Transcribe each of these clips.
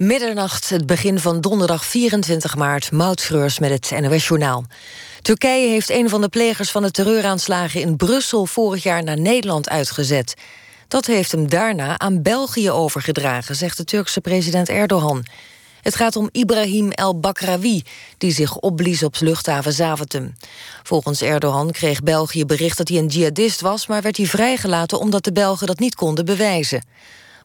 Middernacht, het begin van donderdag 24 maart, Moutschreurs met het NOS-journaal. Turkije heeft een van de plegers van de terreuraanslagen in Brussel vorig jaar naar Nederland uitgezet. Dat heeft hem daarna aan België overgedragen, zegt de Turkse president Erdogan. Het gaat om Ibrahim El Bakrawi, die zich opblies op luchthaven Zaventem. Volgens Erdogan kreeg België bericht dat hij een jihadist was... maar werd hij vrijgelaten omdat de Belgen dat niet konden bewijzen.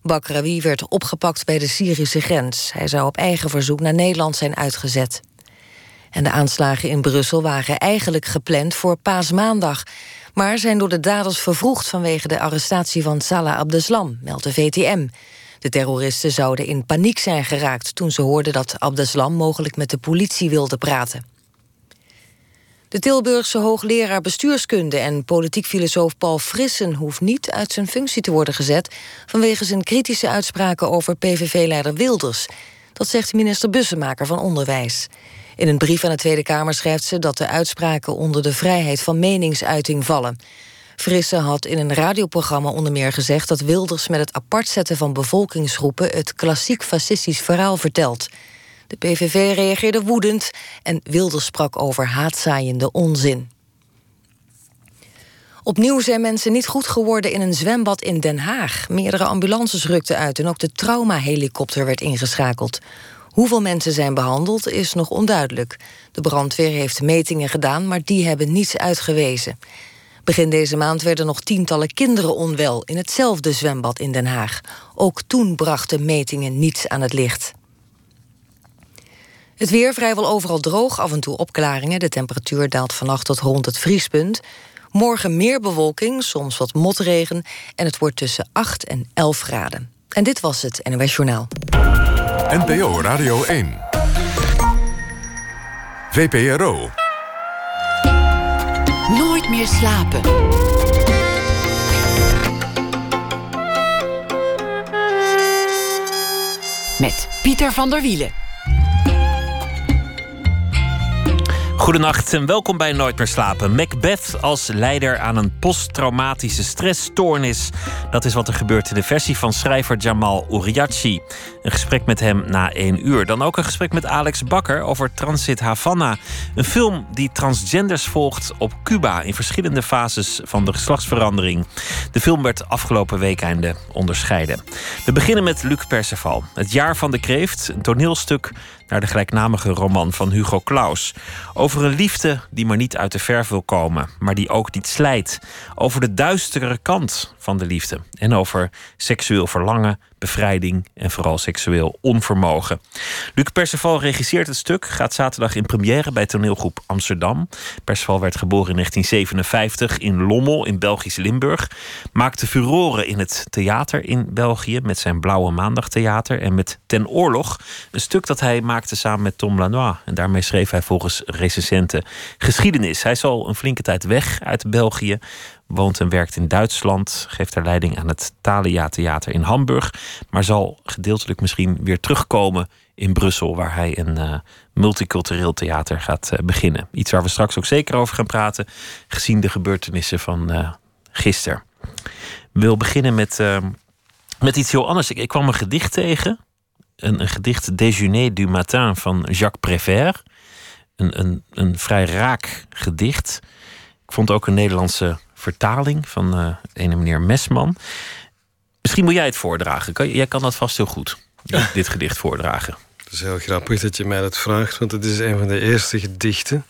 Bakrawi werd opgepakt bij de Syrische grens. Hij zou op eigen verzoek naar Nederland zijn uitgezet. En de aanslagen in Brussel waren eigenlijk gepland voor paasmaandag... maar zijn door de daders vervroegd vanwege de arrestatie van Salah Abdeslam, meldt de VTM. De terroristen zouden in paniek zijn geraakt toen ze hoorden dat Abdeslam mogelijk met de politie wilde praten. De Tilburgse hoogleraar bestuurskunde en politiek filosoof Paul Frissen hoeft niet uit zijn functie te worden gezet vanwege zijn kritische uitspraken over PVV-leider Wilders. Dat zegt minister Bussemaker van Onderwijs. In een brief aan de Tweede Kamer schrijft ze dat de uitspraken onder de vrijheid van meningsuiting vallen. Frisse had in een radioprogramma onder meer gezegd dat Wilders met het apartzetten van bevolkingsgroepen het klassiek fascistisch verhaal vertelt. De PVV reageerde woedend en Wilders sprak over haatzaaiende onzin. Opnieuw zijn mensen niet goed geworden in een zwembad in Den Haag. Meerdere ambulances rukten uit en ook de traumahelikopter werd ingeschakeld. Hoeveel mensen zijn behandeld is nog onduidelijk. De brandweer heeft metingen gedaan, maar die hebben niets uitgewezen. Begin deze maand werden nog tientallen kinderen onwel in hetzelfde zwembad in Den Haag. Ook toen brachten metingen niets aan het licht. Het weer vrijwel overal droog, af en toe opklaringen. De temperatuur daalt vannacht tot rond het vriespunt. Morgen meer bewolking, soms wat motregen... en het wordt tussen 8 en 11 graden. En dit was het NOS Journaal. NPO Radio 1. VPRO. Nooit meer slapen. Met Pieter van der Wielen. Goedenacht en welkom bij Nooit meer slapen. Macbeth als leider aan een posttraumatische stressstoornis. Dat is wat er gebeurt in de versie van schrijver Jamal Uriachi. Een gesprek met hem na één uur. Dan ook een gesprek met Alex Bakker over Transit Havana. Een film die transgenders volgt op Cuba in verschillende fases van de geslachtsverandering. De film werd afgelopen weekende onderscheiden. We beginnen met Luc Perceval. Het jaar van de kreeft, een toneelstuk naar de gelijknamige roman van Hugo Claus. Over een liefde die maar niet uit de verf wil komen, maar die ook niet slijt. Over de duistere kant van de liefde. En over seksueel verlangen, bevrijding en vooral seksueel onvermogen. Luc Perceval regisseert het stuk, gaat zaterdag in première bij toneelgroep Amsterdam. Perceval werd geboren in 1957 in Lommel in Belgisch Limburg. Maakte furoren in het theater in België met zijn Blauwe Maandag Theater en met Ten Oorlog. Een stuk dat hij maakte samen met Tom Lanois. En daarmee schreef hij volgens recensenten geschiedenis. Hij is al een flinke tijd weg uit België woont en werkt in Duitsland, geeft haar leiding aan het Thalia Theater in Hamburg, maar zal gedeeltelijk misschien weer terugkomen in Brussel, waar hij een uh, multicultureel theater gaat uh, beginnen. Iets waar we straks ook zeker over gaan praten, gezien de gebeurtenissen van uh, gisteren. Ik wil beginnen met, met iets heel anders. Ik, ik, kwam een gedicht tegen, een, een gedicht Déjeuner du matin van Jacques Prévert. Een, een, een vrij raak gedicht. Ik vond ook een Nederlandse vertaling van uh, ene meneer Mesman. Misschien moet jij het voordragen. Jij kan dat vast heel goed, dit gedicht voordragen. Het is heel grappig dat je mij dat vraagt, want het is een van de eerste gedichten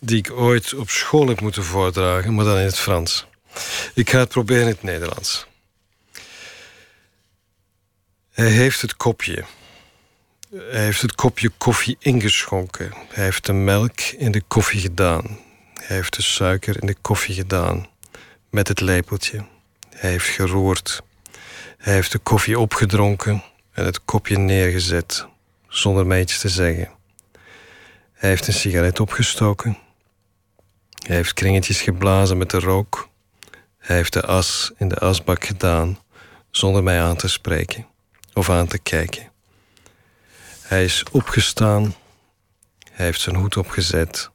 die ik ooit op school heb moeten voordragen, maar dan in het Frans. Ik ga het proberen in het Nederlands. Hij heeft het kopje. Hij heeft het kopje koffie ingeschonken. Hij heeft de melk in de koffie gedaan. Hij heeft de suiker in de koffie gedaan met het lepeltje. Hij heeft geroerd. Hij heeft de koffie opgedronken en het kopje neergezet, zonder mij iets te zeggen. Hij heeft een sigaret opgestoken. Hij heeft kringetjes geblazen met de rook. Hij heeft de as in de asbak gedaan, zonder mij aan te spreken of aan te kijken. Hij is opgestaan. Hij heeft zijn hoed opgezet.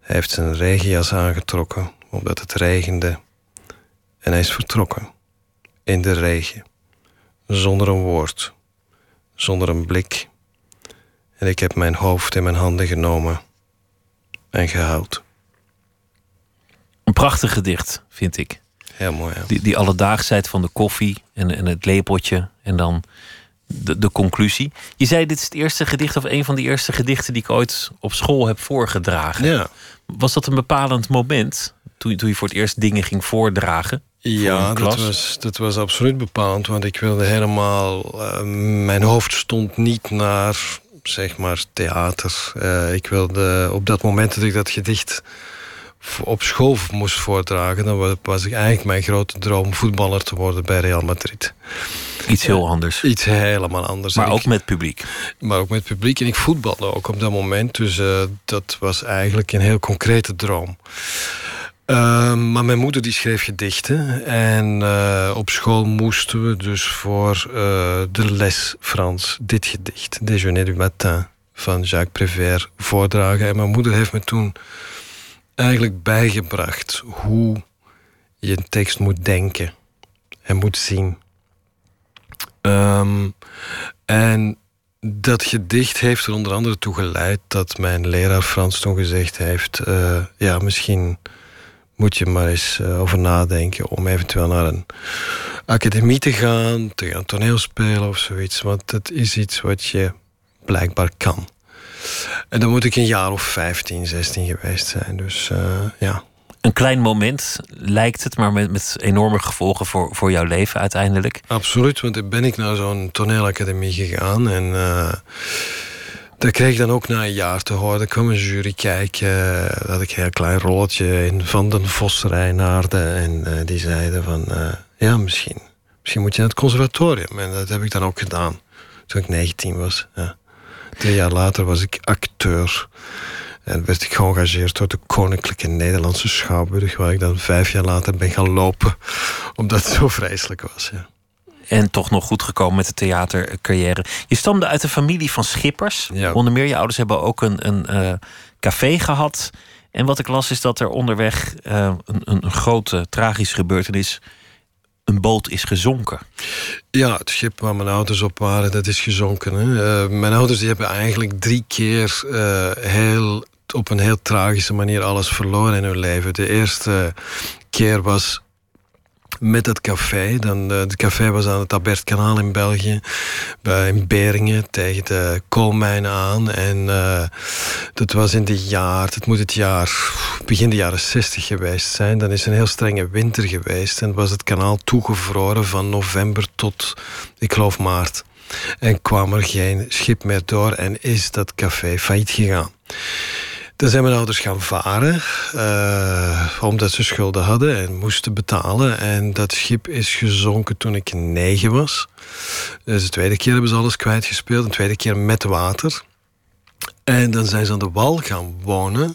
Hij heeft zijn regenjas aangetrokken omdat het regende. En hij is vertrokken in de regen, zonder een woord, zonder een blik. En ik heb mijn hoofd in mijn handen genomen en gehuild. Een prachtig gedicht, vind ik. Heel mooi, ja. Die, die alledaagsheid van de koffie en, en het lepeltje en dan de, de conclusie. Je zei, dit is het eerste gedicht of een van de eerste gedichten die ik ooit op school heb voorgedragen. Ja, Was dat een bepalend moment toen, je- toen je voor het eerst dingen ging voordragen? ja dat, was, dat was absoluut bepalend. Want ik wilde helemaal... eh, mijn hoofd stond niet naar, zeg maar, theater. Eh, ik wilde op dat moment dat ik dat gedicht op school moest voordragen... dan wa- was ik eigenlijk mijn grote droom voetballer te worden bij Real Madrid. Iets heel anders. Iets helemaal anders. Maar En ook ik- met publiek. maar ook met publiek. En ik voetbalde ook op dat moment. Dus eh, dat was eigenlijk een heel concrete droom. Eh, maar mijn moeder die schreef gedichten. En eh, op school moesten we dus voor eh, de les Frans dit gedicht. Déjeuner du matin van Jacques Prévert voordragen. En mijn moeder heeft me toen eigenlijk bijgebracht hoe je een tekst moet denken en moet zien. Ehm, en dat gedicht heeft er onder andere toe geleid dat mijn leraar Frans toen gezegd heeft: eh, Ja, misschien moet je maar eens eh, over nadenken om eventueel naar een academie te gaan, te gaan toneelspelen of zoiets. Want dat is iets wat je blijkbaar kan. En dan moet ik een jaar of 15, 16 geweest zijn. Dus eh, ja. Een klein moment lijkt het, maar met, met enorme gevolgen voor, voor jouw leven uiteindelijk. Absoluut, want dan ben ik naar zo'n toneelacademie gegaan en eh daar kreeg ik dan ook na een jaar te horen. Er kwam een jury kijken, dat had ik een heel klein rolletje in Van den Vos Rijnaarden en eh, die zeiden van eh, ja, misschien, misschien moet je naar het conservatorium. En dat heb ik dan ook gedaan toen ik 19 was. Ja. Drie jaar later was ik acteur. En werd ik geëngageerd door de Koninklijke Nederlandse Schouwburg, waar ik dan vijf jaar later ben gaan lopen, omdat het zo vreselijk was. Ja. En toch nog goed gekomen met de theatercarrière. Je stamde uit een familie van schippers. Ja. Onder meer je ouders hebben ook een, een eh, café gehad. En wat ik las is dat er onderweg eh, een, een grote tragische gebeurtenis... een boot is gezonken. Ja, het schip waar mijn ouders op waren, dat is gezonken. Hè. Eh, mijn ouders die hebben eigenlijk drie keer heel, op een heel tragische manier alles verloren in hun leven. De eerste keer was met het café. Dan, eh, het café was aan het Albertkanaal in België, bij in Beringen, tegen de koolmijnen aan. En eh, dat was in de jaar, het moet het jaar, begin de jaren 60 geweest zijn. Dan is een heel strenge winter geweest en was het kanaal toegevroren van november tot, ik geloof, maart. En kwam er geen schip meer door en is dat café failliet gegaan. Dan zijn mijn ouders gaan varen, eh, omdat ze schulden hadden en moesten betalen. En dat schip is gezonken toen ik negen was. Dus de tweede keer hebben ze alles kwijtgespeeld, de tweede keer met water. En dan zijn ze aan de wal gaan wonen.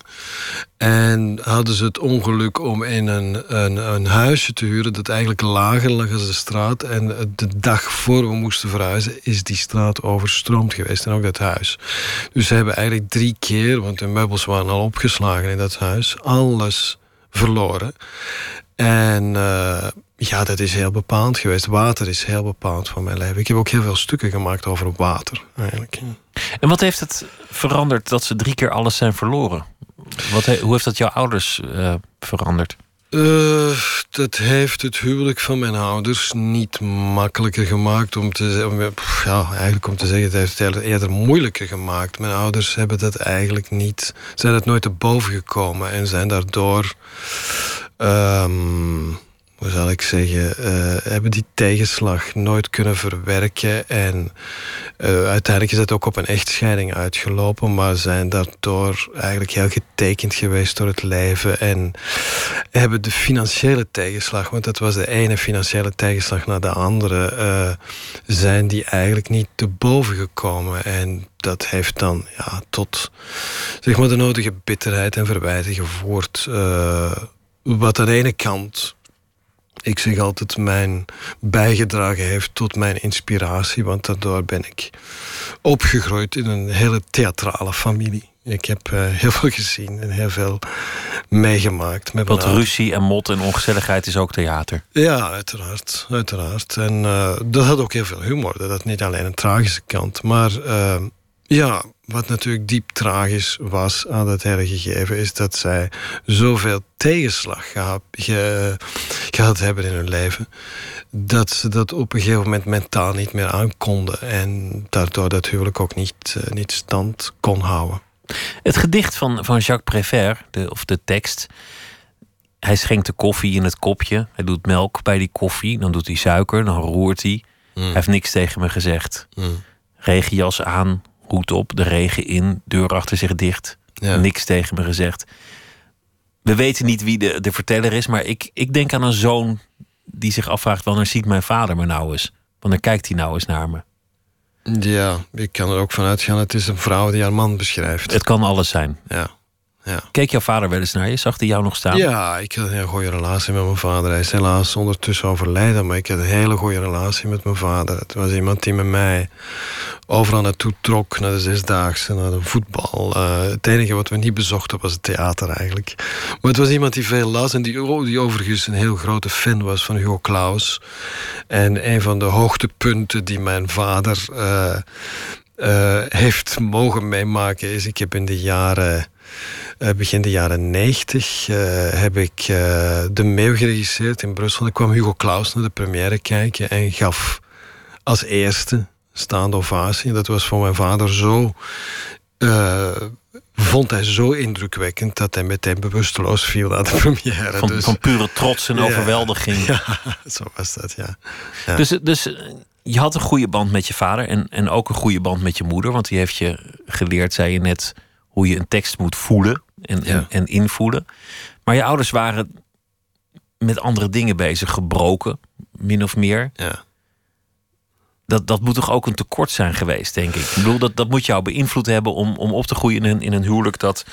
En hadden ze het ongeluk om in een, een, een huisje te huren dat eigenlijk lager lag als de straat. En de dag voor we moesten verhuizen is die straat overstroomd geweest en ook dat huis. Dus ze hebben eigenlijk drie keer, want de meubels waren al opgeslagen in dat huis, alles verloren. En eh, ja, dat is heel bepaald geweest. Water is heel bepaald voor mijn leven. Ik heb ook heel veel stukken gemaakt over water, eigenlijk. En wat heeft het veranderd dat ze drie keer alles zijn verloren? Wat he- hoe heeft dat jouw ouders eh, veranderd? Eh, dat heeft het huwelijk van mijn ouders niet makkelijker gemaakt. Om te, om, pff, ja, eigenlijk om te zeggen, het heeft het eerder moeilijker gemaakt. Mijn ouders hebben dat eigenlijk niet, zijn het nooit te boven gekomen en zijn daardoor, ehm, zal ik zeggen, eh, hebben die tegenslag nooit kunnen verwerken. En eh, uiteindelijk is het ook op een echtscheiding uitgelopen, maar zijn daardoor eigenlijk heel getekend geweest door het leven. En hebben de financiële tegenslag, want dat was de ene financiële tegenslag na de andere, eh, zijn die eigenlijk niet te boven gekomen. En dat heeft dan ja, tot zeg maar, de nodige bitterheid en verwijten gevoerd. wat aan de ene kant ik zeg altijd, mijn bijgedragen heeft tot mijn inspiratie. Want daardoor ben ik opgegroeid in een hele theatrale familie. Ik heb uh, heel veel gezien en heel veel meegemaakt. Met Want ruzie en mot en ongezelligheid is ook theater. Ja, uiteraard. uiteraard. En uh, dat had ook heel veel humor. Dat had niet alleen een tragische kant. Maar uh, ja, wat natuurlijk diep tragisch was aan dat hele gegeven... is dat zij zoveel tegenslag gehad, ge, gehad hebben in hun leven... dat ze dat op een gegeven moment mentaal niet meer aankonden. En daardoor dat huwelijk ook niet, uh, niet stand kon houden. Het gedicht van, van Jacques Prévert, de, of de tekst... Hij schenkt de koffie in het kopje. Hij doet melk bij die koffie. Dan doet hij suiker, dan roert hij. Mm. Hij heeft niks tegen me gezegd. Mm. Regenjas aan, hoed op, de regen in, deur achter zich dicht. Niks tegen me gezegd. We weten niet wie de, de verteller is, maar ik, ik denk aan een zoon die zich afvraagt: wanneer ziet mijn vader me nou eens? Wanneer kijkt hij nou eens naar me? Ja, ik kan er ook van uitgaan. Het is een vrouw die haar man beschrijft. Het kan alles zijn. Ja. Ja. Keek jouw vader wel eens naar je? Zag hij jou nog staan? Ja, ik had een hele goede relatie met mijn vader. Hij is helaas ondertussen overleden, maar ik had een hele goede relatie met mijn vader. Het was iemand die met mij overal naartoe trok, naar de zesdaagse, naar de voetbal. Uh, het enige wat we niet bezochten was het theater eigenlijk. Maar het was iemand die veel las en die, die overigens een heel grote fan was van Hugo Claus. En een van de hoogtepunten die mijn vader uh, uh, heeft mogen meemaken is... ik heb in de jaren uh, begin de jaren 90 uh, heb ik de Meeuw geregisseerd in Brussel. Ik kwam Hugo Claus naar de première kijken en gaf als eerste staande ovatie. Dat was voor mijn vader zo... vond hij zo indrukwekkend dat hij meteen bewusteloos viel na de première. Van, dus, van pure trots en overweldiging. Ja, zo was dat, ja. ja. Dus, dus je had een goede band met je vader en, en ook een goede band met je moeder. Want die heeft je geleerd, zei je net, hoe je een tekst moet voelen en, en, en, invoelen. Maar je ouders waren met andere dingen bezig, gebroken, min of meer. Ja. Dat, dat moet toch ook een tekort zijn geweest, denk ik. Ik bedoel, dat, dat moet jou beïnvloed hebben om, om op te groeien in een, in een huwelijk dat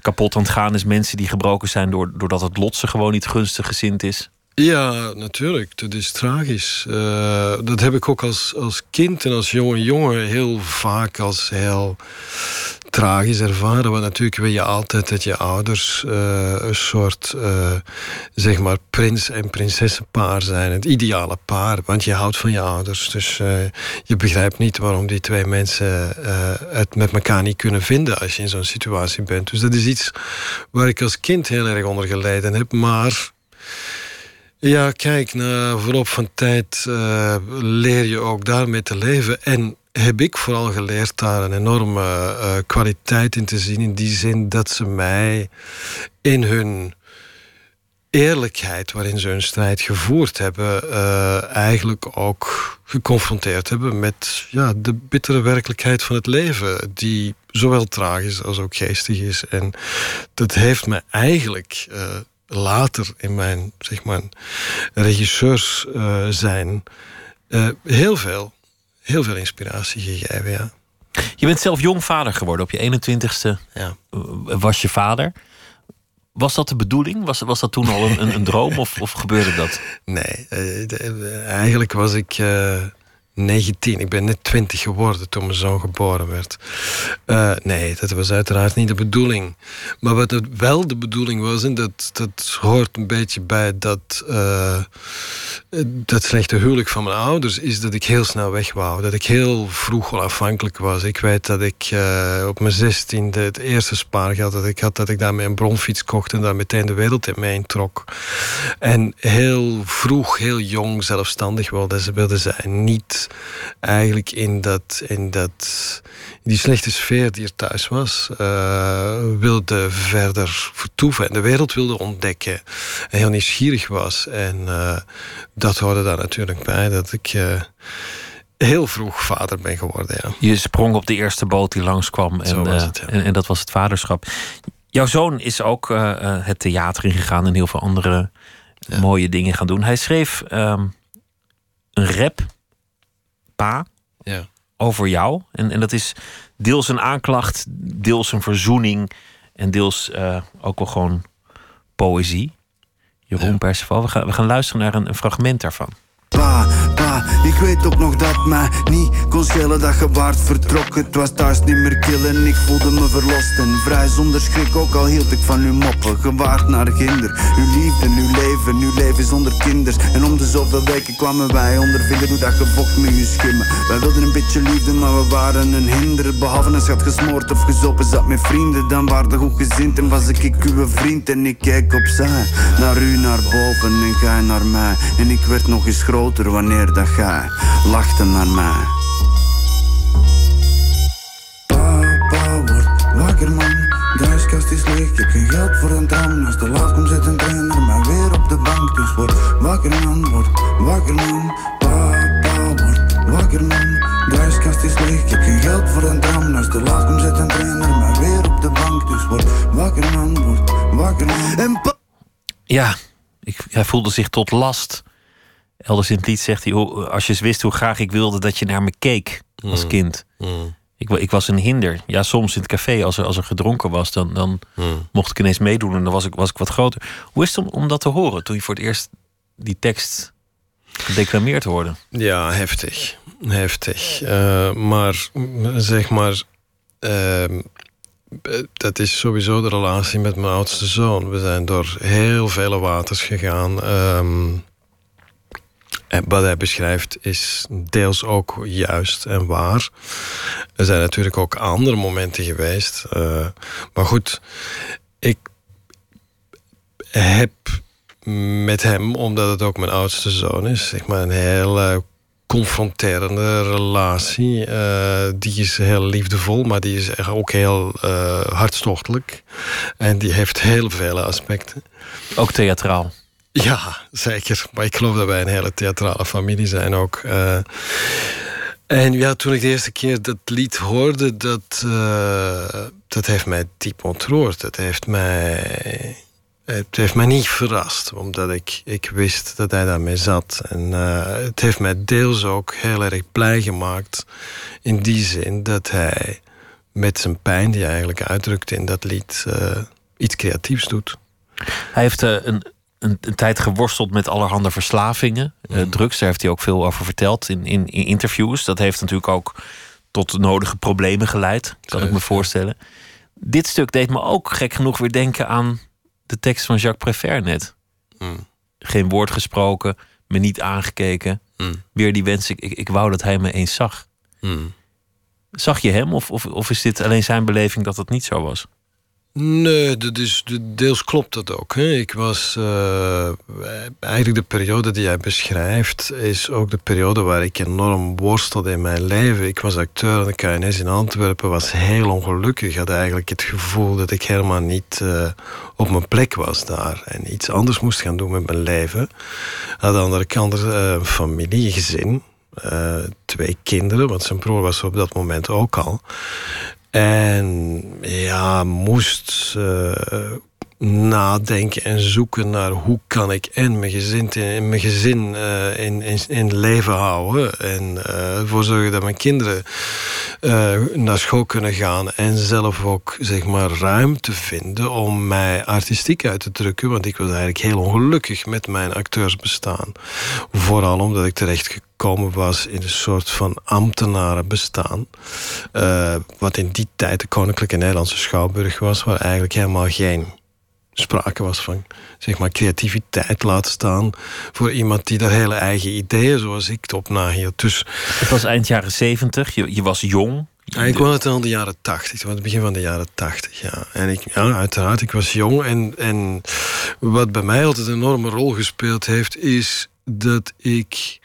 kapot aan het gaan is. Mensen die gebroken zijn door, doordat het lot ze gewoon niet gunstig gezind is. Ja, natuurlijk. Dat is tragisch. Uh, dat heb ik ook als, als kind en als jonge jongen heel vaak als heel tragisch ervaren. Want natuurlijk wil je altijd dat je ouders uh, een soort, uh, zeg maar, prins- en prinsessenpaar zijn. Het ideale paar, want je houdt van je ouders. Dus je begrijpt niet waarom die twee mensen het met elkaar niet kunnen vinden als je in zo'n situatie bent. Dus dat is iets waar ik als kind heel erg onder geleden heb. Maar ja, kijk, na verloop van tijd uh, leer je ook daarmee te leven. En heb ik vooral geleerd daar een enorme uh, kwaliteit in te zien. In die zin dat ze mij in hun eerlijkheid waarin ze hun strijd gevoerd hebben, uh, eigenlijk ook geconfronteerd hebben met ja, de bittere werkelijkheid van het leven, die zowel tragisch als ook geestig is. En dat heeft me eigenlijk later in mijn zeg maar, regisseurs uh, zijn uh, heel veel, heel veel inspiratie gegeven. Ja. Je bent zelf jong vader geworden. Op je 21ste ja. was je vader. Was dat de bedoeling? Was, was dat toen al een, een, droom of, of gebeurde dat? Nee, uh, eigenlijk was ik 19. Ik ben net 20 geworden toen mijn zoon geboren werd. Uh, nee, dat was uiteraard niet de bedoeling. Maar wat het wel de bedoeling was, en dat, dat hoort een beetje bij dat, uh, dat slechte huwelijk van mijn ouders, is dat ik heel snel weg wou. Dat ik heel vroeg al afhankelijk was. Ik weet dat ik uh, op mijn 16e het eerste spaargeld dat ik had, dat ik daarmee een bronfiets kocht en daar meteen de wereld in mee trok. En heel vroeg, heel jong zelfstandig wilde, wilde zijn. Niet eigenlijk in, dat, in dat, die slechte sfeer die er thuis was, uh, wilde verder vertoeven en de wereld wilde ontdekken. En heel nieuwsgierig was. En uh, dat hoorde daar natuurlijk bij dat ik. Uh, heel vroeg vader ben geworden. Ja. Je sprong op de eerste boot die langskwam en, het, en, en, dat was het vaderschap. Jouw zoon is ook het theater ingegaan en heel veel andere mooie dingen gaan doen. Hij schreef um, een rap pa ja. over jou. En, en dat is deels een aanklacht, deels een verzoening en deels uh, ook wel gewoon poëzie. Jeroen ja. Perceval, we gaan, we gaan luisteren naar een, een fragment daarvan. Pa, pa, Ik weet ook nog dat mij niet kon schelen dat je waard vertrokken. Het was thuis niet meer killen, ik voelde me verlost en vrij zonder schrik. Ook al hield ik van uw moppen, gewaard naar ginder. Uw liefde, uw leven, uw leven zonder kinders. En om de zoveel weken kwamen wij ondervinden hoe dat je vocht met je schimmen. Wij wilden een beetje liefde, maar we waren een hinder. Behalve als je had gesmoord of gezopen zat met vrienden, dan waren goed gezind en was ik, ik uw vriend. En ik kijk opzij, naar u naar boven en gij naar mij. En ik werd nog eens groter wanneer dat gij lachte naar mij. Papa wordt wakker man, de huiskast is leeg, ik heb geen geld voor een tram. Als de laat komt zit een trainer mij weer op de bank. Dus word wakker man, word wakker man. Papa wordt wakker man, de huiskast is leeg, ik heb geen geld voor een tram. Als de laat komt zit een trainer mij weer op de bank. Dus word wakker man, word wakker man. En Ja, ik, hij voelde zich tot last. Elders in het lied zegt hij: "Oh, Als je eens wist hoe graag ik wilde dat je naar me keek als kind. Ik, wa- ik was een hinder. Ja, soms in het café, als er, als er gedronken was, dan, dan mocht ik ineens meedoen en dan was ik, was ik wat groter. Hoe is het om, om dat te horen toen je voor het eerst die tekst gedeclameerd hoorde? Ja, heftig. Heftig. Eh, maar zeg maar, ehm, eh, dat is sowieso de relatie met mijn oudste zoon. We zijn door heel vele waters gegaan. ehm, wat hij beschrijft is deels ook juist en waar. Er zijn natuurlijk ook andere momenten geweest. eh, maar goed, ik heb met hem, omdat het ook mijn oudste zoon is, zeg maar een heel confronterende relatie. Eh, die is heel liefdevol, maar die is echt ook heel eh, hartstochtelijk. En die heeft heel vele aspecten. Ook theatraal. Ja, zeker. Maar ik geloof dat wij een hele theatrale familie zijn ook. Eh, en ja, toen ik de eerste keer dat lied hoorde, dat, eh, dat heeft mij diep ontroerd. Het heeft mij, het heeft mij niet verrast, omdat ik, ik wist dat hij daarmee zat. En eh, het heeft mij deels ook heel erg blij gemaakt. In die zin dat hij met zijn pijn die hij eigenlijk uitdrukt in dat lied iets creatiefs doet. Hij heeft een, een, een tijd geworsteld met allerhande verslavingen. eh, drugs, daar heeft hij ook veel over verteld in, in, in interviews. Dat heeft natuurlijk ook tot de nodige problemen geleid, kan ik me voorstellen. Dit stuk deed me ook gek genoeg weer denken aan de tekst van Jacques Prévert net. Geen woord gesproken, me niet aangekeken. Weer die wens, ik, ik, ik wou dat hij me eens zag. Zag je hem of, of, of is dit alleen zijn beleving dat het niet zo was? Nee, dat is, de- deels klopt dat ook. Hè. Ik was eh, eigenlijk de periode die jij beschrijft, is ook de periode waar ik enorm worstelde in mijn leven. Ik was acteur aan de KNS in Antwerpen, was heel ongelukkig. Had eigenlijk het gevoel dat ik helemaal niet eh, op mijn plek was daar en iets anders moest gaan doen met mijn leven. Aan de andere kant een familie, gezin. twee kinderen, want zijn broer was op dat moment ook al. En ja, moest eh, nadenken en zoeken naar hoe kan ik en mijn gezin, in, mijn gezin eh, in, in, in leven houden. En eh, ervoor zorgen dat mijn kinderen naar school kunnen gaan. En zelf ook zeg maar ruimte vinden om mij artistiek uit te drukken. Want ik was eigenlijk heel ongelukkig met mijn acteursbestaan. Vooral omdat ik terecht gekomen was in een soort van ambtenarenbestaan. Eh, wat in die tijd de Koninklijke Nederlandse Schouwburg was, waar eigenlijk helemaal geen sprake was van zeg maar, creativiteit laten staan voor iemand die daar hele eigen ideeën, zoals ik, op nahield. Dus Het was eind jaren zeventig, je, je was jong. ja, ik was het al in de jaren tachtig, het begin van de jaren tachtig, ja. En ik, ja, uiteraard, ik was jong. En, en wat bij mij altijd een enorme rol gespeeld heeft, is dat ik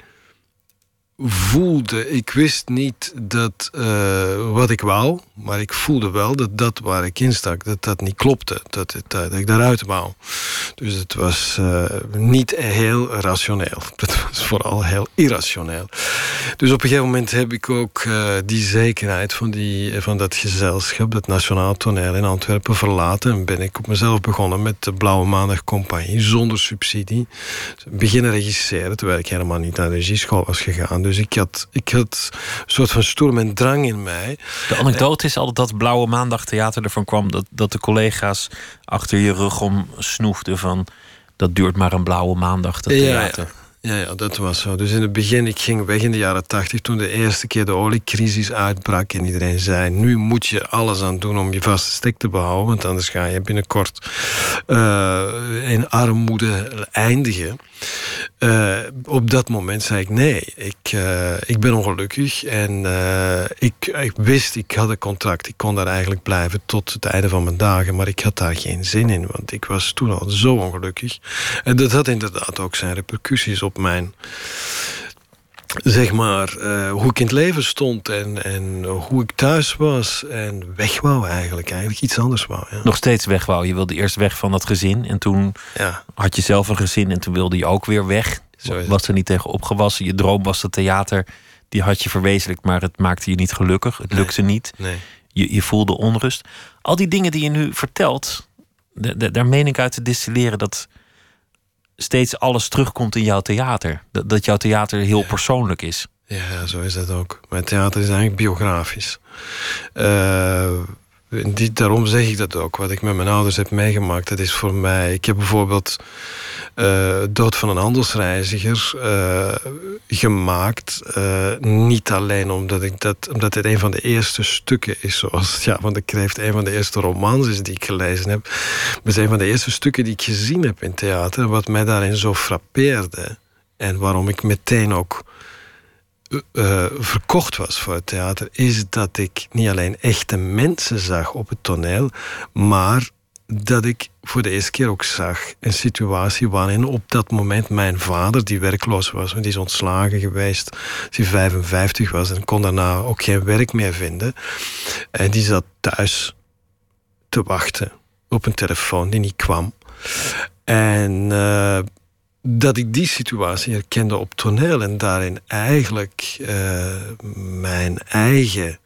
voelde, ik wist niet dat eh, wat ik wou, maar ik voelde wel dat dat waar ik in stak, dat dat niet klopte, dat, het, dat ik daaruit wou. Dus het was eh, niet heel rationeel, het was vooral heel irrationeel. Dus op een gegeven moment heb ik ook eh, die zekerheid van, die, van dat gezelschap, dat Nationaal Toneel in Antwerpen verlaten en ben ik op mezelf begonnen met de Blauwe Maandag Compagnie, zonder subsidie. Beginnen regisseren, terwijl ik helemaal niet naar de regieschool was gegaan. Dus ik had, ik had een soort van stoer en drang in mij. De anekdote is altijd dat Blauwe Maandag Theater ervan kwam... dat, dat de collega's achter je rug om snoefden van... dat duurt maar een Blauwe Maandag, dat Ja, theater. Ja, ja, dat was zo. Dus in het begin, ik ging weg in de jaren tachtig... toen de eerste keer de oliecrisis uitbrak... en iedereen zei, nu moet je alles aan doen om je vaste stek te behouden... want anders ga je binnenkort uh, in armoede eindigen. Uh, op dat moment zei ik, nee, ik, uh, ik ben ongelukkig. En ik, ik wist, ik had een contract. Ik kon daar eigenlijk blijven tot het einde van mijn dagen. Maar ik had daar geen zin in, want ik was toen al zo ongelukkig. En dat had inderdaad ook zijn repercussies op mijn zeg maar, uh, hoe ik in het leven stond en, en hoe ik thuis was en weg wou eigenlijk. Eigenlijk iets anders wou. Ja. Nog steeds weg wou. Je wilde eerst weg van dat gezin en toen ja. had je zelf een gezin en toen wilde je ook weer weg. Was er niet tegen opgewassen. Je droom was het theater. Die had je verwezenlijkt, maar het maakte je niet gelukkig. Het lukte niet. Nee. Je, je voelde onrust. Al die dingen die je nu vertelt, daar meen ik uit te distilleren dat steeds alles terugkomt in jouw theater. Dat, dat jouw theater heel persoonlijk is. Ja, zo is dat ook. Mijn theater is eigenlijk biografisch. Uh, daarom zeg ik dat ook. Wat ik met mijn ouders heb meegemaakt, dat is voor mij... Ik heb bijvoorbeeld uh, Dood van een handelsreiziger uh, gemaakt. Uh, niet alleen omdat, ik dat, omdat het een van de eerste stukken is... zoals ja, van de Kreeft een van de eerste romans is die ik gelezen heb. Maar het is een van de eerste stukken die ik gezien heb in theater. Wat mij daarin zo frappeerde... en waarom ik meteen ook uh, verkocht was voor het theater, is dat ik niet alleen echte mensen zag op het toneel, maar dat ik voor de eerste keer ook zag een situatie waarin op dat moment mijn vader, die werkloos was, want die is ontslagen geweest hij 55 was en kon daarna ook geen werk meer vinden, en die zat thuis te wachten op een telefoon die niet kwam. En uh, dat ik die situatie herkende op toneel en daarin eigenlijk uh, mijn eigen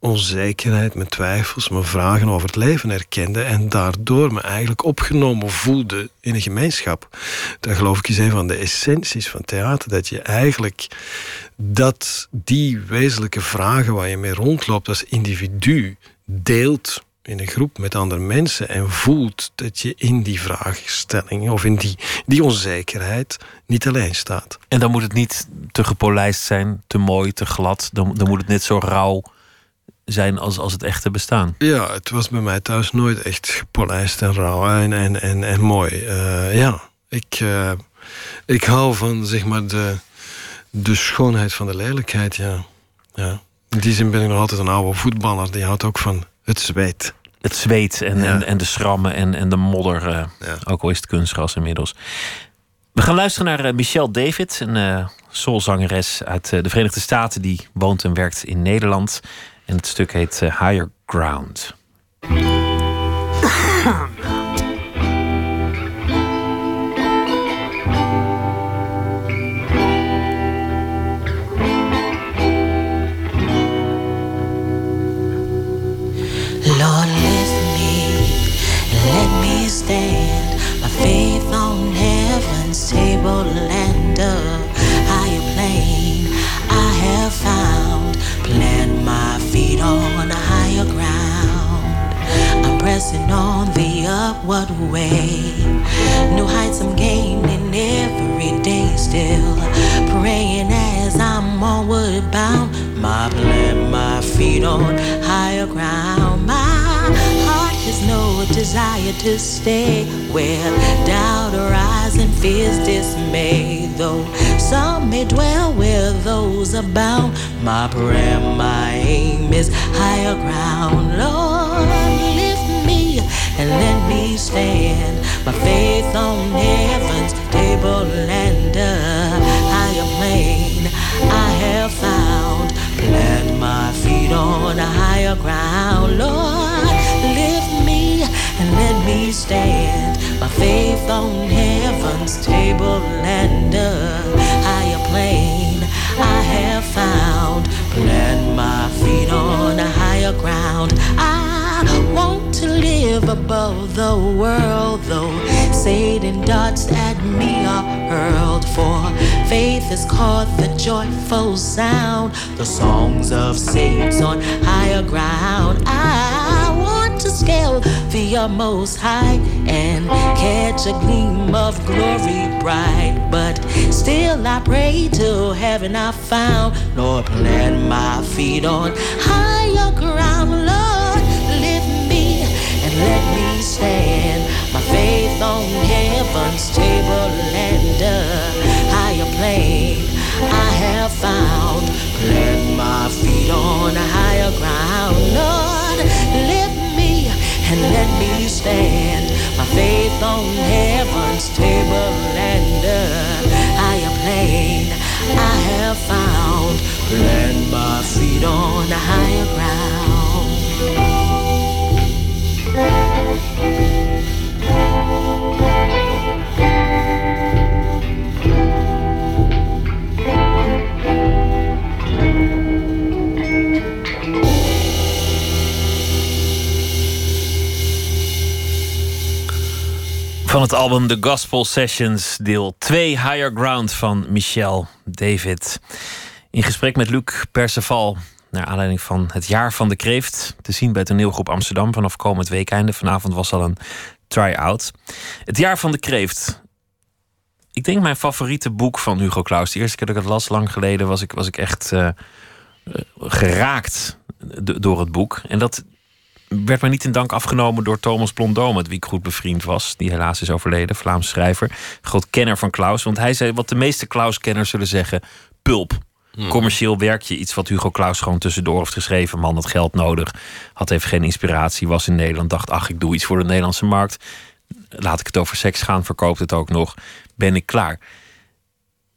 onzekerheid, mijn twijfels, mijn vragen over het leven herkende en daardoor me eigenlijk opgenomen voelde in een gemeenschap. Dat geloof ik is een van de essenties van theater, dat je eigenlijk dat die wezenlijke vragen waar je mee rondloopt als individu deelt in een groep met andere mensen en voelt dat je in die vraagstelling of in die, die onzekerheid niet alleen staat. En dan moet het niet te gepolijst zijn, te mooi, te glad. Dan, dan moet het net zo rauw zijn als, als het echte bestaan. Ja, het was bij mij thuis nooit echt gepolijst en rauw en, en, en, en mooi. Uh, ja, ik, uh, ik hou van zeg maar de, de schoonheid van de lelijkheid, ja. ja. In die zin ben ik nog altijd een oude voetballer. Die houdt ook van het zweet. Het zweet en, en, en, de schrammen en, en de modder. Uh, ja. Ook al is het kunstgras inmiddels. We gaan luisteren naar uh, Michelle David, een uh, soulzangeres uit de Verenigde Staten. Die woont en werkt in Nederland. En het stuk heet Higher Ground. I'm on the upward way. New heights I'm gaining every day, still praying as I'm onward bound. My plant my feet on higher ground. My heart has no desire to stay where doubt arises and fears dismay. Though some may dwell where those are bound, my prayer, my aim is higher ground. Lord, let me stand. My faith on heaven's table and a higher plane. I have found, plant my feet on a higher ground. Lord, lift me and let me stand. My faith on heaven's table and a higher plane. I have found, plant my feet on a higher ground. I want to live above the world, though Satan darts at me are hurled. For faith has caught the joyful sound, the songs of saints on higher ground. I want to scale the utmost high and catch a gleam of glory bright, but Still I pray to heaven I found. Lord, plant my feet on higher let me stand. My faith on heaven's table and a higher plane I have found. Plant my feet on a higher ground. Lord, lift me and let me stand. My faith on heaven's table and a higher plane I have found. Plant my feet on a higher Van het album The Gospel Sessions, deel 2 Higher Ground van Michel David. In gesprek met Luc Perceval, naar aanleiding van het jaar van de kreeft. Te zien bij toneelgroep Amsterdam vanaf komend weekeinde. Vanavond was al een try-out. Het jaar van de kreeft. Ik denk mijn favoriete boek van Hugo Claus. De eerste keer dat ik het las, lang geleden, was ik, was ik echt uh, geraakt door het boek. En dat werd mij niet in dank afgenomen door Thomas Blondoom, met wie ik goed bevriend was. Die helaas is overleden, Vlaams schrijver. Groot kenner van Klaus. Want hij zei wat de meeste Klaus-kenners zullen zeggen: pulp. Hmm. Commercieel werk je iets wat Hugo Claus gewoon tussendoor heeft geschreven. Man had geld nodig, had even geen inspiratie, was in Nederland, dacht: ach, ik doe iets voor de Nederlandse markt. Laat ik het over seks gaan, verkoopt het ook nog. Ben ik klaar.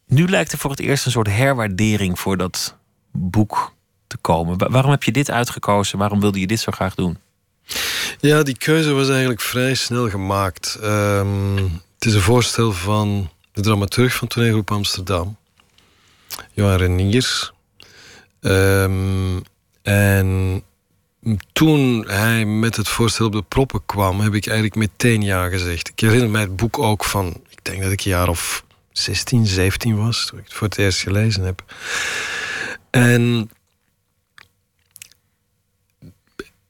Nu lijkt er voor het eerst een soort herwaardering voor dat boek te komen. Waarom heb je dit uitgekozen? Waarom wilde je dit zo graag doen? Ja, die keuze was eigenlijk vrij snel gemaakt. Um, het is een voorstel van de dramaturg van toneelgroep Amsterdam, Johan Reniers. Um, en toen hij met het voorstel op de proppen kwam, heb ik eigenlijk meteen ja gezegd. Ik herinner mij het boek ook van, ik denk dat ik een jaar of 16, 17 was, toen ik het voor het eerst gelezen heb. En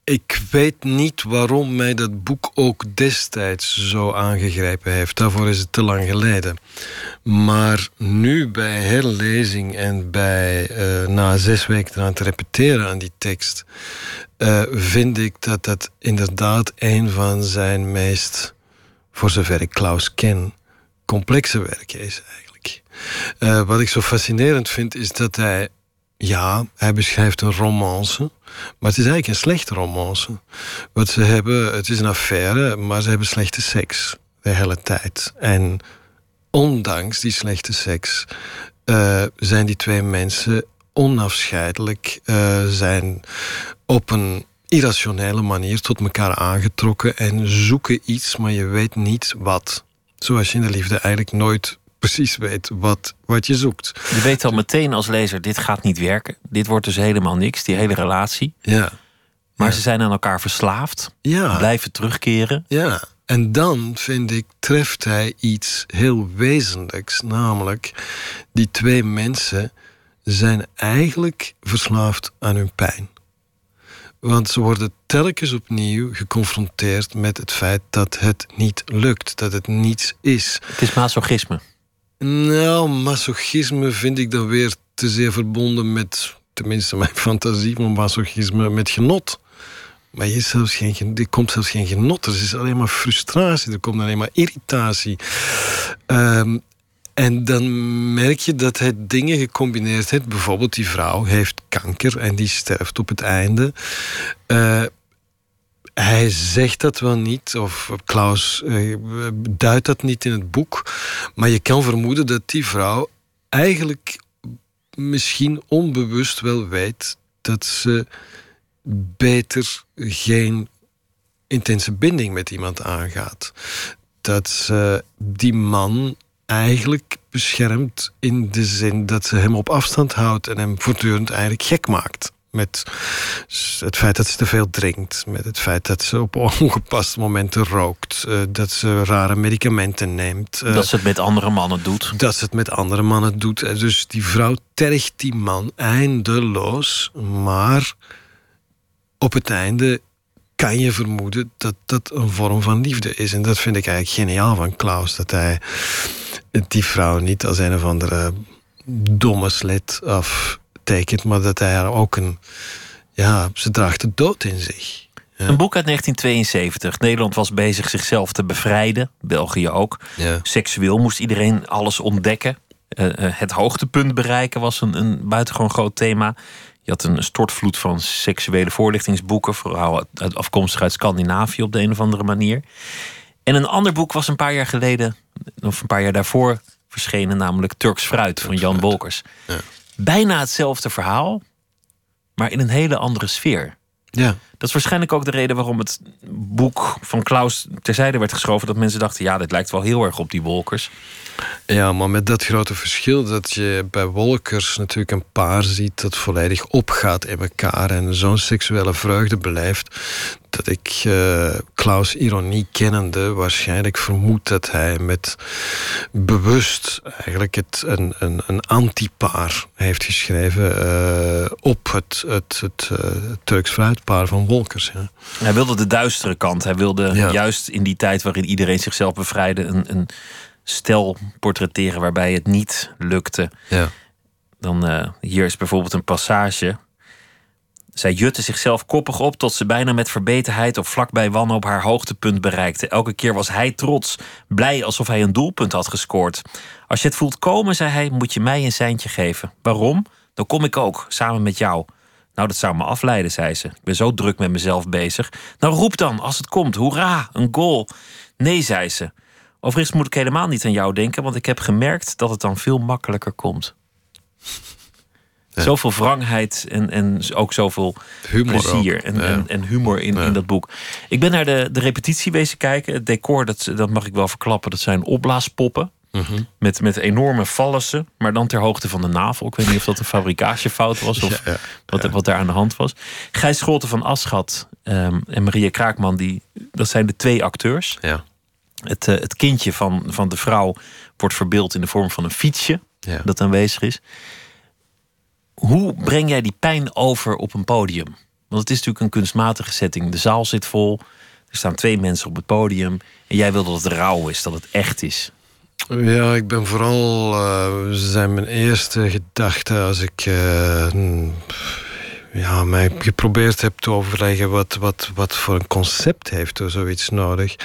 ik weet niet waarom mij dat boek ook destijds zo aangegrepen heeft. Daarvoor is het te lang geleden. Maar nu bij herlezing en bij uh, na zes weken eraan te repeteren aan die tekst, uh, vind ik dat dat inderdaad een van zijn meest, voor zover ik Klaus ken, complexe werken is eigenlijk. Uh, wat ik zo fascinerend vind is dat hij ja, hij beschrijft een romance. Maar het is eigenlijk een slechte romance. Wat ze hebben, het is een affaire, maar ze hebben slechte seks de hele tijd. En ondanks die slechte seks uh, zijn die twee mensen onafscheidelijk, uh, zijn op een irrationele manier tot elkaar aangetrokken en zoeken iets, maar je weet niet wat. Zoals je in de liefde eigenlijk nooit precies weet wat, wat je zoekt. Je weet al meteen als lezer, dit gaat niet werken. Dit wordt dus helemaal niks, die hele relatie. Ja. Maar ze zijn aan elkaar verslaafd. Ja. Blijven terugkeren. Ja. En dan, vind ik, treft hij iets heel wezenlijks. Namelijk, die twee mensen zijn eigenlijk verslaafd aan hun pijn. Want ze worden telkens opnieuw geconfronteerd met het feit dat het niet lukt, dat het niets is. Het is masochisme. Nou, masochisme vind ik dan weer te zeer verbonden met, tenminste mijn fantasie van masochisme, met genot. Maar je zelfs geen, er komt zelfs geen genot. Er is alleen maar frustratie, er komt alleen maar irritatie. Ehm, en dan merk je dat hij dingen gecombineerd heeft. Bijvoorbeeld die vrouw heeft kanker en die sterft op het einde. Uh, hij zegt dat wel niet, of Klaus uh, duidt dat niet in het boek. Maar je kan vermoeden dat die vrouw eigenlijk misschien onbewust wel weet dat ze beter geen intense binding met iemand aangaat. Dat ze die man eigenlijk beschermt in de zin dat ze hem op afstand houdt en hem voortdurend eigenlijk gek maakt. Met het feit dat ze te veel drinkt. Met het feit dat ze op ongepaste momenten rookt. Uh, dat ze rare medicamenten neemt. Uh, dat ze het met andere mannen doet. Dat ze het met andere mannen doet. Uh, dus die vrouw tergt die man eindeloos. Maar op het einde kan je vermoeden dat dat een vorm van liefde is. En dat vind ik eigenlijk geniaal van Klaus. Dat hij die vrouw niet als een of andere domme slet aftekent, maar dat hij haar ook een. Ja, ze draagt de dood in zich. Een boek uit 1972. Nederland was bezig zichzelf te bevrijden. België ook. Ja. Seksueel moest iedereen alles ontdekken. Uh, uh, het hoogtepunt bereiken was een, een buitengewoon groot thema. Je had een stortvloed van seksuele voorlichtingsboeken, vooral afkomstig uit Scandinavië op de een of andere manier. En een ander boek was een paar jaar geleden, of een paar jaar daarvoor, verschenen, namelijk Turks Fruit van Jan Wolkers. Ja. Bijna hetzelfde verhaal, maar in een hele andere sfeer. Ja. Dat is waarschijnlijk ook de reden waarom het boek van Klaus terzijde werd geschoven. Dat mensen dachten, ja, dit lijkt wel heel erg op die Wolkers. Ja, maar met dat grote verschil dat je bij Wolkers natuurlijk een paar ziet dat volledig opgaat in elkaar en zo'n seksuele vreugde beleeft, dat ik uh, Klaus ironie kennende waarschijnlijk vermoed dat hij met bewust eigenlijk het, een, een, een antipaar heeft geschreven uh, op het, het, het uh, Turks fruitpaar van Wolkers. Ja. Hij wilde de duistere kant. Hij wilde ja. juist in die tijd waarin iedereen zichzelf bevrijdde een, een stel portretteren waarbij het niet lukte. Ja. Dan uh, hier is bijvoorbeeld een passage. Zij jutte zichzelf koppig op tot ze bijna met verbeterheid of vlakbij wanhoop haar hoogtepunt bereikte. Elke keer was hij trots, blij alsof hij een doelpunt had gescoord. Als je het voelt komen, zei hij, moet je mij een seintje geven. Waarom? Dan kom ik ook, samen met jou. Nou, dat zou me afleiden, zei ze. Ik ben zo druk met mezelf bezig. Nou, roep dan, als het komt. Hoera, een goal. Nee, zei ze. Overigens moet ik helemaal niet aan jou denken, want ik heb gemerkt dat het dan veel makkelijker komt. Ja. Zoveel wrangheid en, en ook zoveel humor plezier en, ja. en, en, humor in, ja. in dat boek. Ik ben naar de, de repetitie wezen kijken. Het decor, dat, dat mag ik wel verklappen, dat zijn opblaaspoppen. Mm -hmm. met, met enorme vallussen, maar dan ter hoogte van de navel. Ik weet niet of dat een fabrikagefout was of wat, wat daar aan de hand was. Gijs Scholte van Aschat um, en Maria Kraakman, die, dat zijn de twee acteurs. Ja. Het, uh, het kindje van, van de vrouw wordt verbeeld in de vorm van een fietsje dat aanwezig is. Hoe breng jij die pijn over op een podium? Want het is natuurlijk een kunstmatige setting. De zaal zit vol. Er staan twee mensen op het podium. En jij wil dat het rauw is, dat het echt is. Ja, ik ben vooral. Uh, zijn mijn eerste gedachten als ik. Uh, ja, mij geprobeerd heb te overleggen wat, wat, wat voor een concept heeft er zoiets nodig,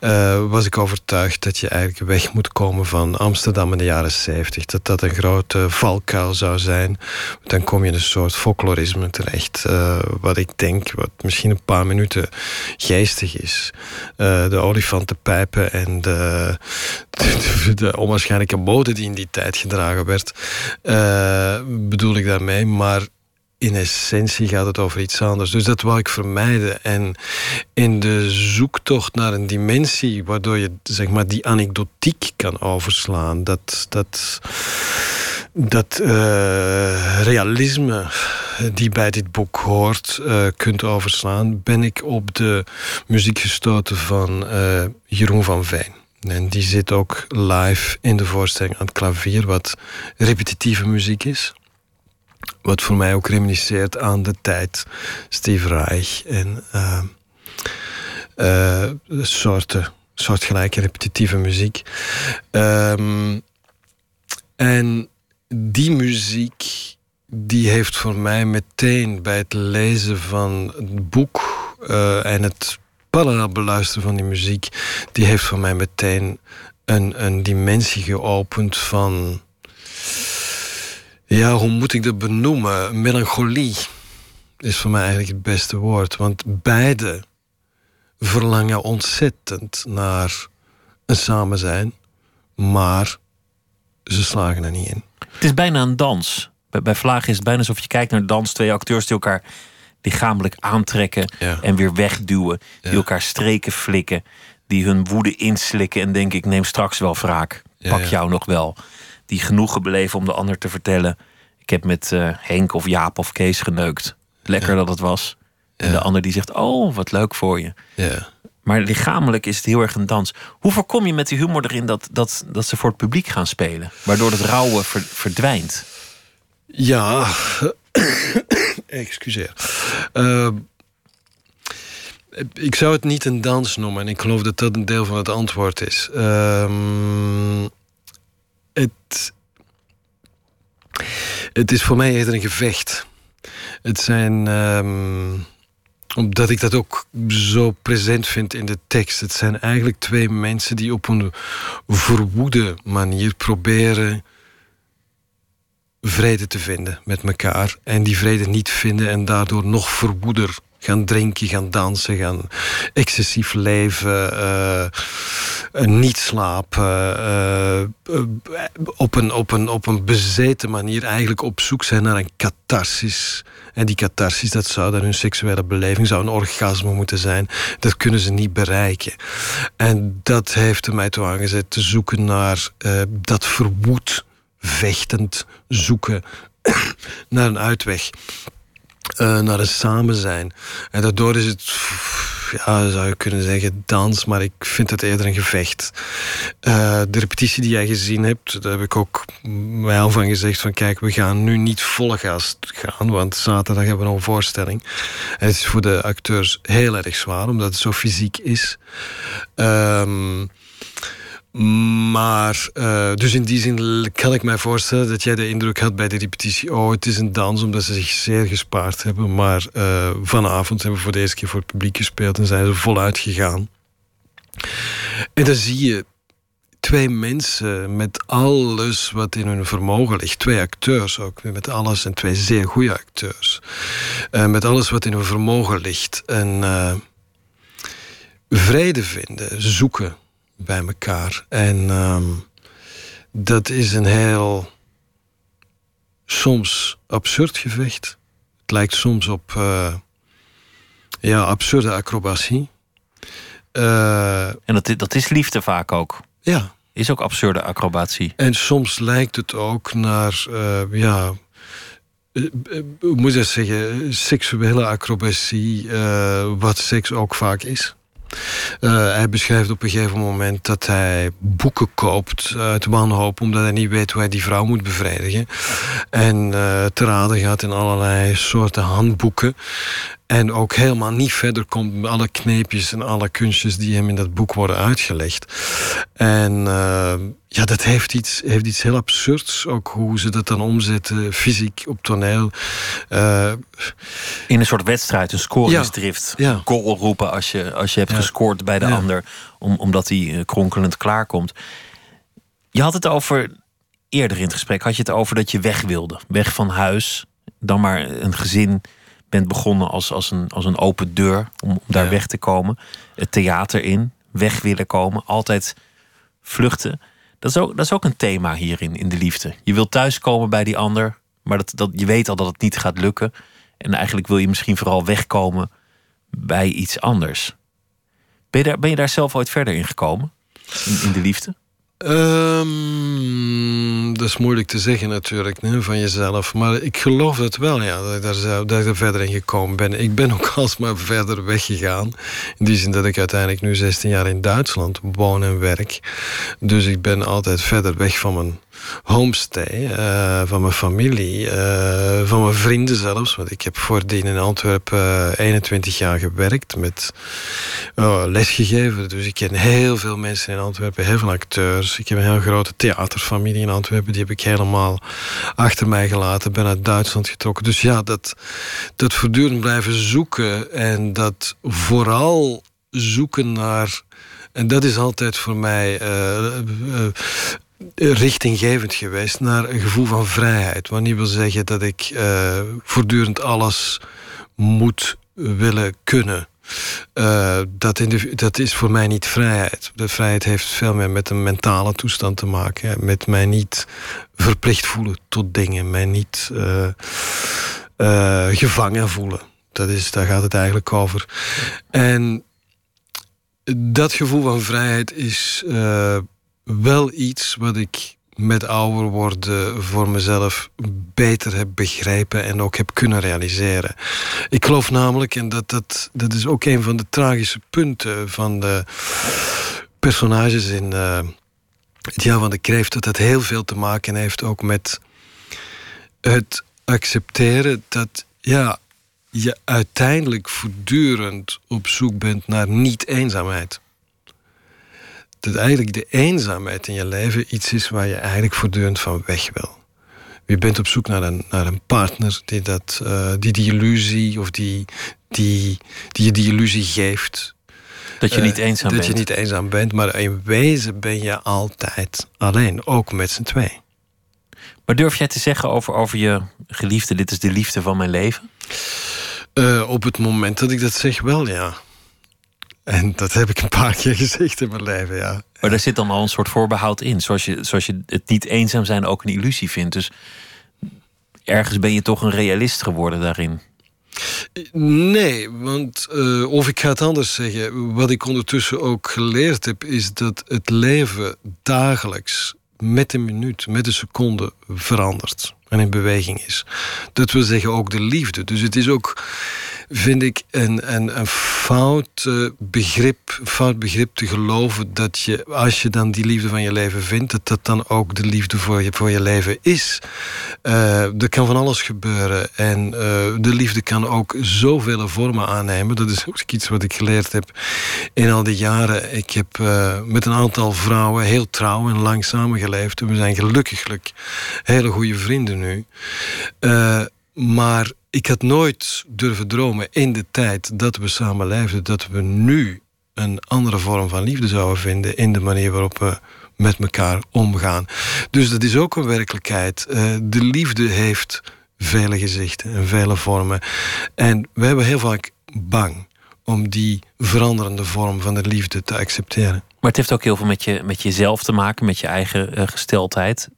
uh, was ik overtuigd dat je eigenlijk weg moet komen van Amsterdam in de jaren 70. Dat dat een grote valkuil zou zijn. Dan kom je in een soort folklorisme terecht. Uh, wat ik denk, wat misschien een paar minuten geestig is. Uh, de olifantenpijpen en de, de, de, onwaarschijnlijke mode die in die tijd gedragen werd, bedoel ik daarmee. Maar in essentie gaat het over iets anders. Dus dat wou ik vermijden. En in de zoektocht naar een dimensie waardoor je zeg maar, die anekdotiek kan overslaan, dat, dat, dat uh, realisme die bij dit boek hoort, uh, kunt overslaan, ben ik op de muziek gestoten van uh, Jeroen van Veen. En die zit ook live in de voorstelling aan het klavier, wat repetitieve muziek is. Wat voor mij ook reminisceert aan de tijd Steve Reich en uh, uh, soorten, soortgelijke repetitieve muziek. Um, en die muziek die heeft voor mij meteen bij het lezen van het boek uh, en het parallel beluisteren van die muziek, die heeft voor mij meteen een, een dimensie geopend van ja, hoe moet ik dat benoemen? Melancholie is voor mij eigenlijk het beste woord. Want beide verlangen ontzettend naar een samen zijn, maar ze slagen er niet in. Het is bijna een dans. Bij, bij Vlaag is het bijna alsof je kijkt naar dans. Twee acteurs die elkaar lichamelijk aantrekken ja. en weer wegduwen. Die Ja. elkaar streken flikken. Die hun woede inslikken en denk ik neem straks wel wraak. Ja, Pak jou nog wel. Die genoegen beleven om de ander te vertellen. Ik heb met eh, Henk of Jaap of Kees geneukt. Lekker Ja. dat het was. En Ja. de ander die zegt, oh wat leuk voor je. Ja. Maar lichamelijk is het heel erg een dans. Hoe voorkom je met die humor erin dat, dat, dat ze voor het publiek gaan spelen? Waardoor het rauwe ver- verdwijnt. Ja, excuseer. Eh, ik zou het niet een dans noemen en ik geloof dat dat een deel van het antwoord is. Ehm, het, het is voor mij eerder een gevecht. Het zijn. ehm, omdat ik dat ook zo present vind in de tekst. Het zijn eigenlijk twee mensen die op een verwoede manier proberen vrede te vinden met elkaar. En die vrede niet vinden en daardoor nog verwoeder gaan drinken, gaan dansen, gaan excessief leven, eh, eh, niet slapen, eh, op, een, op, een, op een bezeten manier eigenlijk op zoek zijn naar een catharsis. En die catharsis, dat zou dan hun seksuele beleving, zou een orgasme moeten zijn. Dat kunnen ze niet bereiken. En dat heeft mij toe aangezet te zoeken naar dat verwoed, vechtend zoeken naar een uitweg eh, naar een samen zijn. En daardoor is het, ja, zou je kunnen zeggen, dans, maar ik vind het eerder een gevecht. Eh, de repetitie die jij gezien hebt, daar heb ik ook wel van gezegd: van kijk, we gaan nu niet volle gas gaan, want zaterdag hebben we nog een voorstelling. En het is voor de acteurs heel erg zwaar, omdat het zo fysiek is. Ehm maar, uh, dus in die zin kan ik mij voorstellen dat jij de indruk had bij de repetitie: oh, het is een dans, omdat ze zich zeer gespaard hebben. Maar uh, vanavond hebben we voor de eerste keer voor het publiek gespeeld en zijn ze voluit gegaan. En dan zie je twee mensen met alles wat in hun vermogen ligt. Twee acteurs ook, met alles en twee zeer goede acteurs. Uh, met alles wat in hun vermogen ligt. En vrede vinden, zoeken bij elkaar. En um, dat is een heel soms absurd gevecht. Het lijkt soms op uh, ja, absurde acrobatie. Uh, en dat, dat is liefde vaak ook. Ja. Is ook absurde acrobatie. En soms lijkt het ook naar, uh, ja, hoe moet je zeggen, seksuele acrobatie, wat seks ook vaak is. Uh, hij beschrijft op een gegeven moment dat hij boeken koopt uit wanhoop, omdat hij niet weet hoe hij die vrouw moet bevredigen. En uh, te raden gaat in allerlei soorten handboeken. En ook helemaal niet verder komt met alle kneepjes en alle kunstjes die hem in dat boek worden uitgelegd. En uh, ja, dat heeft iets, heeft iets heel absurds. Ook hoe ze dat dan omzetten, fysiek op toneel. Uh, in een soort wedstrijd, een scoringsdrift. Ja, ja. Goal roepen als je, als je hebt ja. gescoord bij de ander, om, omdat hij kronkelend klaarkomt. Je had het over, eerder in het gesprek, had je het over dat je weg wilde. Weg van huis, dan maar een gezin bent begonnen als, als, een, als een open deur om, om daar ja. weg te komen. Het theater in, weg willen komen, altijd vluchten. Dat is ook, dat is ook een thema hierin, in de liefde. Je wilt thuiskomen bij die ander, maar dat, dat, je weet al dat het niet gaat lukken. En eigenlijk wil je misschien vooral wegkomen bij iets anders. Ben je daar, ben je daar zelf ooit verder in gekomen? In, in de liefde? Um, dat is moeilijk te zeggen natuurlijk van jezelf. Maar ik geloof het wel, ja, dat ik, daar, dat er verder in gekomen ben. Ik ben ook alsmaar verder weggegaan. In die zin dat ik uiteindelijk nu 16 jaar in Duitsland woon en werk. Dus ik ben altijd verder weg van mijn homestay, uh, van mijn familie, uh, van mijn vrienden zelfs. Want ik heb voordien in Antwerpen uh, 21 jaar gewerkt met oh, lesgegeven. Dus ik ken heel veel mensen in Antwerpen, heel veel acteurs. Ik heb een heel grote theaterfamilie in Antwerpen. Die heb ik helemaal achter mij gelaten. Ben uit Duitsland getrokken. Dus ja, dat, dat voortdurend blijven zoeken en dat vooral zoeken naar. En dat is altijd voor mij uh, uh, richtinggevend geweest naar een gevoel van vrijheid. Wat niet wil zeggen dat ik uh, voortdurend alles moet willen kunnen. Uh, dat, dat, is voor mij niet vrijheid. De vrijheid heeft veel meer met een mentale toestand te maken. Met mij niet verplicht voelen tot dingen. Mij niet uh, gevangen voelen. Dat is, daar gaat het eigenlijk over. En dat gevoel van vrijheid is wel iets wat ik met ouder worden voor mezelf beter heb begrepen en ook heb kunnen realiseren. Ik geloof namelijk, en dat, dat, dat is ook een van de tragische punten van de personages in uh, het jaar van de kreeft, dat dat heel veel te maken heeft ook met het accepteren dat ja, je uiteindelijk voortdurend op zoek bent naar niet-eenzaamheid dat eigenlijk de eenzaamheid in je leven iets is waar je eigenlijk voortdurend van weg wil. Je bent op zoek naar een, naar een partner die, dat, uh, die die illusie of die, die, die je die illusie geeft. Dat je niet eenzaam uh, bent. Dat je niet eenzaam bent, maar in wezen ben je altijd alleen, ook met z'n twee. Maar durf jij te zeggen over, over je geliefde, dit is de liefde van mijn leven? Uh, op het moment dat ik dat zeg, wel ja. En dat heb ik een paar keer gezegd in mijn leven, ja. Maar daar zit dan al een soort voorbehoud in. Zoals je, zoals je het niet eenzaam zijn ook een illusie vindt. Dus ergens ben je toch een realist geworden daarin. Nee, want, uh, of ik ga het anders zeggen. Wat ik ondertussen ook geleerd heb, is dat het leven dagelijks met de minuut, met de seconde verandert en in beweging is. Dat wil zeggen ook de liefde. Dus het is ook, vind ik, een, een, een fout, uh, begrip, fout begrip te geloven dat je, als je dan die liefde van je leven vindt, dat dat dan ook de liefde voor je, voor je leven is. Uh, er kan van alles gebeuren en uh, de liefde kan ook zoveel vormen aannemen. Dat is ook iets wat ik geleerd heb in al die jaren. Ik heb met een aantal vrouwen heel trouw en lang samengeleefd. En we zijn gelukkiglijk hele goede vrienden nu. Maar ik had nooit durven dromen in de tijd dat we samen leefden, dat we nu een andere vorm van liefde zouden vinden in de manier waarop we met elkaar omgaan. Dus dat is ook een werkelijkheid. de liefde heeft vele gezichten en vele vormen. En we hebben heel vaak bang om die veranderende vorm van de liefde te accepteren. Maar het heeft ook heel veel met, je, met jezelf te maken, met je eigen uh, gesteldheid.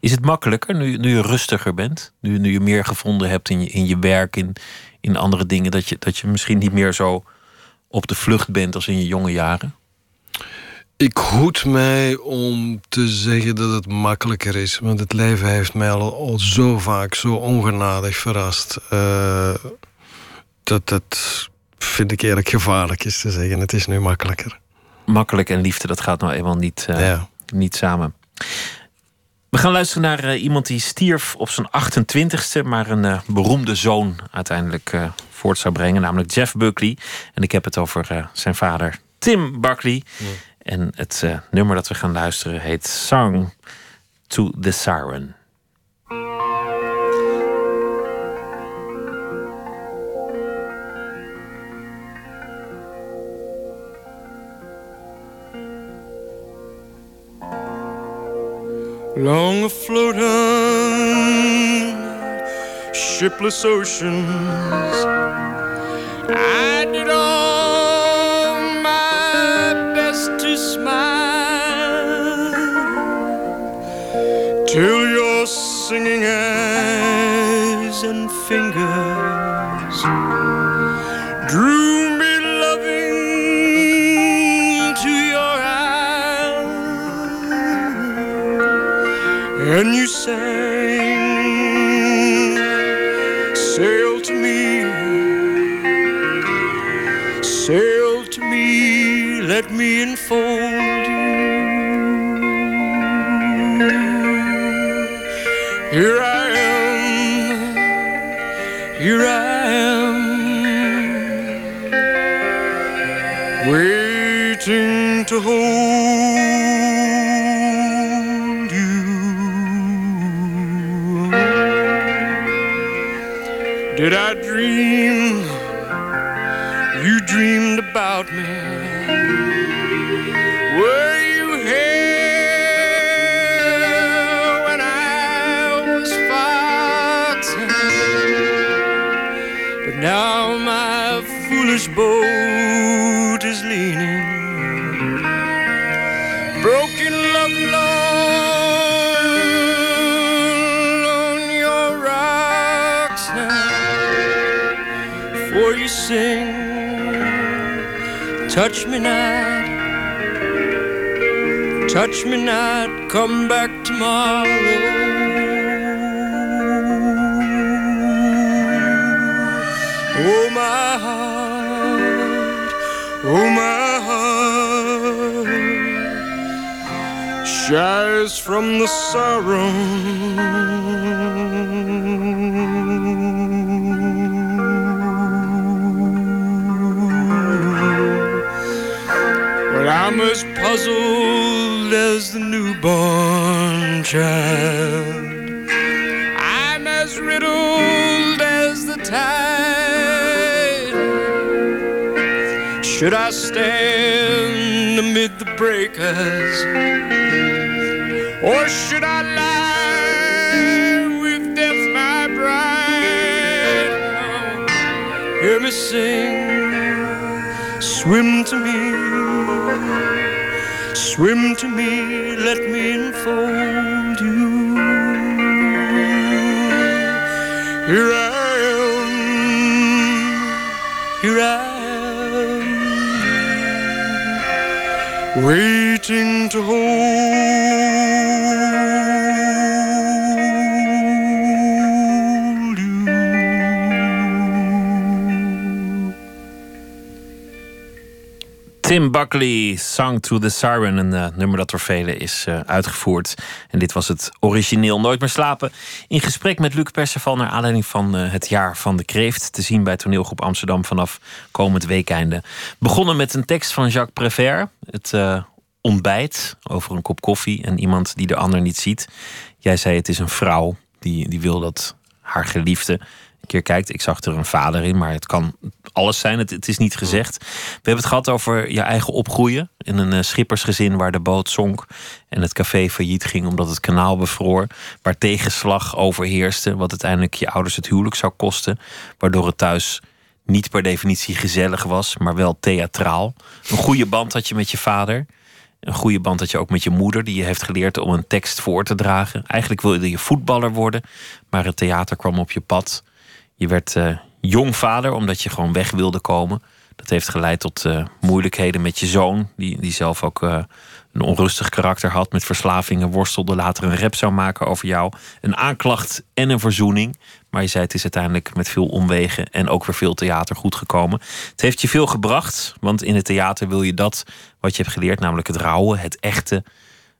Is het makkelijker nu, nu je rustiger bent? Nu, nu je meer gevonden hebt in je, in je werk, in, in andere dingen, dat je, dat je misschien niet meer zo op de vlucht bent als in je jonge jaren? Ik hoed mij om te zeggen dat het makkelijker is. Want het leven heeft mij al, al zo vaak zo ongenadig verrast. Uh, dat dat vind ik eerlijk gevaarlijk is te zeggen. Het is nu makkelijker. Makkelijk en liefde, dat gaat nou eenmaal niet, uh, ja. niet samen. We gaan luisteren naar uh, iemand die stierf op zijn 28ste, maar een uh, beroemde zoon uiteindelijk uh, voort zou brengen, namelijk Jeff Buckley. En ik heb het over zijn vader Tim Buckley. Ja. En het nummer dat we gaan luisteren heet Song to the Siren. Long afloat on shipless oceans, I did all my best to smile till your singing sail to me sail to me let me enfold dream you dreamed about me? Were you here when I was fighting? But now my foolish boat sing, touch me not, touch me not, come back tomorrow. Oh my heart, oh my heart, shies from the sorrow. Puzzled as the newborn child. I'm as riddled as the tide. Should I stand amid the breakers? Or should I lie with death, my bride? Hear me sing, swim to me. Swim to me, let me enfold you. Here I am, here I am, waiting to hold Buckley, Song to the Siren. Een eh, nummer dat door velen is eh, uitgevoerd. En dit was het origineel Nooit meer slapen. In gesprek met Luc Perceval naar aanleiding van eh, het jaar van de kreeft. Te zien bij toneelgroep Amsterdam vanaf komend weekeinde. Begonnen met een tekst van Jacques Prévert. Het ontbijt over een kop koffie en iemand die de ander niet ziet. Jij zei het is een vrouw die, die wil dat haar geliefde keer kijkt. Ik zag er een vader in, maar het kan alles zijn. Het, het is niet gezegd. We hebben het gehad over je eigen opgroeien. In een eh, schippersgezin waar de boot zonk. En het café failliet ging omdat het kanaal bevroor. Waar tegenslag overheerste. Wat uiteindelijk je ouders het huwelijk zou kosten. Waardoor het thuis niet per definitie gezellig was, maar wel theatraal. Een goede band had je met je vader. Een goede band had je ook met je moeder, die je heeft geleerd om een tekst voor te dragen. Eigenlijk wilde je voetballer worden, maar het theater kwam op je pad. Je werd eh, jong vader omdat je gewoon weg wilde komen. Dat heeft geleid tot eh, moeilijkheden met je zoon, die, die zelf ook eh, een onrustig karakter had, met verslavingen worstelde, later een rap zou maken over jou. Een aanklacht en een verzoening. Maar je zei het is uiteindelijk met veel omwegen en ook weer veel theater goed gekomen. Het heeft je veel gebracht, want in het theater wil je dat wat je hebt geleerd, namelijk het rauwe, het echte,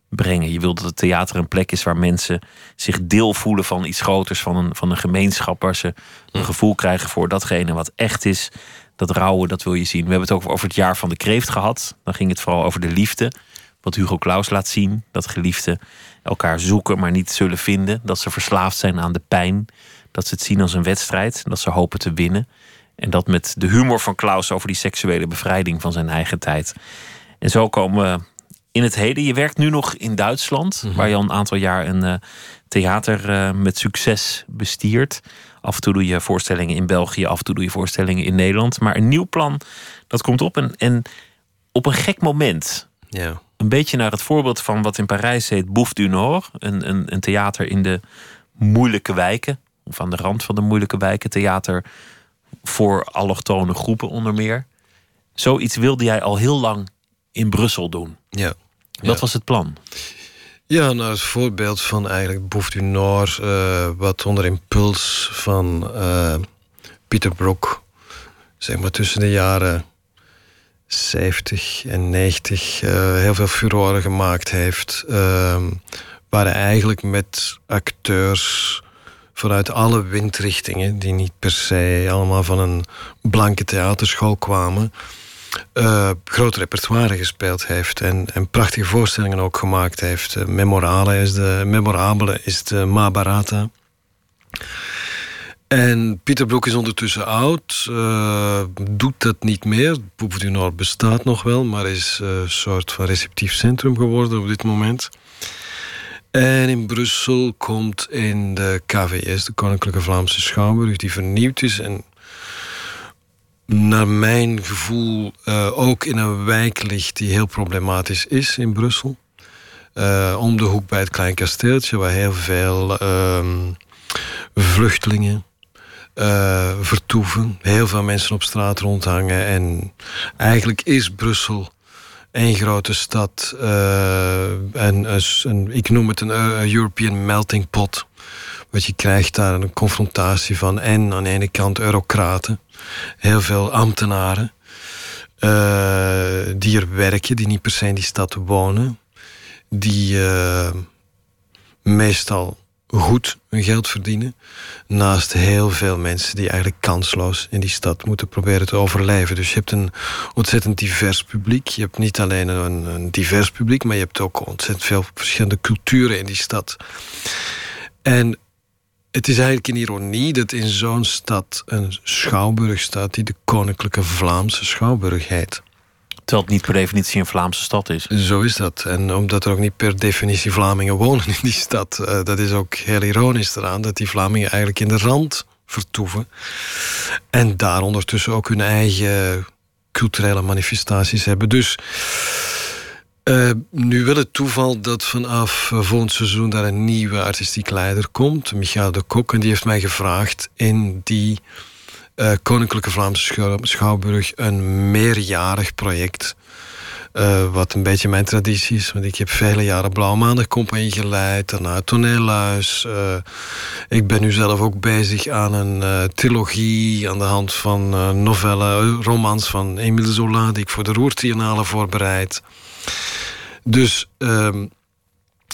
brengen. Je wil dat het theater een plek is waar mensen zich deel voelen van iets groters, van een, van een gemeenschap, waar ze een gevoel krijgen voor datgene wat echt is. Dat rauwe, dat wil je zien. We hebben het ook over het jaar van de kreeft gehad. Dan ging het vooral over de liefde. Wat Hugo Claus laat zien. Dat geliefden elkaar zoeken, maar niet zullen vinden. Dat ze verslaafd zijn aan de pijn. Dat ze het zien als een wedstrijd. Dat ze hopen te winnen. En dat met de humor van Klaus over die seksuele bevrijding van zijn eigen tijd. En zo komen we in het heden. Je werkt nu nog in Duitsland, waar je al een aantal jaar een eh, theater eh, met succes bestiert. Af en toe doe je voorstellingen in België, af en toe doe je voorstellingen in Nederland. Maar een nieuw plan, dat komt op. En, en op een gek moment. Ja. Een beetje naar het voorbeeld van wat in Parijs heet Bouffe du Nord. Een, een, een theater in de moeilijke wijken. Of aan de rand van de moeilijke wijken. Theater voor allochtone groepen onder meer. Zoiets wilde jij al heel lang in Brussel doen. Ja. Wat Ja. was het plan? Ja, nou, het voorbeeld van eigenlijk Boef du Nord, eh, wat onder impuls van eh, Pieter Broek, zeg maar tussen de jaren 70 en 90, eh, heel veel furoren gemaakt heeft. eh, waar hij eigenlijk met acteurs vanuit alle windrichtingen, die niet per se allemaal van een blanke theaterschool kwamen, eh, groot repertoire gespeeld heeft en, en prachtige voorstellingen ook gemaakt heeft. Eh, memorale is de, memorabele is de Mahabharata. En Pieter Broek is ondertussen oud, eh, doet dat niet meer. Boef du Nord bestaat nog wel, maar is een soort van receptief centrum geworden op dit moment. En in Brussel komt in de KVS, de Koninklijke Vlaamse Schouwburg, die vernieuwd is en naar mijn gevoel eh, ook in een wijk ligt die heel problematisch is in Brussel. Eh, om de hoek bij het Klein Kasteeltje, waar heel veel ehm, vluchtelingen eh, vertoeven. Heel veel mensen op straat rondhangen. En eigenlijk is Brussel één grote stad. en een- ik noem het een European melting pot. Je krijgt daar een confrontatie van en aan de ene kant eurocraten, heel veel ambtenaren eh, die er werken, die niet per se in die stad wonen, die eh, meestal goed hun geld verdienen. Naast heel veel mensen die eigenlijk kansloos in die stad moeten proberen te overleven. Dus je hebt een ontzettend divers publiek. Je hebt niet alleen een, een divers publiek, maar je hebt ook ontzettend veel verschillende culturen in die stad. En het is eigenlijk een ironie dat in zo'n stad een schouwburg staat die de Koninklijke Vlaamse Schouwburg heet. Terwijl het niet per definitie een Vlaamse stad is. Zo is dat. En omdat er ook niet per definitie Vlamingen wonen in die stad, uh, dat is ook heel ironisch eraan dat die Vlamingen eigenlijk in de rand vertoeven. En daar ondertussen ook hun eigen culturele manifestaties hebben. Dus uh, nu wil het toeval dat vanaf uh, volgend seizoen daar een nieuwe artistiek leider komt, Michael de Kok, en die heeft mij gevraagd in die uh, Koninklijke Vlaamse Schouwburg een meerjarig project. Uh, wat een beetje mijn traditie is. Want ik heb vele jaren Blauwe Maandag Compagnie geleid. Daarna Toneelhuis. Uh, ik ben nu zelf ook bezig aan een uh, trilogie... aan de hand van novellen, romans van Émile Zola... die ik voor de Roertriennale voorbereid. Dus ehm,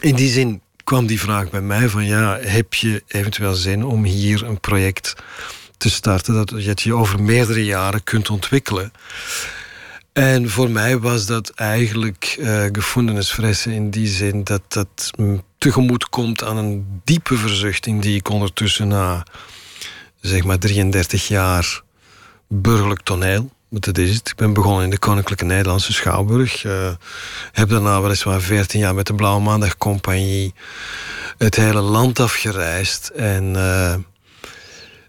in die zin kwam die vraag bij mij van... ja, heb je eventueel zin om hier een project te starten... dat je over meerdere jaren kunt ontwikkelen... En voor mij was dat eigenlijk uh, gevoelensfressen in die zin dat dat tegemoet komt aan een diepe verzuchting die ik ondertussen na zeg maar 33 jaar burgerlijk toneel, dat is het. Ik ben begonnen in de Koninklijke Nederlandse Schouwburg. Uh, heb daarna weliswaar 14 jaar met de Blauwe Maandag Compagnie het hele land afgereisd en uh,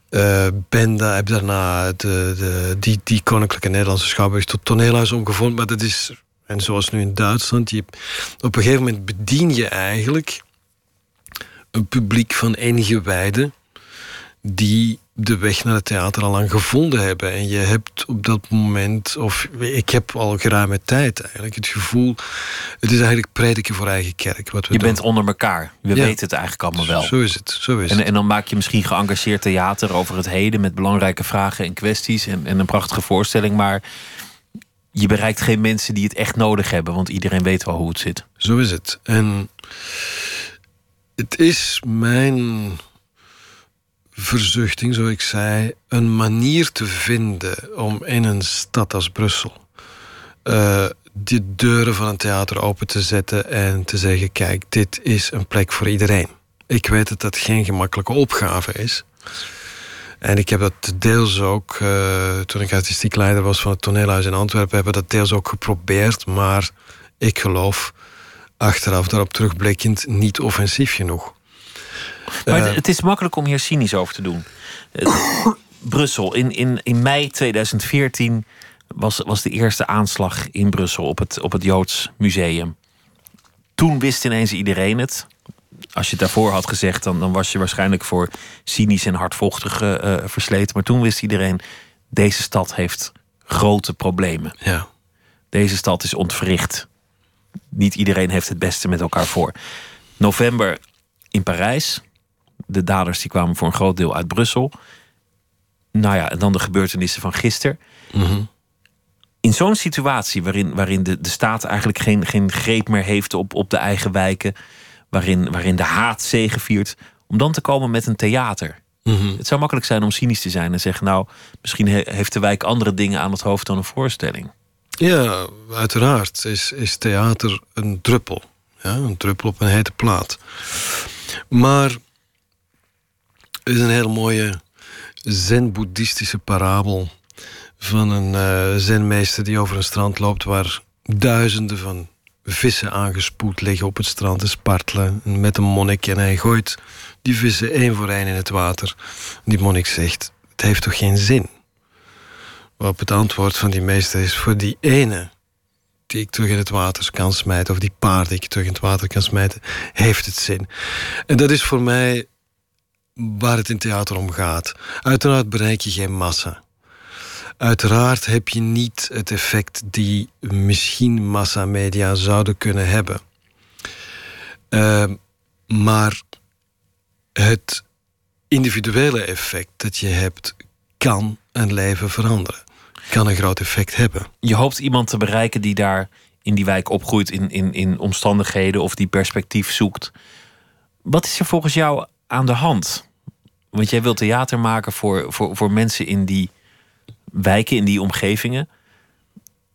uh, ben daar, heb daarna de, de, die, die Koninklijke Nederlandse Schouwburg tot toneelhuis omgevormd. Maar dat is, en zoals nu in Duitsland, je, op een gegeven moment bedien je eigenlijk een publiek van ingewijden die de weg naar het theater al lang gevonden hebben. En je hebt op dat moment, of ik heb al geruime tijd eigenlijk het gevoel, het is eigenlijk prediken voor eigen kerk. Wat we je doen. bent onder elkaar. We ja. weten het eigenlijk allemaal wel. Zo is het. Zo is en, het. en dan maak je misschien geëngageerd theater over het heden met belangrijke vragen en kwesties en, en een prachtige voorstelling, maar je bereikt geen mensen die het echt nodig hebben, want iedereen weet wel hoe het zit. Zo is het. En het is mijn verzuchting, zoals ik zei, een manier te vinden om in een stad als Brussel uh, de deuren van een theater open te zetten en te zeggen: kijk, dit is een plek voor iedereen. Ik weet dat dat geen gemakkelijke opgave is. En ik heb dat deels ook, uh, toen ik artistiek leider was van het toneelhuis in Antwerpen, hebben we dat deels ook geprobeerd. Maar ik geloof, achteraf daarop terugblikkend, niet offensief genoeg. Maar uh, het is makkelijk om hier cynisch over te doen. Uh, Brussel, in, in, in mei 2014 was, was de eerste aanslag in Brussel op het, op het Joods Museum. Toen wist ineens iedereen het. Als je het daarvoor had gezegd, dan, dan was je waarschijnlijk voor cynisch en hardvochtig uh, versleten. Maar toen wist iedereen, deze stad heeft grote problemen. Ja. Deze stad is ontwricht. Niet iedereen heeft het beste met elkaar voor. November in Parijs. De daders die kwamen voor een groot deel uit Brussel. Nou ja, en dan de gebeurtenissen van gisteren. Mm -hmm. In zo'n situatie waarin, waarin de, de staat eigenlijk geen, geen greep meer heeft op, op de eigen wijken. Waarin, waarin de haat zegeviert. Om dan te komen met een theater. Mm -hmm. Het zou makkelijk zijn om cynisch te zijn en zeggen: Nou, misschien he, heeft de wijk andere dingen aan het hoofd dan een voorstelling. Ja, uiteraard is, is theater een druppel. Ja, een druppel op een hete plaat. Maar er is een hele mooie zen-boeddhistische parabel van een uh, zenmeester die over een strand loopt waar duizenden van vissen aangespoeld liggen op het strand te spartelen met een monnik en hij gooit die vissen één voor één in het water. Die monnik zegt: Het heeft toch geen zin? Waarop het antwoord van die meester is: Voor die ene die ik terug in het water kan smijten, of die paard die ik terug in het water kan smijten, heeft het zin. En dat is voor mij waar het in theater om gaat. Uiteraard bereik je geen massa. Uiteraard heb je niet het effect die misschien massamedia zouden kunnen hebben. Uh, maar het individuele effect dat je hebt, kan een leven veranderen kan een groot effect hebben. Je hoopt iemand te bereiken die daar in die wijk opgroeit in, in, in omstandigheden of die perspectief zoekt. Wat is er volgens jou aan de hand? Want jij wilt theater maken voor, voor, voor mensen in die wijken, in die omgevingen.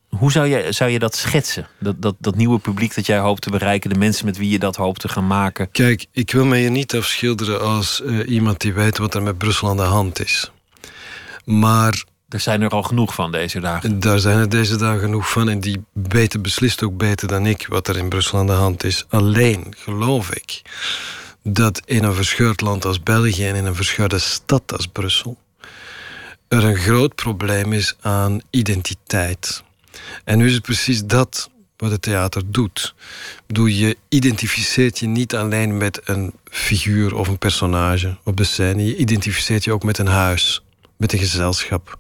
Hoe zou je, zou je dat schetsen? Dat, dat, dat nieuwe publiek dat jij hoopt te bereiken, de mensen met wie je dat hoopt te gaan maken? Kijk, ik wil mij hier niet afschilderen als uh, iemand die weet wat er met Brussel aan de hand is. Maar. Er zijn er al genoeg van deze dagen. Daar zijn er deze dagen genoeg van. En die weten beslist ook beter dan ik wat er in Brussel aan de hand is. Alleen geloof ik dat in een verscheurd land als België en in een verscheurde stad als Brussel er een groot probleem is aan identiteit. En nu is het precies dat wat het theater doet. Bedoel, je identificeert je niet alleen met een figuur of een personage op de scène. Je identificeert je ook met een huis, met een gezelschap.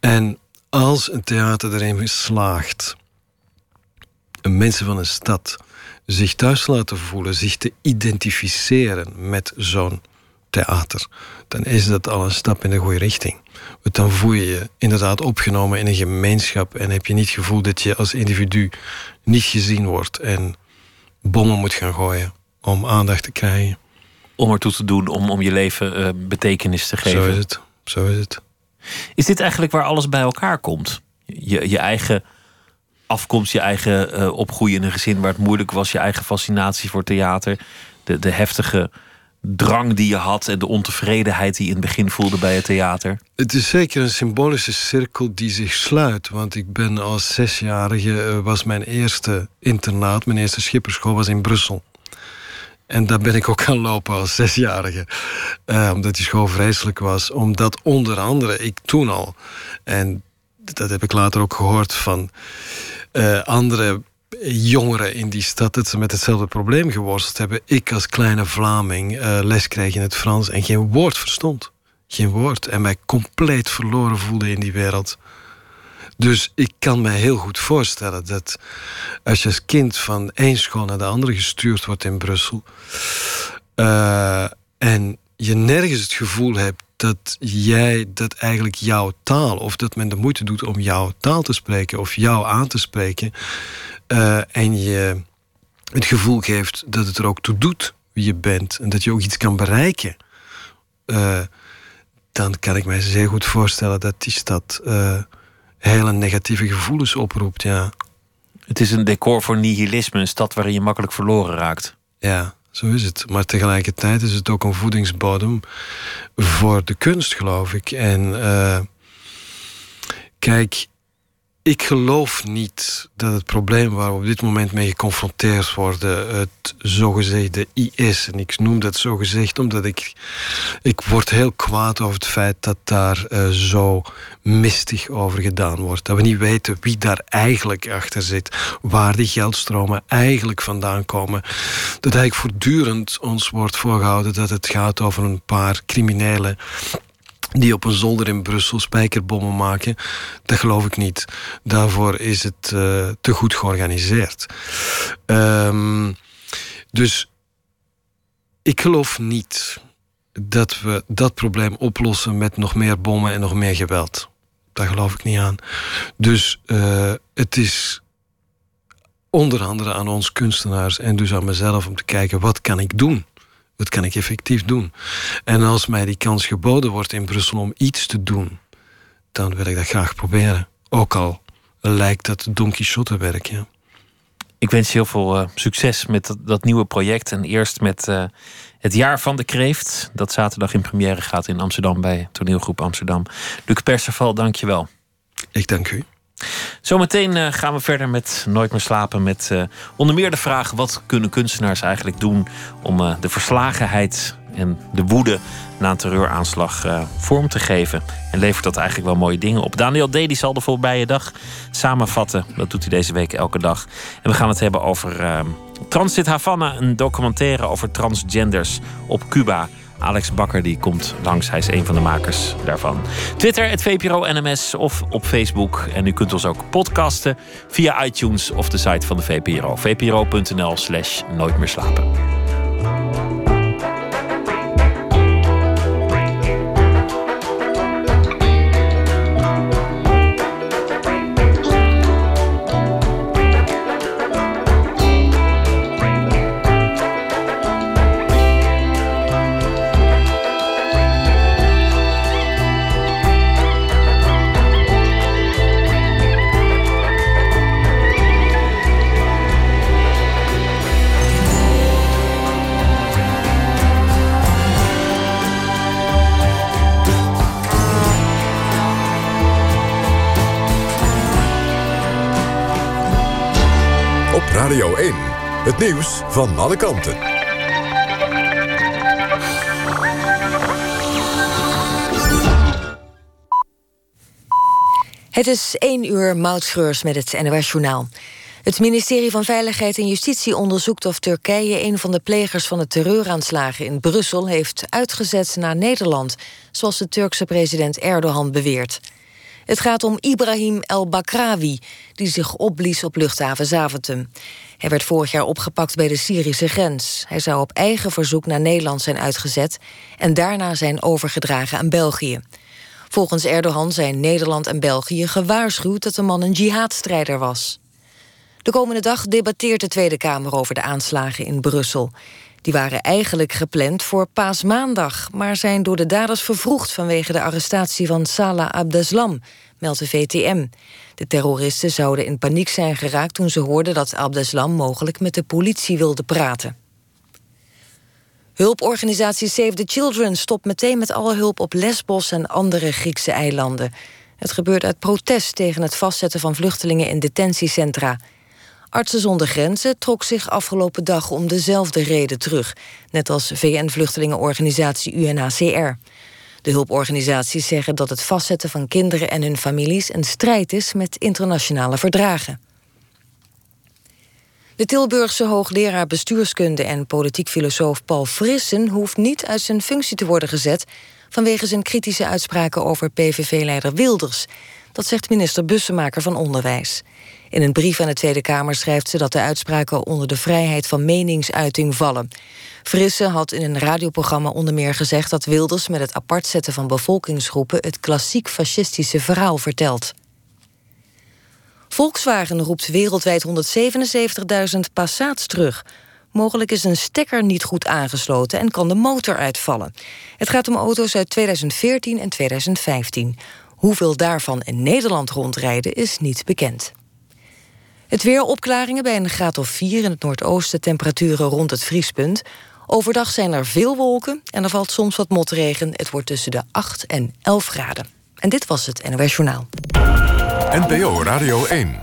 En als een theater erin slaagt een mensen van een stad zich thuis laten voelen, zich te identificeren met zo'n theater, dan is dat al een stap in de goede richting. Want dan voel je je inderdaad opgenomen in een gemeenschap en heb je niet het gevoel dat je als individu niet gezien wordt en bommen moet gaan gooien om aandacht te krijgen. Om ertoe te doen, om, om je leven uh, betekenis te geven. Zo is het. Zo is het. Is dit eigenlijk waar alles bij elkaar komt? Je, je eigen afkomst, je eigen uh, opgroeien in een gezin waar het moeilijk was, je eigen fascinatie voor theater, de, de heftige drang die je had en de ontevredenheid die je in het begin voelde bij het theater? Het is zeker een symbolische cirkel die zich sluit. Want ik ben als zesjarige, uh, was mijn eerste internaat, mijn eerste schipperschool was in Brussel. En daar ben ik ook gaan lopen als zesjarige. Uh, omdat die school vreselijk was. Omdat onder andere ik toen al, en dat heb ik later ook gehoord van uh, andere jongeren in die stad dat ze met hetzelfde probleem geworsteld hebben. Ik als kleine Vlaming uh, les kreeg in het Frans en geen woord verstond. Geen woord. En mij compleet verloren voelde in die wereld. Dus ik kan me heel goed voorstellen dat als je als kind van één school naar de andere gestuurd wordt in Brussel. Uh, en je nergens het gevoel hebt dat jij dat eigenlijk jouw taal, of dat men de moeite doet om jouw taal te spreken of jou aan te spreken, uh, en je het gevoel geeft dat het er ook toe doet wie je bent en dat je ook iets kan bereiken, uh, dan kan ik mij zeer goed voorstellen dat die stad uh, hele negatieve gevoelens oproept. Ja. Het is een decor voor nihilisme, een stad waarin je makkelijk verloren raakt. Ja, zo is het. Maar tegelijkertijd is het ook een voedingsbodem voor de kunst, geloof ik. En uh, kijk, ik geloof niet dat het probleem waar we op dit moment mee geconfronteerd worden, het zogezegde IS, en ik noem dat zogezegd omdat ik, ik word heel kwaad over het feit dat daar uh, zo mistig over gedaan wordt. Dat we niet weten wie daar eigenlijk achter zit, waar die geldstromen eigenlijk vandaan komen. Dat eigenlijk voortdurend ons wordt voorgehouden dat het gaat over een paar criminelen die op een zolder in Brussel spijkerbommen maken. Dat geloof ik niet. Daarvoor is het uh, te goed georganiseerd. Um, dus ik geloof niet dat we dat probleem oplossen met nog meer bommen en nog meer geweld. Daar geloof ik niet aan. Dus uh, het is onder andere aan ons kunstenaars en dus aan mezelf om te kijken wat kan ik doen wat kan ik effectief doen? En als mij die kans geboden wordt in Brussel om iets te doen, dan wil ik dat graag proberen. Ook al lijkt dat Don Quixote werk, ja. Ik wens je heel veel uh, succes met dat, dat, nieuwe project. En eerst met uh, het Jaar van de Kreeft. Dat zaterdag in première gaat in Amsterdam bij toneelgroep Amsterdam. Luc Perceval, dank je wel. Ik dank u. Zometeen uh, gaan we verder met Nooit meer slapen. Met uh, onder meer de vraag: wat kunnen kunstenaars eigenlijk doen om uh, de verslagenheid en de woede na een terreuraanslag vorm te geven? En levert dat eigenlijk wel mooie dingen op? Daniel D. zal de voorbije dag samenvatten. Dat doet hij deze week elke dag. En we gaan het hebben over Transit Havana, een documentaire over transgenders op Cuba. Alex Bakker die komt langs. Hij is een van de makers daarvan. Twitter, het VPRO NMS of op Facebook. En u kunt ons ook podcasten via iTunes of de site van de VPRO. vpro.nl slash nooit meer slapen. Het nieuws van alle kanten. Het is 1 uur Moutschreurs met het NOS Journaal. Het ministerie van Veiligheid en Justitie onderzoekt of Turkije... een van de plegers van de terreuraanslagen in Brussel heeft uitgezet naar Nederland... zoals de Turkse president Erdogan beweert. Het gaat om Ibrahim El-Bakrawi, die zich opblies op luchthaven Zaventem. Hij werd vorig jaar opgepakt bij de Syrische grens. Hij zou op eigen verzoek naar Nederland zijn uitgezet... en daarna zijn overgedragen aan België. Volgens Erdogan zijn Nederland en België gewaarschuwd... dat de man een jihadstrijder was. De komende dag debatteert de Tweede Kamer over de aanslagen in Brussel. Die waren eigenlijk gepland voor paasmaandag... maar zijn door de daders vervroegd vanwege de arrestatie van Salah Abdeslam, meldt de VTM. De terroristen zouden in paniek zijn geraakt toen ze hoorden dat Abdeslam mogelijk met de politie wilde praten. Hulporganisatie Save the Children stopt meteen met alle hulp op Lesbos en andere Griekse eilanden. Het gebeurt uit protest tegen het vastzetten van vluchtelingen in detentiecentra. Artsen zonder Grenzen trok zich afgelopen dag om dezelfde reden terug, net als VN-vluchtelingenorganisatie UNHCR. De hulporganisaties zeggen dat het vastzetten van kinderen en hun families een strijd is met internationale verdragen. De Tilburgse hoogleraar bestuurskunde en politiek filosoof Paul Frissen hoeft niet uit zijn functie te worden gezet vanwege zijn kritische uitspraken over PVV-leider Wilders. Dat zegt minister Bussemaker van Onderwijs. In een brief aan de Tweede Kamer schrijft ze dat de uitspraken onder de vrijheid van meningsuiting vallen. Frisse had in een radioprogramma onder meer gezegd dat Wilders met het apart zetten van bevolkingsgroepen het klassiek fascistische verhaal vertelt. Volkswagen roept wereldwijd 177.000 Passats terug. Mogelijk is een stekker niet goed aangesloten en kan de motor uitvallen. Het gaat om auto's uit 2014 en 2015. Hoeveel daarvan in Nederland rondrijden is niet bekend. Het weer opklaringen bij een graad of 4 in het noordoosten, temperaturen rond het vriespunt. Overdag zijn er veel wolken en er valt soms wat motregen. Het wordt tussen de 8 en 11 graden. En dit was het NOS Journaal. NPO Radio 1.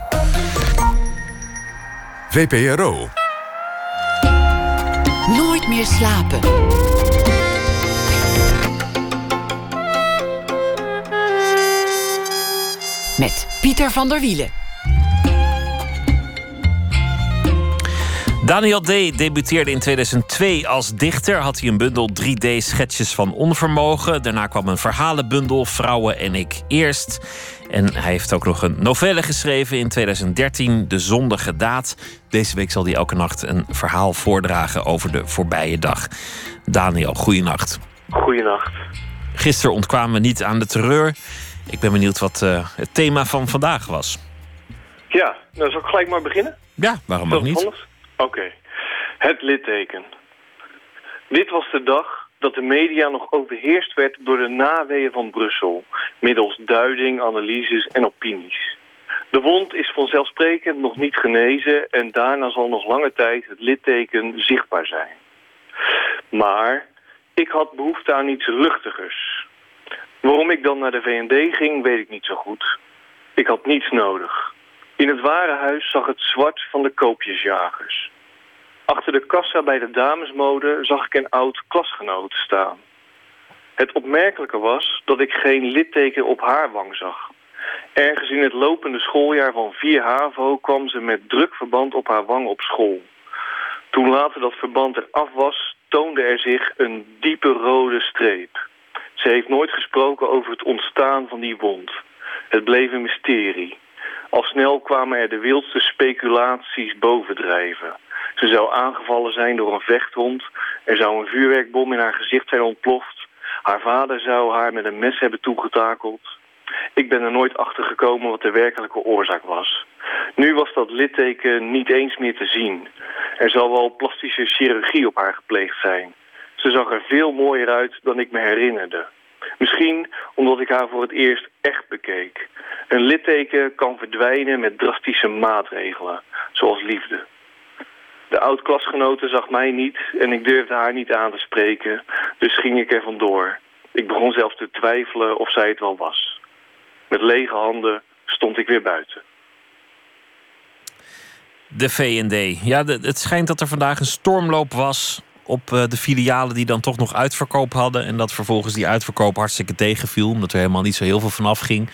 VPRO. Nooit meer slapen. Met Pieter van der Wielen. Daniel D. debuteerde in 2002 als dichter. Had hij een bundel 3D-schetsjes van onvermogen. Daarna kwam een verhalenbundel Vrouwen en ik eerst. En hij heeft ook nog een novelle geschreven in 2013, De Zondige Daad. Deze week zal hij elke nacht een verhaal voordragen over de voorbije dag. Daniel, goeienacht. Goeienacht. Gisteren ontkwamen we niet aan de terreur. Ik ben benieuwd wat uh, het thema van vandaag was. Ja, nou zal ik gelijk maar beginnen? Ja, waarom ook niet? Oké. Het litteken. Dit was de dag dat de media nog overheerst werd door de naweeën van Brussel, middels duiding, analyses en opinies. De wond is vanzelfsprekend nog niet genezen en daarna zal nog lange tijd het litteken zichtbaar zijn. Maar ik had behoefte aan iets luchtigers. Waarom ik dan naar de VND ging, weet ik niet zo goed. Ik had niets nodig. In het warenhuis zag het zwart van de koopjesjagers. Achter de kassa bij de damesmode zag ik een oud klasgenoot staan. Het opmerkelijke was dat ik geen litteken op haar wang zag. Ergens in het lopende schooljaar van 4 HAVO kwam ze met druk verband op haar wang op school. Toen later dat verband eraf was, toonde er zich een diepe rode streep. Ze heeft nooit gesproken over het ontstaan van die wond. Het bleef een mysterie. Al snel kwamen er de wildste speculaties bovendrijven. Ze zou aangevallen zijn door een vechthond. Er zou een vuurwerkbom in haar gezicht zijn ontploft. Haar vader zou haar met een mes hebben toegetakeld. Ik ben er nooit achter gekomen wat de werkelijke oorzaak was. Nu was dat litteken niet eens meer te zien. Er zal wel plastische chirurgie op haar gepleegd zijn. Ze zag er veel mooier uit dan ik me herinnerde. Misschien omdat ik haar voor het eerst echt bekeek. Een litteken kan verdwijnen met drastische maatregelen, zoals liefde. De oud-klasgenote zag mij niet en ik durfde haar niet aan te spreken, dus ging ik er vandoor. Ik begon zelfs te twijfelen of zij het wel was. Met lege handen stond ik weer buiten. De VND. Ja, het schijnt dat er vandaag een stormloop was op eh, de filialen die dan toch nog uitverkoop hadden. En dat vervolgens die uitverkoop hartstikke tegenviel, omdat er helemaal niet zo heel veel vanaf ging.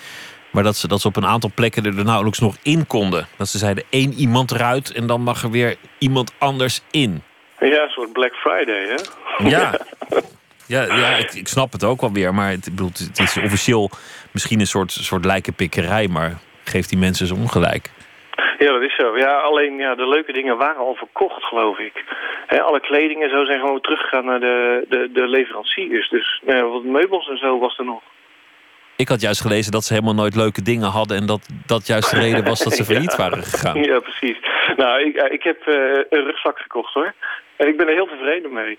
Maar dat ze, dat ze op een aantal plekken er nauwelijks nog in konden. Dat ze zeiden één iemand eruit en dan mag er weer iemand anders in. Ja, een soort Black Friday, hè? Ja, ja, ja ik, ik snap het ook wel weer. Maar het, ik bedoel, het is officieel misschien een soort, soort lijkenpikkerij. Maar geeft die mensen zo ongelijk. Ja, dat is zo. Ja, alleen ja, de leuke dingen waren al verkocht, geloof ik. Alle kleding en zo zijn gewoon teruggegaan naar de, de, de leveranciers. Dus nou ja, wat meubels en zo was er nog. Ik had juist gelezen dat ze helemaal nooit leuke dingen hadden. En dat dat juist de reden was dat ze failliet Ja. waren gegaan. Ja, precies. Nou, ik, eh, ik heb eh, een rugzak gekocht, hoor. En ik ben er heel tevreden mee.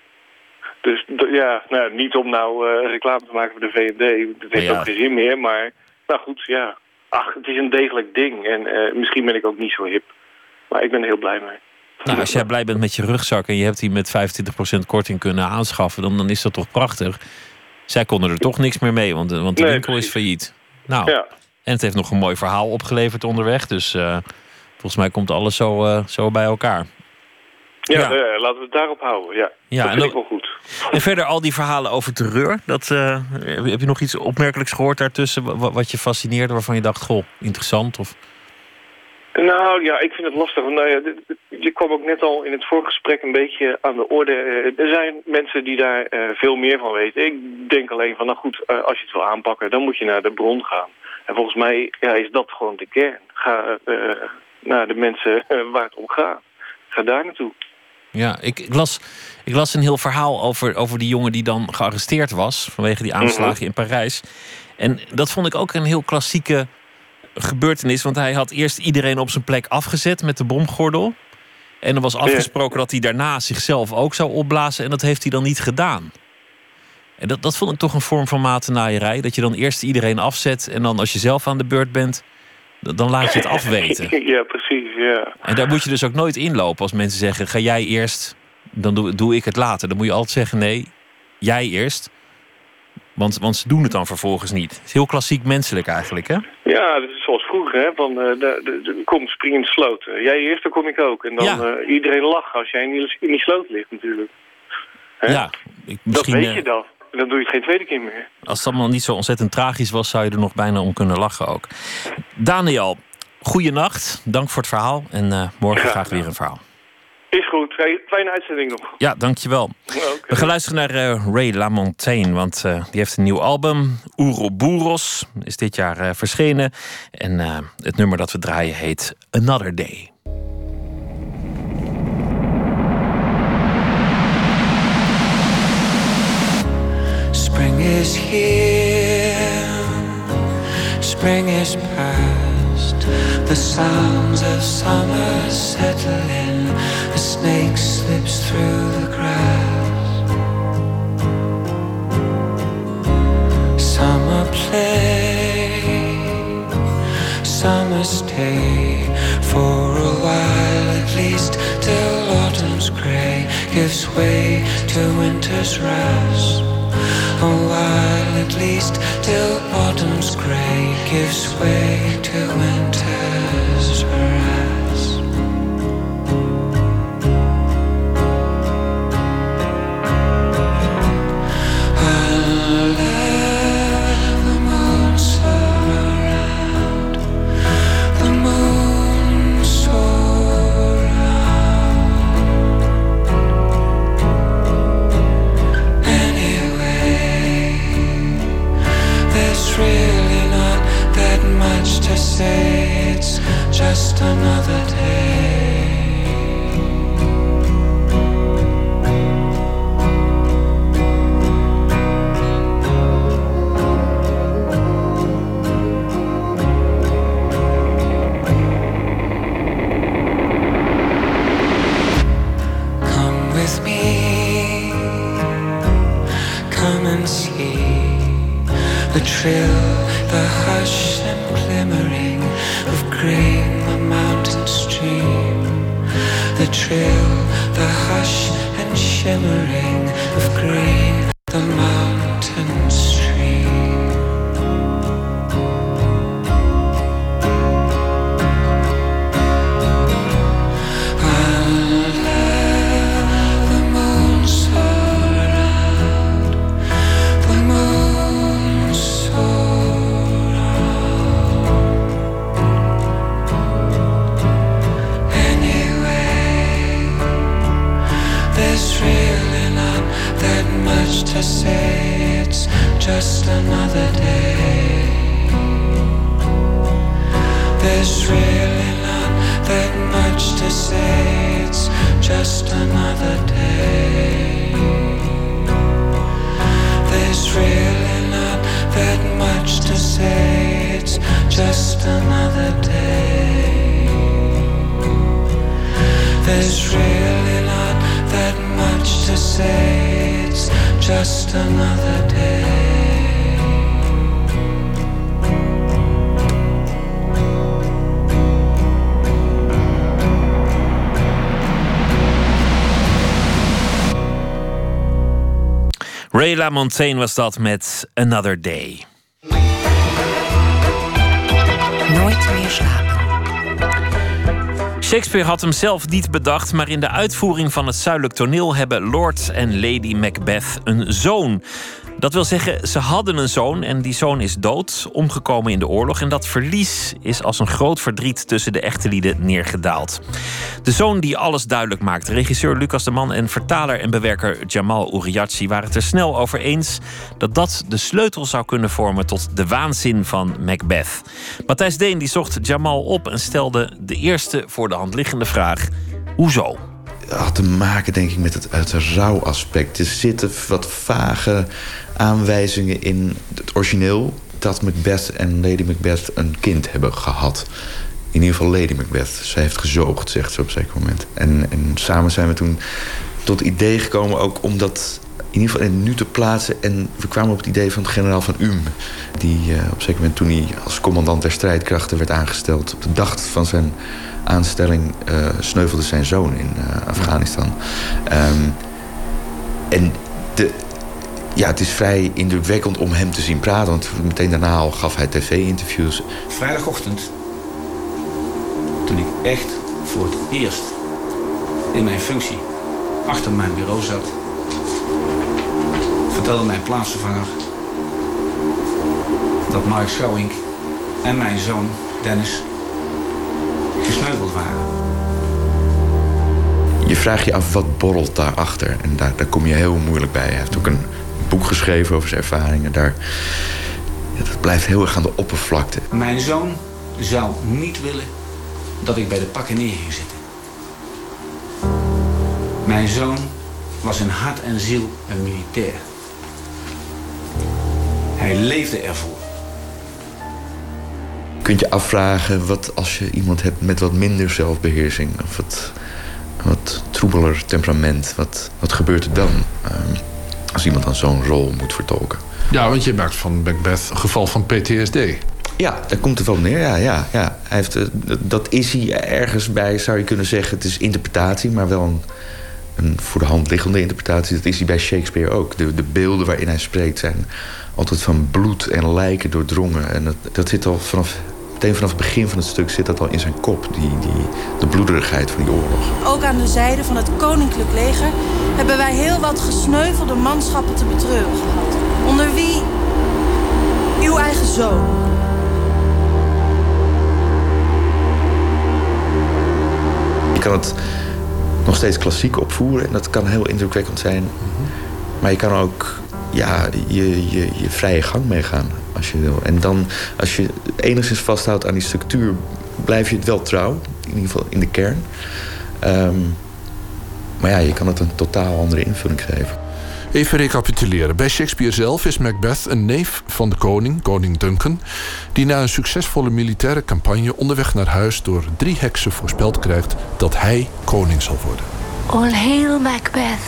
Dus ja, nou, niet om nou eh, reclame te maken voor de V&D. Dat heeft ja. ook geen zin meer. Maar nou goed, ja. Ach, het is een degelijk ding. En eh, misschien ben ik ook niet zo hip. Maar ik ben er heel blij mee. Nou, als jij blij bent met je rugzak en je hebt die met 25% korting kunnen aanschaffen, dan, dan is dat toch prachtig. Zij konden er toch niks meer mee, want, de- want de Nee, winkel is failliet. Nou, Ja. en het heeft nog een mooi verhaal opgeleverd onderweg. Dus eh, volgens mij komt alles zo, eh, zo bij elkaar. Ja, Ja. eh, laten we het daarop houden. Ja, Ja, dat en vind ik wel goed. En verder al die verhalen over terreur. Dat, eh, heb je- nog iets opmerkelijks gehoord daartussen? wa- wa- Wat je fascineerde, waarvan je dacht, goh, interessant? Of... Nou ja, ik vind het lastig. want, Nou ja, je kwam ook net al in het voorgesprek een beetje aan de orde. Eh, Er zijn mensen die daar veel meer van weten. Ik denk alleen van, nou goed, als je het wil aanpakken, dan moet je naar de bron gaan. En volgens mij ja, is dat gewoon de kern. Ga naar de mensen waar het om gaat. Ga daar naartoe. Ja, ik, ik, las, ik las een heel verhaal over, over die jongen die dan gearresteerd was vanwege die aanslagen in Parijs. En dat vond ik ook een heel klassieke gebeurtenis, want hij had eerst iedereen op zijn plek afgezet met de bomgordel. En er was afgesproken dat hij daarna zichzelf ook zou opblazen en dat heeft hij dan niet gedaan. En dat, dat vond ik toch een vorm van matenaaierij. Dat je dan eerst iedereen afzet en dan als je zelf aan de beurt bent, dan laat je het afweten. ja, precies, ja. En daar moet je dus ook nooit inlopen als mensen zeggen: ga jij eerst, dan doe, doe ik het later. Dan moet je altijd zeggen: nee, jij eerst. Want, want ze doen het dan vervolgens niet. Het is heel klassiek menselijk eigenlijk, hè? Ja, dat is zoals vroeger, hè. Van, eh, de, de, de- kom, spring in de sloot. Eh, jij eerst, dan kom ik ook. En dan Ja. eh, iedereen lachen als jij in die, in die sloot ligt natuurlijk. Hè? Ja, ik, Dat weet je dan. En dan doe je het geen tweede keer meer. als het allemaal niet zo ontzettend tragisch was, zou je er nog bijna om kunnen lachen ook. Daniel, goeienacht. Dank voor het verhaal. En eh, morgen Graag graag weer een verhaal. Is goed. Hey, fijne uitzending nog. Ja, dankjewel. We gaan luisteren naar eh, Ray LaMontagne, want eh, die heeft een nieuw album. Ouroboros is dit jaar verschenen. En het nummer dat we draaien heet Another Day. Is here, spring is past. The sounds of summer settle in. A snake slips through the grass. Summer play, summer stay for a while at least till autumn's gray gives way to winter's rest. A while at least till autumn's gray gives way to winter's say. It's just another day. Come with me, come and see the trill, the hush and glimmering green, the mountain stream. The trill, the hush and shimmering of green, the mountain Ray LaMontagne was dat met Another Day. Nooit meer slapen. Shakespeare had hem zelf niet bedacht, maar in de uitvoering van het Zuidelijk Toneel hebben Lord en Lady Macbeth een zoon. Dat wil zeggen, ze hadden een zoon en die zoon is dood, omgekomen in de oorlog. En dat verlies is als een groot verdriet tussen de echte lieden neergedaald. De zoon die alles duidelijk maakt. Regisseur Lucas de Man en vertaler en bewerker Jamal Uriachi waren het er snel over eens dat dat de sleutel zou kunnen vormen tot de waanzin van Macbeth. Matthijs Deen die zocht Jamal op en stelde de eerste voor de hand liggende vraag: hoezo? Had te maken, denk ik, met het, het rouwaspect. Er zitten wat vage aanwijzingen in het origineel dat Macbeth en Lady Macbeth een kind hebben gehad. In ieder geval Lady Macbeth. Zij heeft gezoogd, zegt ze op een zeker moment. En, en samen zijn we toen tot het idee gekomen, ook om dat in ieder geval nu te plaatsen. En we kwamen op het idee van generaal van Uhm. Die uh, op een zeker moment, toen hij als commandant der strijdkrachten werd aangesteld, op de dag van zijn aanstelling uh, sneuvelde zijn zoon in uh, Afghanistan. Um, en de, ja, het is vrij indrukwekkend om hem te zien praten. Want meteen daarna al gaf hij tv-interviews. Vrijdagochtend, toen ik echt voor het eerst in mijn functie achter mijn bureau zat, vertelde mijn plaatsvervanger dat Mark Schouwink en mijn zoon Dennis gesneuveld waren. Je vraagt je af wat borrelt daarachter. En daar, daar kom je heel moeilijk bij. Hij heeft ook een boek geschreven over zijn ervaringen. Daar, ja, dat blijft heel erg aan de oppervlakte. Mijn zoon zou niet willen dat ik bij de pakken neer ging zitten. Mijn zoon was in hart en ziel een militair. Hij leefde ervoor. Kunt je afvragen wat als je iemand hebt met wat minder zelfbeheersing... of wat, wat troebeler temperament, wat, wat gebeurt er dan? Um, als iemand dan zo'n rol moet vertolken. Ja, want je maakt van Macbeth een geval van PTSD. Ja, daar komt het wel neer. Ja, ja, ja. Hij heeft, dat is hij ergens bij, zou je kunnen zeggen. Het is interpretatie, maar wel een, een voor de hand liggende interpretatie. Dat is hij bij Shakespeare ook. De, de beelden waarin hij spreekt zijn altijd van bloed en lijken doordrongen. En dat, dat zit al vanaf meteen vanaf het begin van het stuk zit dat al in zijn kop. Die, die, de bloederigheid van die oorlog. Ook aan de zijde van het koninklijk leger hebben wij heel wat gesneuvelde manschappen te betreuren gehad. Onder wie uw eigen zoon. Je kan het nog steeds klassiek opvoeren en dat kan heel indrukwekkend zijn. Maar je kan ook ja, je, je, je vrije gang meegaan als je wil. En dan, als je enigszins vasthoudt aan die structuur, blijf je het wel trouw. In ieder geval in de kern. Um, maar ja, je kan het een totaal andere invulling geven. Even recapituleren. Bij Shakespeare zelf is Macbeth een neef van de koning, koning Duncan... die na een succesvolle militaire campagne onderweg naar huis... door drie heksen voorspeld krijgt dat hij koning zal worden. All hail Macbeth,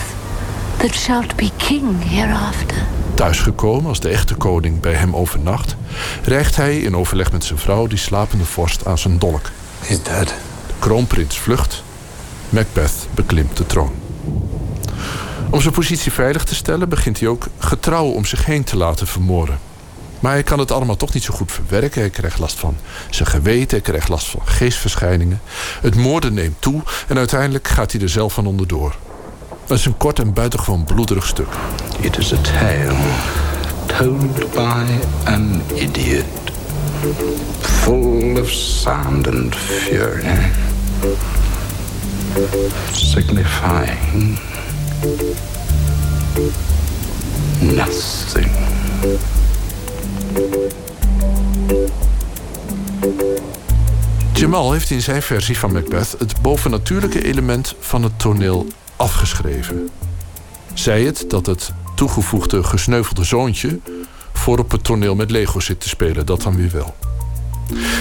that shalt be king hereafter. Thuisgekomen als de echte koning bij hem overnacht... rijgt hij in overleg met zijn vrouw die slapende vorst aan zijn dolk. Is dead. De kroonprins vlucht. Macbeth beklimt de troon. Om zijn positie veilig te stellen begint hij ook getrouwen om zich heen te laten vermoorden. Maar hij kan het allemaal toch niet zo goed verwerken. Hij krijgt last van zijn geweten, hij krijgt last van geestverschijningen. Het moorden neemt toe en uiteindelijk gaat hij er zelf van onderdoor. Het is een kort en buitengewoon bloederig stuk. It is a tale told by an idiot, full of sound and fury, signifying nothing. Jamal heeft in zijn versie van Macbeth het bovennatuurlijke element van het toneel afgeschreven. Zij het dat het toegevoegde gesneuvelde zoontje voor op het toneel met Lego zit te spelen, dat dan weer wel.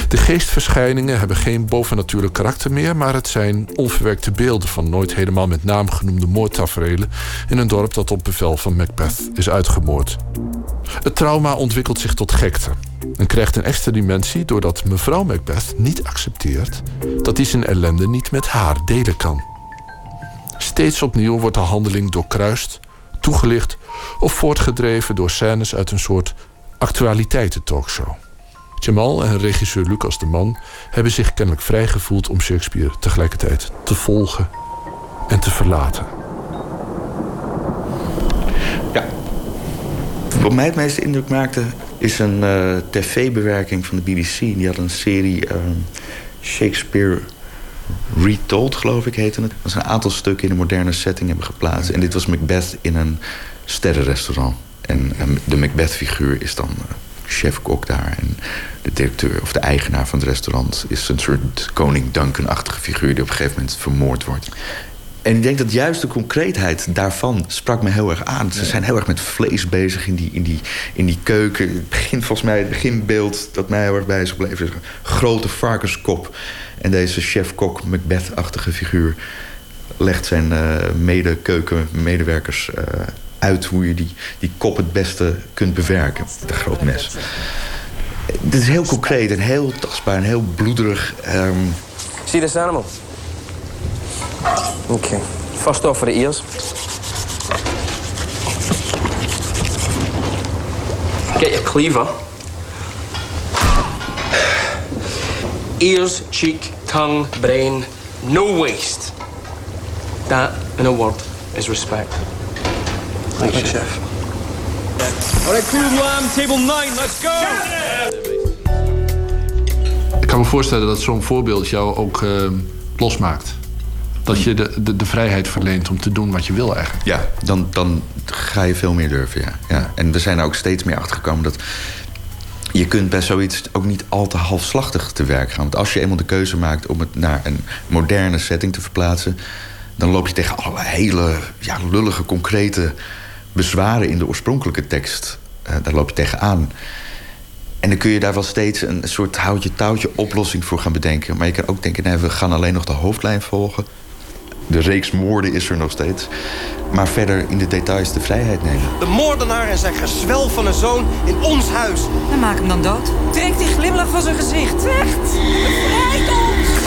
De geestverschijningen hebben geen bovennatuurlijk karakter meer, maar het zijn onverwerkte beelden van nooit helemaal met naam genoemde moordtaferelen in een dorp dat op bevel van Macbeth is uitgemoord. Het trauma ontwikkelt zich tot gekte en krijgt een extra dimensie doordat mevrouw Macbeth niet accepteert dat hij zijn ellende niet met haar delen kan. Steeds opnieuw wordt de handeling doorkruist, toegelicht of voortgedreven door scènes uit een soort actualiteiten-talkshow. Jamal en regisseur Lucas de Man hebben zich kennelijk vrij gevoeld om Shakespeare tegelijkertijd te volgen en te verlaten. Wat mij het meeste indruk maakte is een eh, tv-bewerking van de BBC. Die had een serie ehm, Shakespeare Retold, geloof ik heette het. Dat is een aantal stukken in een moderne setting hebben geplaatst. En dit was Macbeth in een sterrenrestaurant. En, de Macbeth-figuur is dan uh, chef-kok daar. En de directeur of de eigenaar van het restaurant is een soort koning Duncan-achtige figuur die op een gegeven moment vermoord wordt. En ik denk dat juist de concreetheid daarvan sprak me heel erg aan. Ze zijn heel erg met vlees bezig in die, in die, in die keuken. Het begint volgens mij, het beginbeeld dat mij heel erg bij is gebleven... is een grote varkenskop. En deze chef-kok, Macbeth-achtige figuur... legt zijn uh, mede-keukenmedewerkers uh, uit... hoe je die, die kop het beste kunt bewerken. De groot mes. Dit is heel concreet en heel tastbaar en heel bloederig. Um... See this animal? Okay. First off for the ears. Get your cleaver. Ears, cheek, tongue, brain, no waste. That, in a word, is respect. Thank you, chef. All right, crew lamb, table nine, let's go! Ik kan me voorstellen dat zo'n voorbeeld jou ook uh, losmaakt. Dat je de, de, de, vrijheid verleent om te doen wat je wil eigenlijk. Ja, dan, dan ga je veel meer durven, ja. ja. En we zijn er ook steeds meer achter gekomen dat... je kunt bij zoiets ook niet al te halfslachtig te werk gaan. Want als je eenmaal de keuze maakt om het naar een moderne setting te verplaatsen... dan loop je tegen allerlei hele ja, lullige, concrete bezwaren in de oorspronkelijke tekst. Uh, daar loop je tegenaan. En dan kun je daar wel steeds een soort houtje-touwtje oplossing voor gaan bedenken. Maar je kan ook denken, nee, we gaan alleen nog de hoofdlijn volgen. De reeks moorden is er nog steeds. Maar verder in de details de vrijheid nemen. De moordenaar en zijn gezwel van een zoon in ons huis. En maak hem dan dood. Trek die glimlach van zijn gezicht. Echt, bevrijd ons!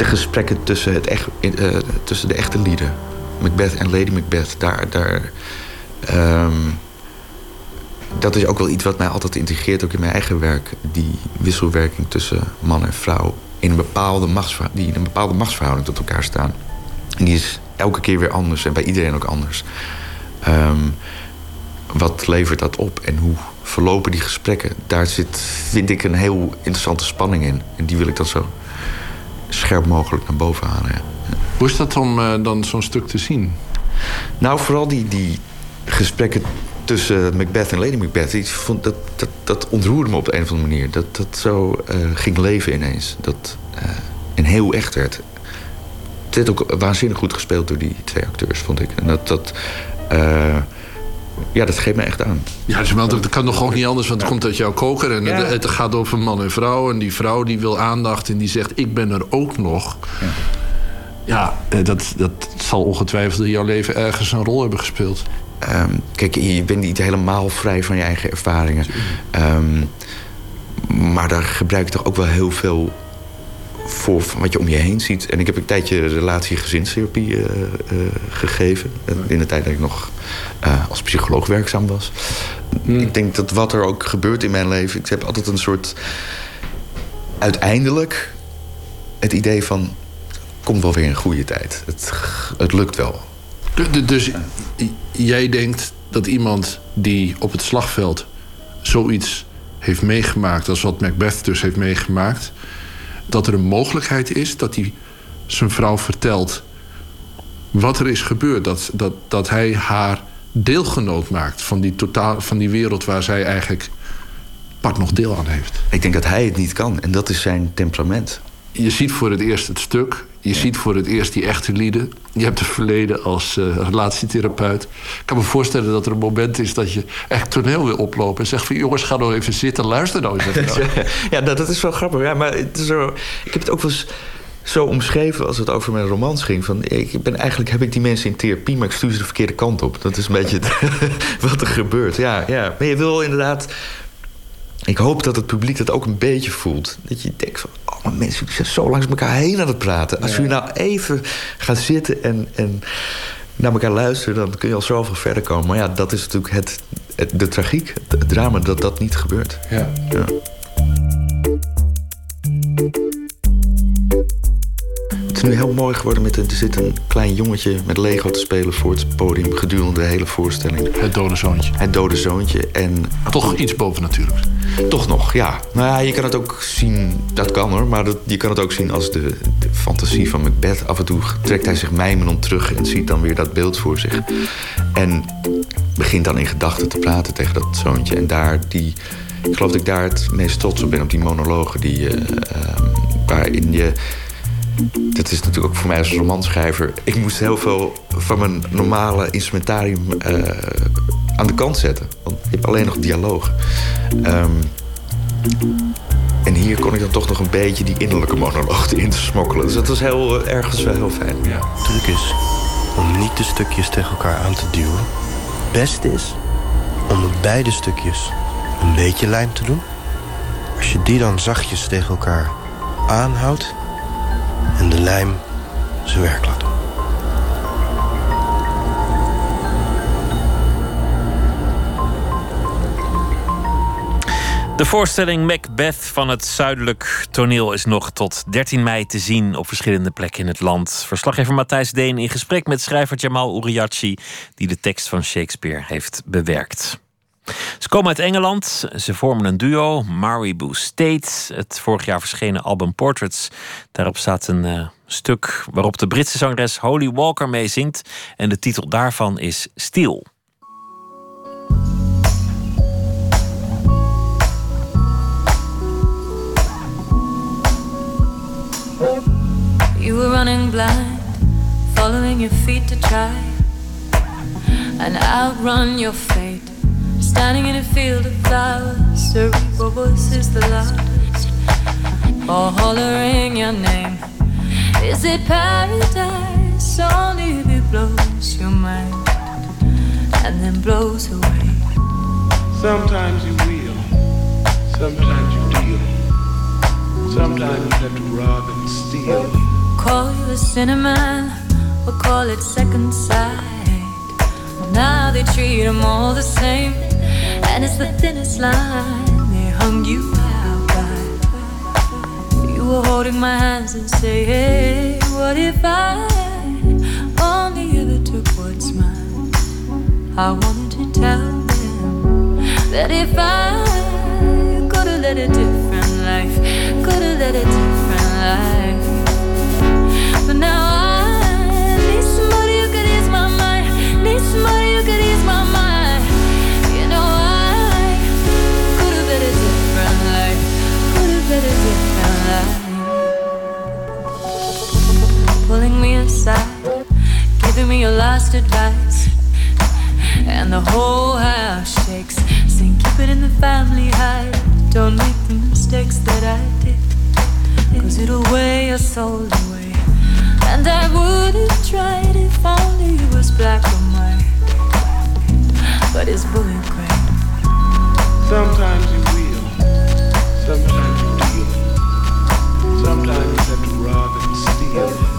de gesprekken tussen, het echt, uh, tussen de echte lieden. Macbeth en Lady Macbeth. Daar, daar, um, dat is ook wel iets wat mij altijd integreert, ook in mijn eigen werk. Die wisselwerking tussen man en vrouw. In een bepaalde die in een bepaalde machtsverhouding tot elkaar staan. En die is elke keer weer anders en bij iedereen ook anders. Um, wat levert dat op en hoe verlopen die gesprekken? Daar zit, vind ik, een heel interessante spanning in. En die wil ik dan zo scherp mogelijk naar boven halen. Ja. Hoe is dat om uh, dan zo'n stuk te zien? Nou, vooral die, die gesprekken tussen Macbeth en Lady Macbeth. Ik vond dat, dat, dat ontroerde me op de een of andere manier. Dat dat zo uh, ging leven ineens. Dat uh, en heel echt werd. Het werd ook waanzinnig goed gespeeld door die twee acteurs, vond ik. En dat... dat ja, dat geeft me echt aan. Ja, dus, dat kan nog gewoon niet anders, want het komt uit jouw koker. En ja. het, het, gaat over man en vrouw. En die vrouw die wil aandacht en die zegt: Ik ben er ook nog. Ja, ja dat, dat zal ongetwijfeld in jouw leven ergens een rol hebben gespeeld. Um, kijk, je bent niet helemaal vrij van je eigen ervaringen. Um, maar daar gebruik je toch ook wel heel veel voor wat je om je heen ziet. En ik heb een tijdje relatie gezinstherapie uh, uh, gegeven. In de tijd dat ik nog uh, als psycholoog werkzaam was. Hmm. Ik denk dat wat er ook gebeurt in mijn leven... ik heb altijd een soort... uiteindelijk het idee van... komt wel weer een goede tijd. Het, het lukt wel. Dus, jij denkt dat iemand die op het slagveld... zoiets heeft meegemaakt als wat Macbeth dus heeft meegemaakt dat er een mogelijkheid is dat hij zijn vrouw vertelt wat er is gebeurd. Dat, dat, dat hij haar deelgenoot maakt van die, totaal, van die wereld waar zij eigenlijk part nog deel aan heeft. Ik denk dat hij het niet kan en dat is zijn temperament. Je ziet voor het eerst het stuk. Je ziet voor het eerst die echte lieden. Je hebt het verleden als uh, relatietherapeut. Ik kan me voorstellen dat er een moment is dat je echt toneel wil oplopen. En zegt jongens, ga nou even zitten, luister nou eens ja, dat, is wel grappig. Ja, maar het is ik heb het ook wel eens zo omschreven als het over mijn romans ging. Van, ik ben, eigenlijk heb ik die mensen in therapie, maar ik stuur ze de verkeerde kant op. Dat is een beetje wat er gebeurt. Ja, ja. Maar je wil inderdaad ik hoop dat het publiek dat ook een beetje voelt. Dat je denkt van, oh, maar mensen zijn zo langs elkaar heen aan het praten. Als ja. je nou even gaat zitten en, en naar elkaar luisteren... dan kun je al zoveel verder komen. Maar ja, dat is natuurlijk het, het de tragiek, het drama, dat dat niet gebeurt. Ja. ja. Is nu heel mooi geworden. Met, er zit een klein jongetje met Lego te spelen voor het podium gedurende de hele voorstelling. Het dode zoontje. Het dode zoontje. En, Toch iets boven natuurlijk. Toch nog, ja. Nou ja, je kan het ook zien, dat kan hoor, maar dat, je kan het ook zien als de, de, fantasie van Macbeth. Af en toe trekt hij zich mijmerend terug en ziet dan weer dat beeld voor zich. En begint dan in gedachten te praten tegen dat zoontje. En daar die. Ik geloof dat ik daar het meest trots op ben, op die monologen die, uh, uh, waarin je dat is natuurlijk ook voor mij als romanschrijver. Ik moest heel veel van mijn normale instrumentarium uh, aan de kant zetten. Want je hebt alleen nog dialoog. Um, en hier kon ik dan toch nog een beetje die innerlijke monoloog erin te smokkelen. Dus dat was heel, ergens wel heel fijn. Ja. Truc is om niet de stukjes tegen elkaar aan te duwen. Best is om met beide stukjes een beetje lijm te doen. Als je die dan zachtjes tegen elkaar aanhoudt en de lijm zijn werk laat doen. De voorstelling Macbeth van het Zuidelijk Toneel is nog tot 13 mei te zien op verschillende plekken in het land. Verslaggever Matthijs Deen in gesprek met schrijver Jamal Uriachi, die de tekst van Shakespeare heeft bewerkt. Ze komen uit Engeland. Ze vormen een duo, Maribou State. Het vorig jaar verschenen album Portraits. Daarop staat een uh, stuk waarop de Britse zangeres Holly Walker meezingt. En de titel daarvan is Steel. You were running blind, following your feet to try and outrun your fate. Standing in a field of flowers, cerebral voices the loudest, all hollering your name. Is it paradise? Only if it blows your mind and then blows away. Sometimes you wheel, sometimes you deal, sometimes you have to rob and steal. Call you a cinnamon, or call it second sight. Now they treat them all the same. And it's the thinnest line they hung you out by. You were holding my hands and say, Hey, what if I only ever took what's mine? I wanted to tell them that if I could have led a different life, could have led a different life. But now I giving me your last advice. And the whole house shakes. Saying, keep it in the family hide. Don't make the mistakes that I did. Cause it'll weigh your soul away. And I would have tried if only it was black or white. But it's bullet gray. Sometimes you wheel, sometimes you deal, sometimes you have to rob and steal.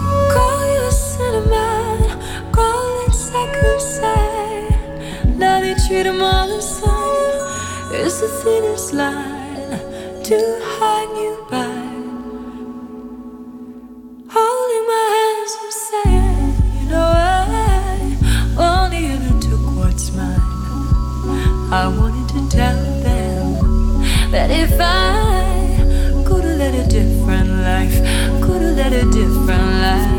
Treat them all the same. It's the thinnest line to hang you by. Holding my hands and saying, you know I only ever took what's mine. I wanted to tell them that if I could have led a different life, could have led a different life.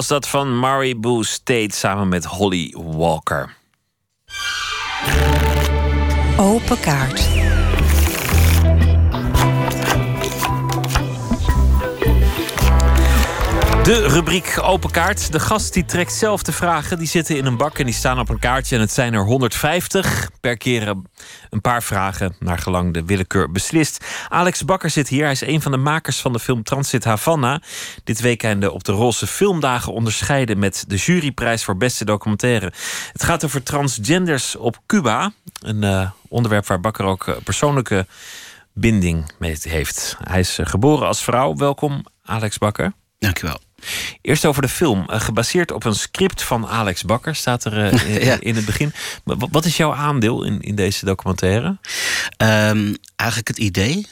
Was dat van Maribou State samen met Holly Walker. Open kaart. De rubriek Open Kaart. De gast die trekt zelf de vragen. Die zitten in een bak en die staan op een kaartje. En het zijn er 150. Per keer een paar vragen, naar gelang de willekeur beslist. Alex Bakker zit hier. Hij is een van de makers van de film Transit Havana. Dit weekend op de Roze Filmdagen onderscheiden met de juryprijs voor beste documentaire. Het gaat over transgenders op Cuba. Een uh, onderwerp waar Bakker ook uh, persoonlijke binding mee heeft. Hij is geboren als vrouw. Welkom, Alex Bakker. Dankjewel. Eerst over de film. Uh, gebaseerd op een script van Alex Bakker, staat er uh, in, ja. in, het begin. Wat is jouw aandeel in, in deze documentaire? Um, eigenlijk het idee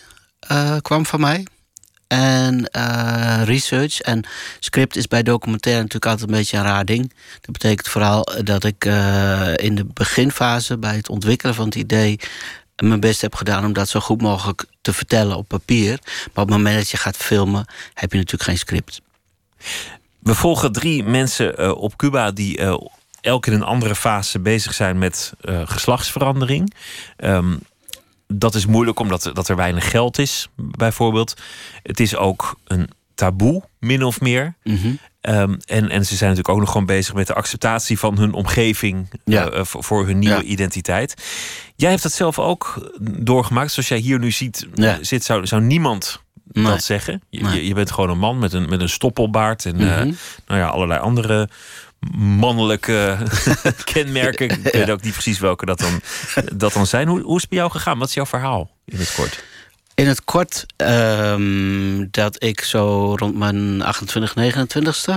uh, kwam van mij. En research. En script is bij documentaire natuurlijk altijd een beetje een raar ding. Dat betekent vooral dat ik in de beginfase bij het ontwikkelen van het idee mijn best heb gedaan om dat zo goed mogelijk te vertellen op papier. Maar op het moment dat je gaat filmen, heb je natuurlijk geen script. We volgen drie mensen uh, op Cuba die uh, elk in een andere fase bezig zijn met uh, geslachtsverandering. Um, dat is moeilijk omdat dat er weinig geld is, bijvoorbeeld. Het is ook een taboe, min of meer. Mhm. Um, en, en ze zijn natuurlijk ook nog gewoon bezig met de acceptatie van hun omgeving ja. voor, voor, hun nieuwe ja. identiteit. Jij hebt dat zelf ook doorgemaakt. Zoals jij hier nu ziet, ja. zit, zou, zou niemand nee. dat zeggen. Je, Nee. je, bent gewoon een man met een, met een stoppelbaard en Mhm. uh, nou ja, allerlei andere mannelijke kenmerken. Ik weet ook niet precies welke dat dan, dat dan zijn. Hoe, hoe is het bij jou gegaan? Wat is jouw verhaal in het kort? In het kort um, dat ik zo rond mijn 28, 29ste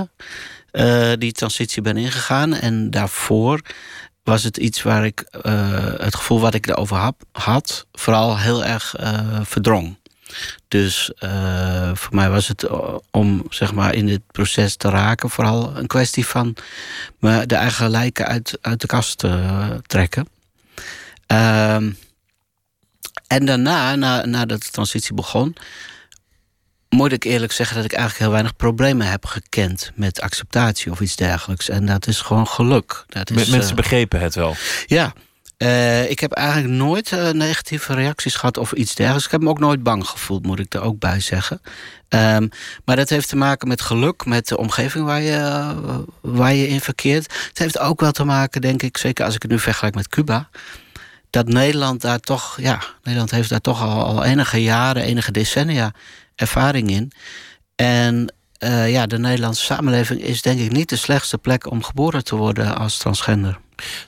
uh, die transitie ben ingegaan. En daarvoor was het iets waar ik uh, het gevoel wat ik erover had, had vooral heel erg uh, verdrong. Dus uh, voor mij was het om zeg maar in dit proces te raken, vooral een kwestie van me de eigen lijken uit, uit de kast te trekken. Uh, en daarna, na, nadat de transitie begon, moet ik eerlijk zeggen dat ik eigenlijk heel weinig problemen heb gekend met acceptatie of iets dergelijks. En dat is gewoon geluk. Dat is, Mensen begrepen het wel. Ja. Uh, ik heb eigenlijk nooit uh, negatieve reacties gehad of iets dergelijks. Ik heb me ook nooit bang gevoeld, moet ik er ook bij zeggen. Um, maar dat heeft te maken met geluk, met de omgeving waar je, uh, waar je in verkeert. Het heeft ook wel te maken, denk ik, zeker als ik het nu vergelijk met Cuba. Dat Nederland daar toch, ja, Nederland heeft daar toch al, al enige jaren, enige decennia ervaring in. En ja, de Nederlandse samenleving is denk ik niet de slechtste plek om geboren te worden als transgender.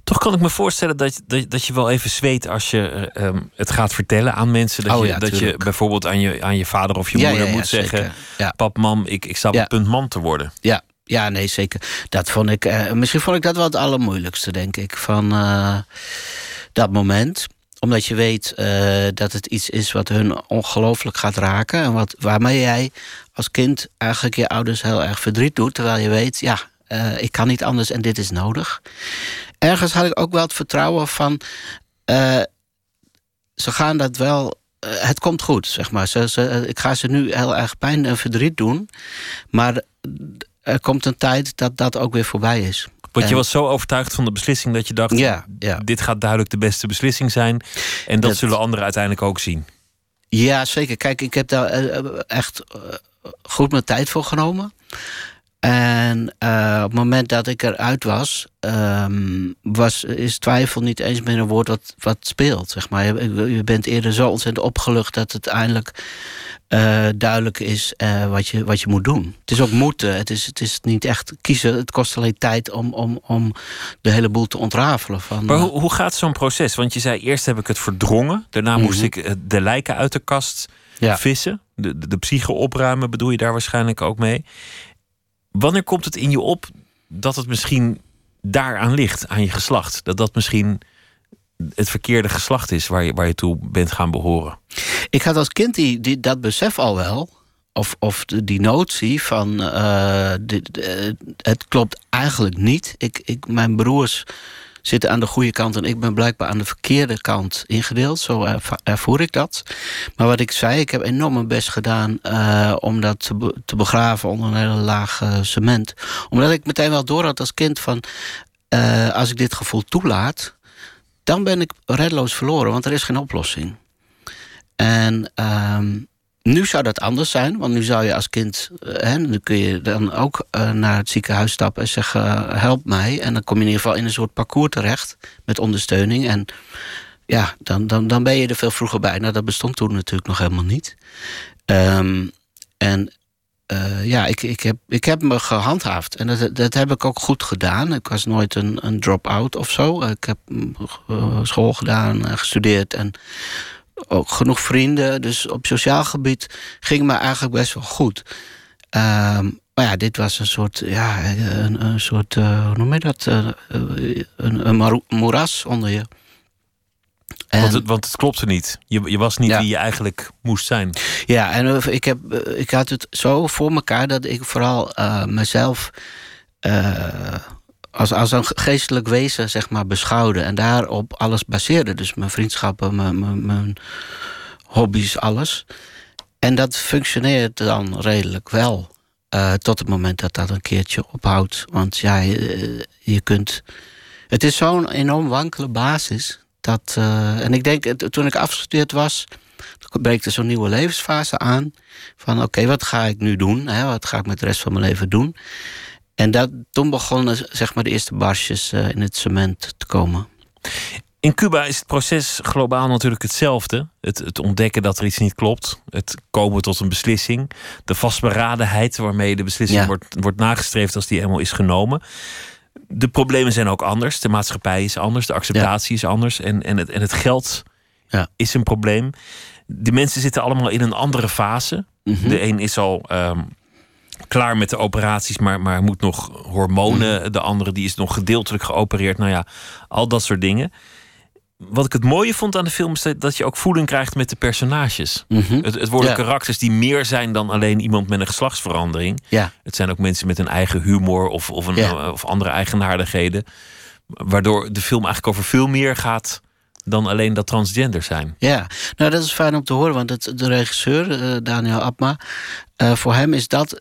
Toch kan ik me voorstellen dat, dat, dat je wel even zweet als je uh, um, het gaat vertellen aan mensen. Dat, oh, je, ja, dat je bijvoorbeeld aan je, aan je vader of je ja, moeder ja, moet zeggen: ja. Pap, mam, ik, ik sta op het punt man te worden. Ja, ja, nee, zeker. Dat vond ik, uh, misschien vond ik dat wel het allermoeilijkste, denk ik, van uh, dat moment omdat je weet uh, dat het iets is wat hun ongelooflijk gaat raken. En wat, waarmee jij als kind eigenlijk je ouders heel erg verdriet doet. Terwijl je weet, ja, ik kan niet anders en dit is nodig. Ergens had ik ook wel het vertrouwen van. Uh, ze gaan dat wel. het komt goed, zeg maar. Ze, ze, ik ga ze nu heel erg pijn en verdriet doen. Maar er komt een tijd dat dat ook weer voorbij is. Want je was zo overtuigd van de beslissing dat je dacht: ja, ja. dit gaat duidelijk de beste beslissing zijn. En dat, dat zullen anderen uiteindelijk ook zien. Ja, zeker. Kijk, ik heb daar echt goed mijn tijd voor genomen. En uh, op het moment dat ik eruit was, um, was, is twijfel niet eens meer een woord wat, wat speelt. Zeg maar. je, je bent eerder zo ontzettend opgelucht dat het eindelijk uh, duidelijk is uh, wat, je, wat je moet doen. Het is ook moeten. Het is, het is niet echt kiezen. Het kost alleen tijd om, om, om de hele boel te ontrafelen. Van, maar hoe, hoe gaat zo'n proces? Want je zei eerst heb ik het verdrongen. Daarna mm -hmm. moest ik de lijken uit de kast ja. vissen. De, de, de psyche opruimen bedoel je daar waarschijnlijk ook mee. Wanneer komt het in je op dat het misschien daaraan ligt, aan je geslacht? Dat dat misschien het verkeerde geslacht is waar je, waar je toe bent gaan behoren? Ik had als kind die, die, dat besef al wel. Of, of die notie van uh, dit, uh, het klopt eigenlijk niet. Ik, ik, mijn broers zitten aan de goede kant en ik ben blijkbaar aan de verkeerde kant ingedeeld. Zo ervoer ik dat. Maar wat ik zei, ik heb enorm mijn best gedaan eh, om dat te, be- te begraven onder een hele laag cement. Omdat ik meteen wel door had als kind van eh, als ik dit gevoel toelaat, dan ben ik reddeloos verloren, want er is geen oplossing. En ehm, nu zou dat anders zijn, want nu zou je als kind, eh, hè, nu kun je dan ook eh, naar het ziekenhuis stappen en zeggen: eh, help mij. En dan kom je in ieder geval in een soort parcours terecht met ondersteuning. En ja, dan, dan, dan ben je er veel vroeger bij. Nou, dat bestond toen natuurlijk nog helemaal niet. Ehm, en ja, ik, ik, heb, ik heb me gehandhaafd. En dat, dat heb ik ook goed gedaan. Ik was nooit een, een drop-out of zo. Ik heb mm, school gedaan, en gestudeerd en ook genoeg vrienden. Dus op sociaal gebied ging me eigenlijk best wel goed. Ehm, maar ja, dit was een soort, ja, een, een soort, eh, hoe noem je dat? Eh, eh, een, een moeras onder je. Want, het, want het klopte niet. Je, je was niet wie je eigenlijk moest zijn. Ja, en ik, heb, ik had het zo voor elkaar dat ik vooral mezelf als, als een geestelijk wezen zeg maar, beschouwde. En daarop alles baseerde. Dus mijn vriendschappen, mijn, mijn, hobby's, alles. En dat functioneert dan redelijk wel. eh, tot het moment dat dat een keertje ophoudt. Want ja, je, je kunt. Het is zo'n enorm wankele basis. Dat, eh, en ik denk, toen ik afgestudeerd was, toen breekt er zo'n nieuwe levensfase aan. Van oké, wat ga ik nu doen? Hè? Wat ga ik met de rest van mijn leven doen? En dat, toen begonnen zeg maar, de eerste barsjes eh, in het cement te komen. In Cuba is het proces globaal natuurlijk hetzelfde. Het, het ontdekken dat er iets niet klopt. Het komen tot een beslissing. De vastberadenheid waarmee de beslissing Ja. wordt, wordt nagestreefd als die eenmaal is genomen. De problemen zijn ook anders. De maatschappij is anders. De acceptatie is anders. En, en, het, en het geld is een probleem. De mensen zitten allemaal in een andere fase. Mhm. De een is al ehm, klaar met de operaties, maar, maar moet nog hormonen. Mhm. De andere die is nog gedeeltelijk geopereerd. Nou ja, al dat soort dingen. Wat ik het mooie vond aan de film is dat- je ook voeling krijgt met de personages. Mhm. Het, het worden Ja. karakters die meer zijn dan alleen iemand met een geslachtsverandering. Ja. Het zijn ook mensen met een eigen humor of, of, een, Ja. of andere eigenaardigheden. Waardoor de film eigenlijk over veel meer gaat dan alleen dat transgender zijn. Ja, nou dat is fijn om te horen, want het, de regisseur, eh, Daniel Abma, eh, voor hem is dat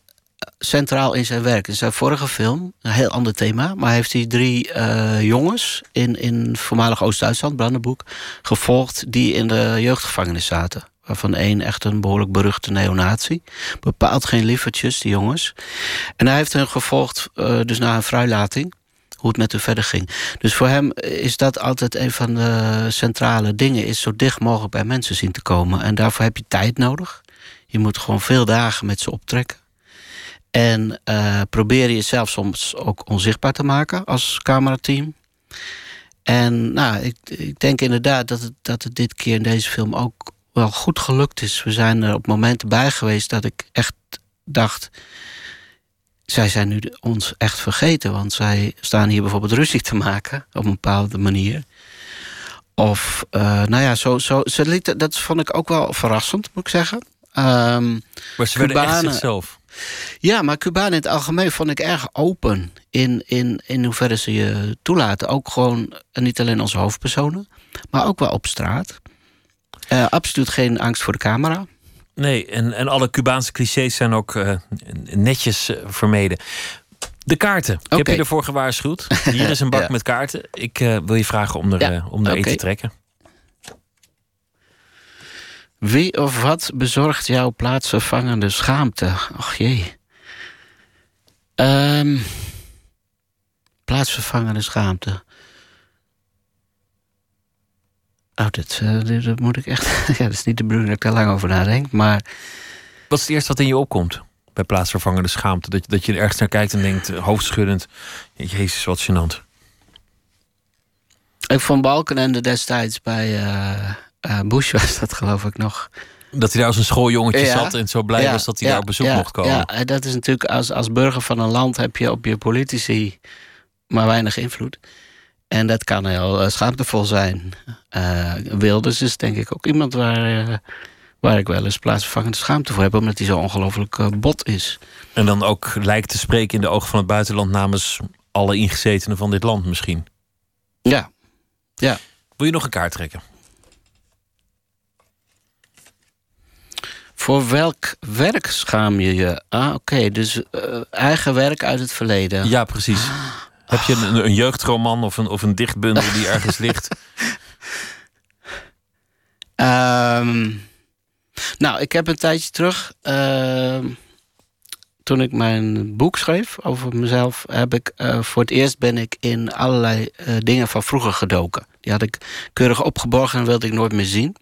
centraal in zijn werk. In zijn vorige film, een heel ander thema, maar heeft hij drie eh, jongens in, in voormalig Oost-Duitsland, Brandenburg, gevolgd die in de jeugdgevangenis zaten. Waarvan één echt een behoorlijk beruchte neonazi. Bepaald geen lievertjes, die jongens. En hij heeft hen gevolgd, eh, dus na een vrijlating hoe het met hem verder ging. Dus voor hem is dat altijd een van de centrale dingen... is zo dicht mogelijk bij mensen zien te komen. En daarvoor heb je tijd nodig. Je moet gewoon veel dagen met ze optrekken. En eh probeer jezelf soms ook onzichtbaar te maken als camerateam. En nou, ik, ik denk inderdaad dat het, dat het dit keer in deze film ook wel goed gelukt is. We zijn er op momenten bij geweest dat ik echt dacht zij zijn nu ons echt vergeten. Want zij staan hier bijvoorbeeld ruzie te maken op een bepaalde manier. Of, eh, nou ja, zo, zo, ze lieten, dat vond ik ook wel verrassend, moet ik zeggen. Ehm, Maar ze werden echt Cubanen- zichzelf. Ja, maar Cubanen in het algemeen vond ik erg open in, in, in hoeverre ze je toelaten. Ook gewoon, en niet alleen als hoofdpersonen, maar ook wel op straat. Eh, absoluut geen angst voor de camera. Nee, en, en alle Cubaanse clichés zijn ook eh, netjes eh, vermeden. De kaarten. Ik heb je ervoor gewaarschuwd. Hier is een bak Ja. met kaarten. Ik eh, wil je vragen om er, Ja, eh, om er te trekken. Wie of wat bezorgt jouw plaatsvervangende schaamte? Och jee. Ehm, plaatsvervangende schaamte. Oh, dit, dit, dat moet ik echt. ja, dat is niet de bedoeling dat ik daar lang over nadenk. Maar Wat is het eerste wat in je opkomt? Bij plaatsvervangende schaamte. Dat, je- dat je er ergens naar kijkt en denkt, eh, hoofdschuddend. Jezus, wat gênant. ik vond Balkenende destijds bij eh, eh, Bush was dat geloof ik nog. Dat hij daar als een schooljongetje Ja. zat en zo blij Ja, was dat hij ja, daar op bezoek mocht komen. Ja, en dat is natuurlijk als, als burger van een land heb je op je politici maar weinig invloed. En dat kan heel eh, schaamtevol zijn. Eh, Wilders is denk ik ook iemand waar, eh, waar ik wel eens plaatsvervangende schaamte voor heb, omdat hij zo ongelooflijk eh, bot is. En dan ook lijkt te spreken in de ogen van het buitenland namens alle ingezetenen van dit land misschien. Ja. ja. Wil je nog een kaart trekken? Voor welk werk schaam je je? Ah, oké. Dus eh, eigen werk uit het verleden. Ja, precies. Heb je een, een jeugdroman of een, of een dichtbundel die ergens ligt? Ehm, nou, ik heb een tijdje terug, ehm, toen ik mijn boek schreef over mezelf, heb ik eh, voor het eerst ben ik in allerlei eh, dingen van vroeger gedoken. Die had ik keurig opgeborgen en wilde ik nooit meer zien.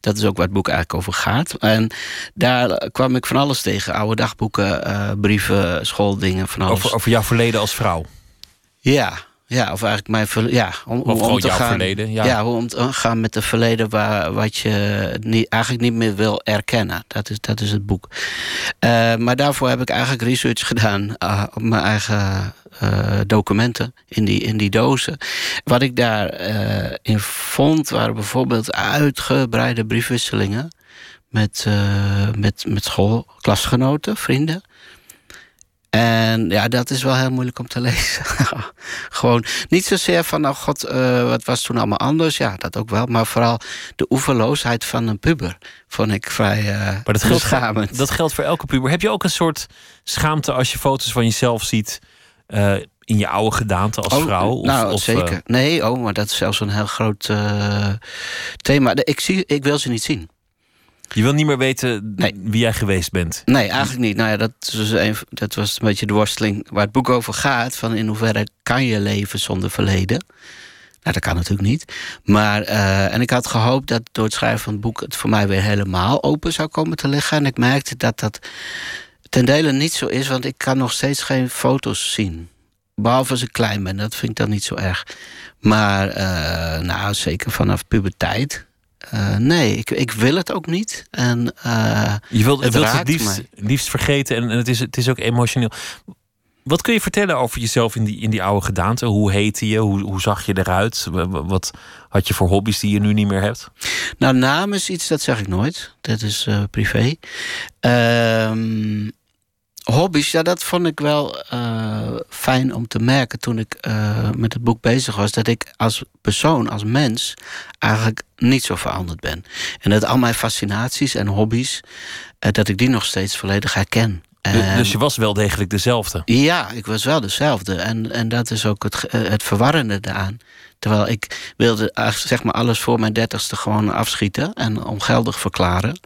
Dat is ook waar het boek eigenlijk over gaat. En daar kwam ik van alles tegen. Oude dagboeken, eh, brieven, schooldingen, van alles. Over, over jouw verleden als vrouw? Ja, ja, of eigenlijk mijn verleden. Ja, om, Of gewoon om te jouw gaan, verleden, ja. hoe om te gaan met het verleden waar, wat je niet, eigenlijk niet meer wil erkennen. Dat is, dat is het boek. Eh, maar daarvoor heb ik eigenlijk research gedaan eh, op mijn eigen eh, documenten in die, in die dozen. Wat ik daarin in vond waren bijvoorbeeld uitgebreide briefwisselingen met, eh, met, met schoolklasgenoten, vrienden. En ja, dat is wel heel moeilijk om te lezen. Gewoon niet zozeer van, oh god, eh, wat was toen allemaal anders? Ja, dat ook wel. Maar vooral de oeverloosheid van een puber vond ik vrij eh Maar dat geldt, beschamend. dat geldt voor elke puber. Heb je ook een soort schaamte als je foto's van jezelf ziet eh, in je oude gedaante als Oh, vrouw? Of, nou, of, zeker. nee, oh, maar dat is zelfs een heel groot thema. Ik, zie, ik wil ze niet zien. Je wil niet meer weten wie jij geweest bent. Nee, eigenlijk niet. Nou ja, dat, dus een, dat was een beetje de worsteling waar het boek over gaat. Van in hoeverre kan je leven zonder verleden? Nou, dat kan natuurlijk niet. Maar, eh, en ik had gehoopt dat door het schrijven van het boek... het voor mij weer helemaal open zou komen te liggen. En ik merkte dat dat ten dele niet zo is... want ik kan nog steeds geen foto's zien. Behalve als ik klein ben, dat vind ik dan niet zo erg. Maar eh, nou, zeker vanaf puberteit... eh, nee, ik, ik wil het ook niet. En, eh, Je wilt het, wilt het liefst, liefst vergeten en, en het, is, het is ook emotioneel. Wat kun je vertellen over jezelf in die, in die oude gedaante? Hoe heette je? Hoe, hoe zag je eruit? Wa- wa- Wat had je voor hobby's die je nu niet meer hebt? Nou, naam is iets, dat zeg ik nooit. Dat is eh, privé. Ehm, hobby's, ja, dat vond ik wel eh, fijn om te merken toen ik eh, met het boek bezig was. Dat ik als persoon, als mens, eigenlijk niet zo veranderd ben. En dat al mijn fascinaties en hobby's, eh, dat ik die nog steeds volledig herken. Du- En- dus je was wel degelijk dezelfde. ja, ik was wel dezelfde. En, en dat is ook het, het verwarrende daaraan. Terwijl ik wilde eigenlijk, zeg maar alles voor mijn dertigste gewoon afschieten en ongeldig verklaren.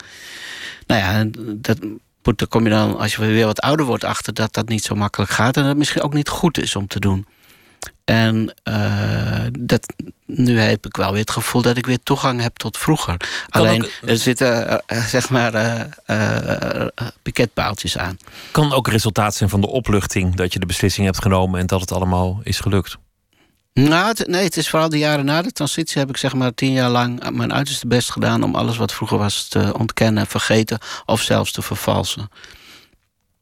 Nou ja, dat, moet- daar kom je dan, als je weer wat ouder wordt, achter dat dat niet zo makkelijk gaat. En dat het misschien ook niet goed is om te doen. En eh, dat, nu heb ik wel weer het gevoel dat ik weer toegang heb tot vroeger. Alleen ook- er zitten eh, zeg maar eh, piketpaaltjes aan. Kan ook resultaat zijn van de opluchting dat je de beslissing hebt genomen en dat het allemaal is gelukt. Nou, het- nee, het is vooral de jaren na de transitie heb ik zeg maar tien jaar lang mijn uiterste best gedaan om alles wat vroeger was te ontkennen, vergeten of zelfs te vervalsen.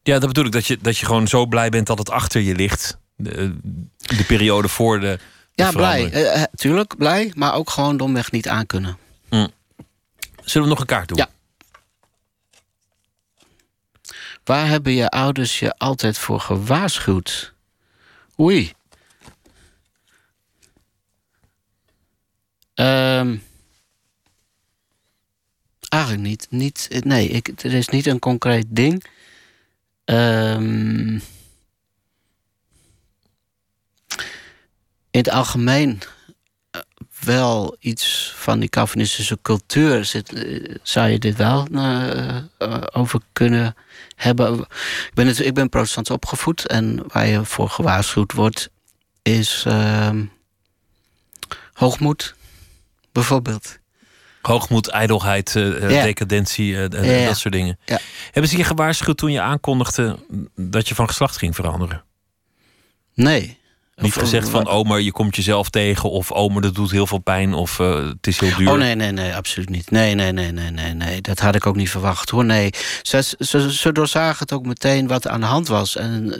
Ja, dat bedoel ik. Dat je, dat je gewoon zo blij bent dat het achter je ligt. De, de periode voor de. de Ja, blij. verandering. Eh, eh, tuurlijk, blij, maar ook gewoon domweg niet aankunnen. Hm. Zullen we nog een kaart doen? Ja. Waar hebben je ouders je altijd voor gewaarschuwd? Oei. Ehm, eigenlijk niet. niet nee, ik, er is niet een concreet ding. Ehm, in het algemeen eh, wel iets van die Calvinistische cultuur zit, eh, zou je dit wel eh, over kunnen hebben. Ik ben, het, ik ben protestant opgevoed en waar je voor gewaarschuwd wordt is ehm, hoogmoed, bijvoorbeeld. Hoogmoed, ijdelheid, eh, eh, Ja. decadentie, Ja, ja. dat soort dingen. Ja. Hebben ze je gewaarschuwd toen je aankondigde dat je van geslacht ging veranderen? Nee. Niet Of- gezegd van, oh, maar je komt jezelf tegen. Of, oh, maar dat doet heel veel pijn. Of het is heel duur. Oh nee, nee, nee, absoluut niet. Nee, nee, nee, nee, nee, nee. Dat had ik ook niet verwacht hoor. Nee. Ze, ze, ze doorzagen het ook meteen wat aan de hand was. En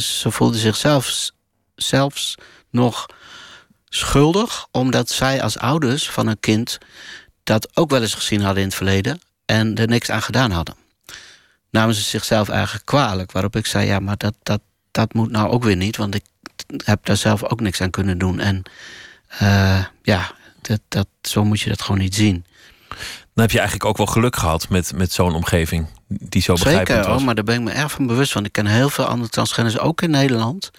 ze voelden zichzelf zelfs nog schuldig, omdat zij als ouders van een kind dat ook wel eens gezien hadden in het verleden en er niks aan gedaan hadden. Namen ze zichzelf eigenlijk kwalijk, waarop ik zei: ja, maar dat, dat, dat moet nou ook weer niet, want ik heb daar zelf ook niks aan kunnen doen. En Eh, ja, dat, dat, zo moet je dat gewoon niet zien. Dan heb je eigenlijk ook wel geluk gehad met, met zo'n omgeving die zo begrijpend Zeker, was. hoor, maar daar ben ik me erg van bewust van. Ik ken heel veel andere transgenders, ook in Nederland,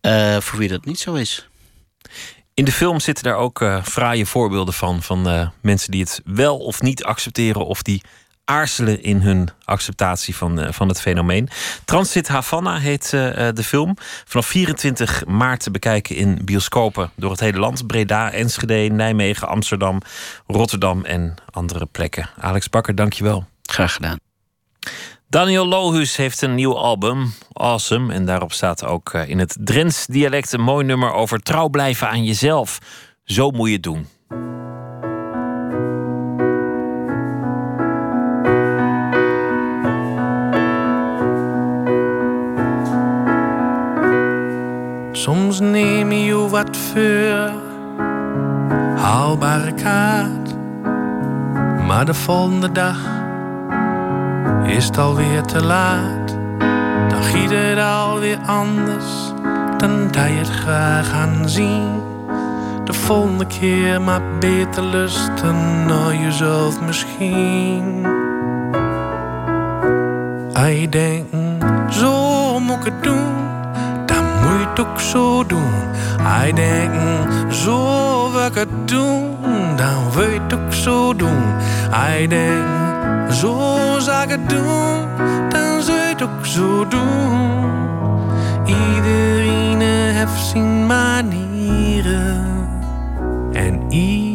eh, voor wie dat niet zo is. In de film zitten daar ook eh fraaie voorbeelden van. Van eh, mensen die het wel of niet accepteren. Of die aarzelen in hun acceptatie van, eh, van het fenomeen. Transit Havana heet de film. Vanaf 24 maart te bekijken in bioscopen door het hele land. Breda, Enschede, Nijmegen, Amsterdam, Rotterdam en andere plekken. Alex Bakker, dankjewel. Graag gedaan. Daniel Lohus heeft een nieuw album, Awesome. En daarop staat ook eh, in het Drents dialect een mooi nummer over trouw blijven aan jezelf. Zo moet je het doen. Soms neem je wat voor haalbare kaart, maar de volgende dag is het alweer te laat. Dan giet het alweer anders dan dat je het graag aan zien. De volgende keer maar beter lusten naar jezelf misschien. Hij denkt, zo moet ik het doen dan moet je het ook zo doen. Hij denkt, zo wil ik het doen, dan wil je het ook zo doen. Hij denkt, zo zou ik het doen, dan je het ook zo doen. Iedereen heeft zijn manieren en Ion.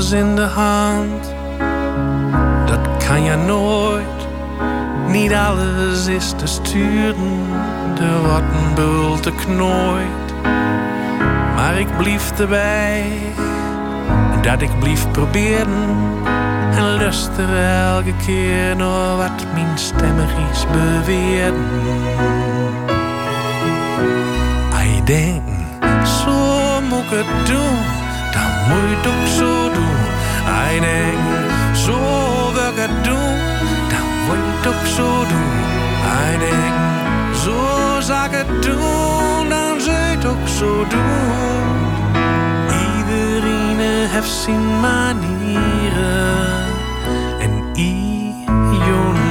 In de hand, dat kan je nooit. Niet alles is te sturen, wordt een bult te knooid. Maar ik blief erbij, dat ik blief proberen. En luister elke keer naar wat mijn stemmigies beweren. Hij denkt, zo moet ik het doen, dan moet ook zo doen. Hij denkt, zo ik het doen, dan moet ook zo doen. Denkt, zo ik het doen, dan het ook zo doen. Iedereen heeft zijn manieren en Ion.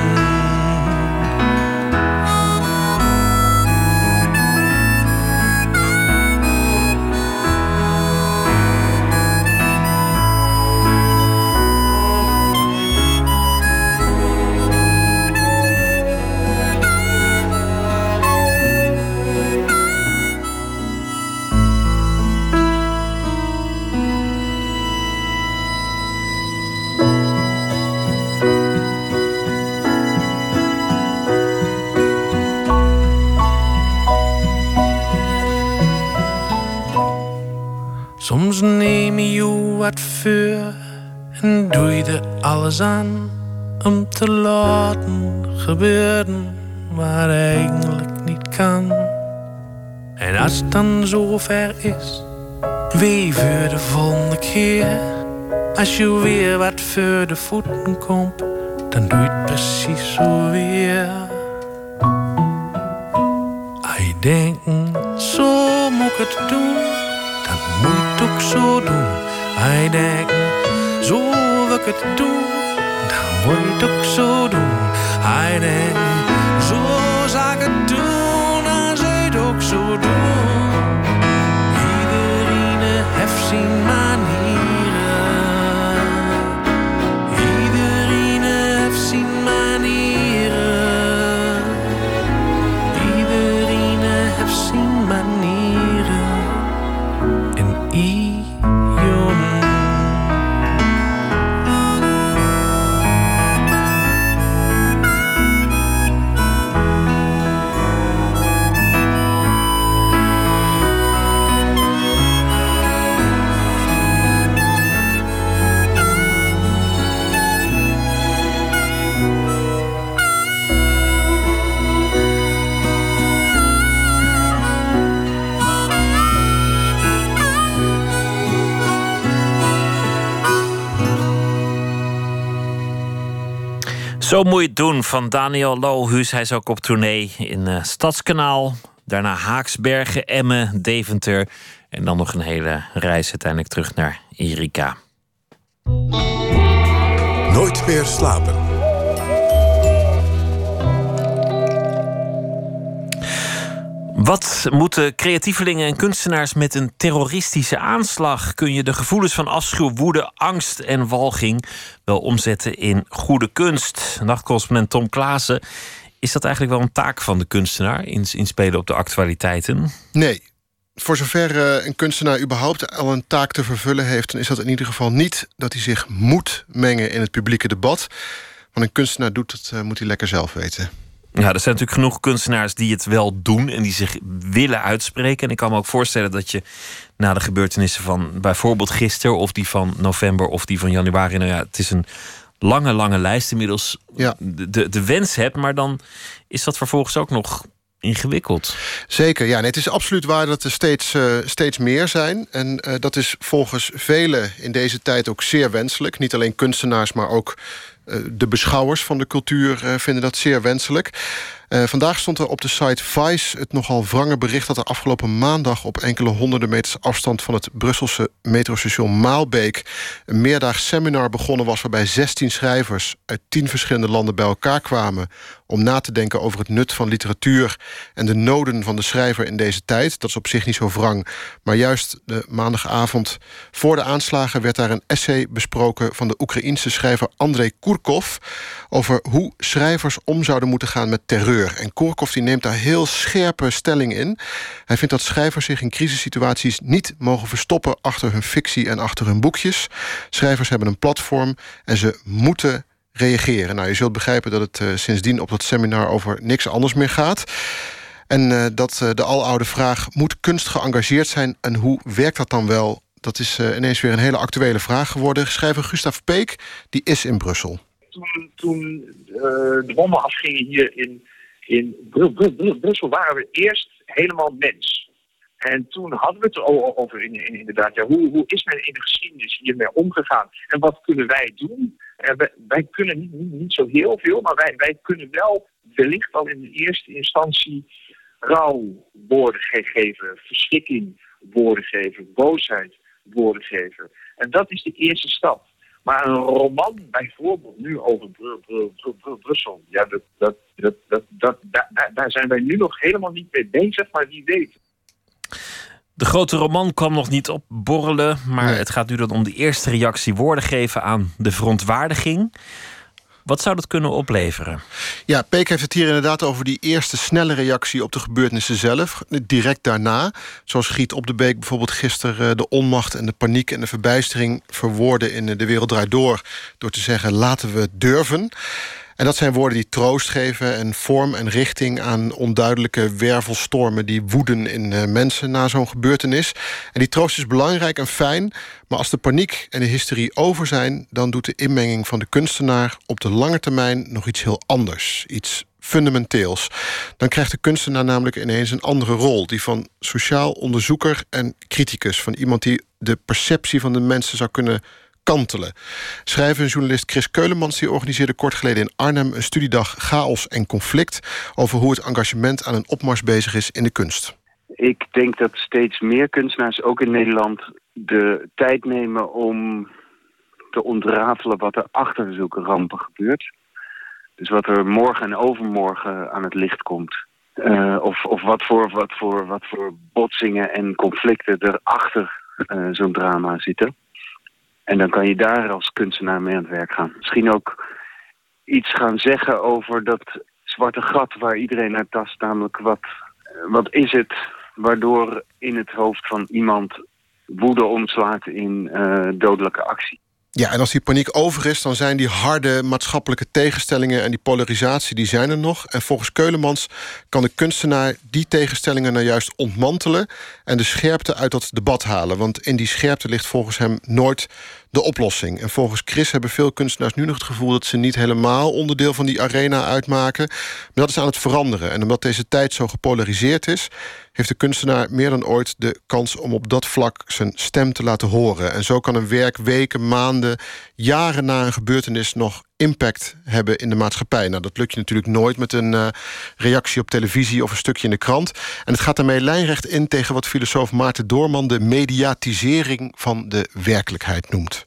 Soms neem je wat voor en doe je er alles aan om te laten gebeuren wat eigenlijk niet kan. En als het dan zover is, wie voor de volgende keer. Als je weer wat voor de voeten komt, dan doe je het precies zo weer. Hij denkt, zo moet ik het doen ook zo doen. Hij denkt, zo ik het doen, dan je het ook zo doen. Denkt, zo zou ik het doen, dan het ook zo doen. Zo moet je het doen van Daniel Lohuus. Hij is ook op tournee in uh, Stadskanaal. Daarna Haaksbergen, Emmen, Deventer. En dan nog een hele reis uiteindelijk terug naar Erika. Nooit meer slapen. Wat moeten creatievelingen en kunstenaars met een terroristische aanslag? Kun je de gevoelens van afschuw, woede, angst en walging wel omzetten in goede kunst? Nachtcorrespondent Tom Klaassen. Is dat eigenlijk wel een taak van de kunstenaar, inspelen op de actualiteiten? Nee, voor zover uh, een kunstenaar überhaupt al een taak te vervullen heeft, dan is dat in ieder geval niet dat hij zich moet mengen in het publieke debat. Want een kunstenaar doet dat, uh, moet hij lekker zelf weten. Ja, er zijn natuurlijk genoeg kunstenaars die het wel doen en die zich willen uitspreken. En ik kan me ook voorstellen dat je na de gebeurtenissen van bijvoorbeeld gisteren, of die van november of die van januari, nou ja, het is een lange, lange lijst inmiddels, ja. de, de wens hebt, maar dan is dat vervolgens ook nog ingewikkeld. Zeker, ja. Nee, het is absoluut waar dat er steeds, uh, steeds meer zijn. En uh, dat is volgens velen in deze tijd ook zeer wenselijk. Niet alleen kunstenaars, maar ook de beschouwers van de cultuur vinden dat zeer wenselijk. Uh, vandaag stond er op de site Vice het nogal wrange bericht... dat er afgelopen maandag op enkele honderden meters afstand... van het Brusselse metrostation Maalbeek... een meerdaags seminar begonnen was... waarbij 16 schrijvers uit 10 verschillende landen bij elkaar kwamen... om na te denken over het nut van literatuur... en de noden van de schrijver in deze tijd. Dat is op zich niet zo wrang. Maar juist de maandagavond voor de aanslagen... werd daar een essay besproken van de Oekraïense schrijver Andrei Kurkov... over hoe schrijvers om zouden moeten gaan met terreur en Korkov die neemt daar heel scherpe stelling in. Hij vindt dat schrijvers zich in crisissituaties niet mogen verstoppen achter hun fictie en achter hun boekjes. Schrijvers hebben een platform en ze moeten reageren. Nou, je zult begrijpen dat het uh, sindsdien op dat seminar over niks anders meer gaat. En uh, dat uh, de aloude vraag: moet kunst geëngageerd zijn en hoe werkt dat dan wel? Dat is ineens weer een hele actuele vraag geworden. Schrijver Gustav Peek die is in Brussel. Toen, toen de bommen afgingen hier in in Brussel waren we eerst helemaal mens. En toen hadden we het over in, in, inderdaad, ja, hoe, hoe is men in de geschiedenis hiermee omgegaan? En wat kunnen wij doen? Uh, wij, kunnen niet, niet, niet, zo heel veel, maar wij, wij kunnen wel wellicht al in de eerste instantie rouw woorden geven, verschrikking woorden geven, boosheid woorden geven. En dat is de eerste stap. Maar een roman bijvoorbeeld nu over Brussel, ja, dat, dat, dat, dat, dat, daar zijn wij nu nog helemaal niet mee bezig, maar wie weet. De grote roman kwam nog niet opborrelen, maar het gaat nu dan om de eerste reactie woorden geven aan de verontwaardiging. Wat zou dat kunnen opleveren? Ja, Peek heeft het hier inderdaad over die eerste snelle reactie op de gebeurtenissen zelf. Direct daarna, zoals Giet op de Beek bijvoorbeeld gisteren... de onmacht en de paniek en de verbijstering verwoorden in De Wereld Draait Door... door te zeggen, laten we durven. En dat zijn woorden die troost geven en vorm en richting aan onduidelijke wervelstormen die woeden in uh, mensen na zo'n gebeurtenis. En die troost is belangrijk en fijn, maar als de paniek en de hysterie over zijn, dan doet de inmenging van de kunstenaar op de lange termijn nog iets heel anders. Iets fundamenteels. Dan krijgt de kunstenaar namelijk ineens een andere rol. Die van sociaal onderzoeker en criticus. Van iemand die de perceptie van de mensen zou kunnen kantelen. Schrijver en journalist Chris Keulemans die organiseerde kort geleden in Arnhem een studiedag Chaos en Conflict over hoe het engagement aan een opmars bezig is in de kunst. Ik denk dat steeds meer kunstenaars, ook in Nederland, de tijd nemen om te ontrafelen wat er achter zulke rampen gebeurt. Dus wat er morgen en overmorgen aan het licht komt. Uh, of of wat, voor, wat, voor, wat voor botsingen en conflicten er achter uh, zo'n drama zitten. En dan kan je daar als kunstenaar mee aan het werk gaan. Misschien ook iets gaan zeggen over dat zwarte gat waar iedereen naar tast. Namelijk wat, wat is het waardoor in het hoofd van iemand woede omslaat in uh, dodelijke actie. Ja, en als die paniek over is, dan zijn die harde maatschappelijke tegenstellingen en die polarisatie, die zijn er nog. En volgens Keulemans kan de kunstenaar die tegenstellingen nou juist ontmantelen en de scherpte uit dat debat halen. Want in die scherpte ligt volgens hem nooit de oplossing. En volgens Chris hebben veel kunstenaars nu nog het gevoel dat ze niet helemaal onderdeel van die arena uitmaken. Maar dat is aan het veranderen. En omdat deze tijd zo gepolariseerd is, heeft de kunstenaar meer dan ooit de kans om op dat vlak zijn stem te laten horen. En zo kan een werk weken, maanden, jaren na een gebeurtenis nog impact hebben in de maatschappij. Nou, dat lukt je natuurlijk nooit met een uh, reactie op televisie of een stukje in de krant. En het gaat daarmee lijnrecht in tegen wat filosoof Maarten Doorman de mediatisering van de werkelijkheid noemt.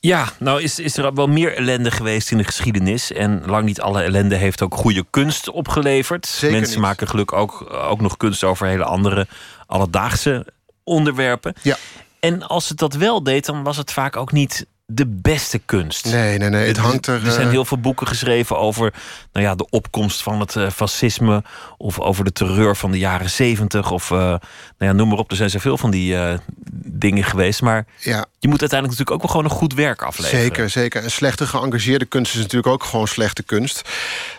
Ja, nou is, is er wel meer ellende geweest in de geschiedenis. En lang niet alle ellende heeft ook goede kunst opgeleverd. Zeker Mensen niet. maken gelukkig ook, ook nog kunst over hele andere alledaagse onderwerpen. Ja. En als het dat wel deed, dan was het vaak ook niet de beste kunst. Nee, nee, nee. Het hangt er. Er zijn eh, heel veel boeken geschreven over nou ja, de opkomst van het eh, fascisme. Of over de terreur van de jaren zeventig. Of eh, nou ja, noem maar op. Er zijn zoveel van die dingen geweest. Maar ja. je moet uiteindelijk natuurlijk ook wel gewoon een goed werk afleveren. Zeker, zeker. En slechte geëngageerde kunst is natuurlijk ook gewoon slechte kunst.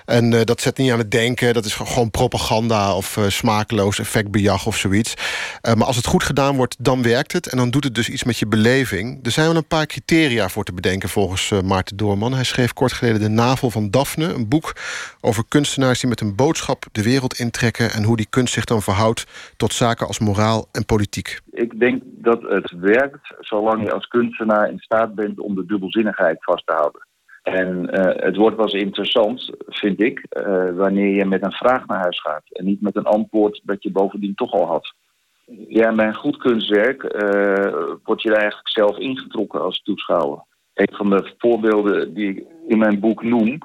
En dat zet niet aan het denken. Dat is gewoon propaganda of smakeloos effectbejag of zoiets. Maar als het goed gedaan wordt, dan werkt het. En dan doet het dus iets met je beleving. Er zijn wel een paar criteria voor te bedenken volgens eh, Maarten Doorman. Hij schreef kort geleden De Navel van Daphne. Een boek over kunstenaars die met een boodschap de wereld intrekken... en hoe die kunst zich dan verhoudt tot zaken als moraal en politiek. Ik denk dat het werkt zolang je als kunstenaar in staat bent om de dubbelzinnigheid vast te houden. En eh, het wordt wel eens interessant, vind ik, eh, wanneer je met een vraag naar huis gaat. En niet met een antwoord dat je bovendien toch al had. Ja, bij een goed kunstwerk eh, word je er eigenlijk zelf ingetrokken als toeschouwer. Een van de voorbeelden die ik in mijn boek noem,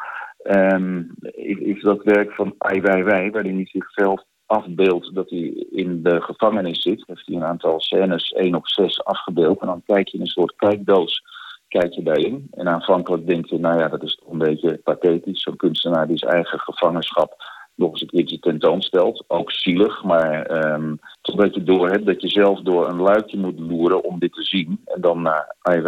ehm, is, is dat werk van Ai Weiwei, waarin hij zichzelf afbeeldt dat hij in de gevangenis zit. Heeft hij een aantal scènes, één op zes, afgebeeld. En dan kijk je in een soort kijkdoos kijk je daarin. En aanvankelijk denk je, nou ja, dat is toch een beetje pathetisch. Zo'n kunstenaar die zijn eigen gevangenschap nog eens een keertje tentoonstelt. Ook zielig, maar ehm totdat je door hebt dat je zelf door een luikje moet loeren om dit te zien. En dan naar Ai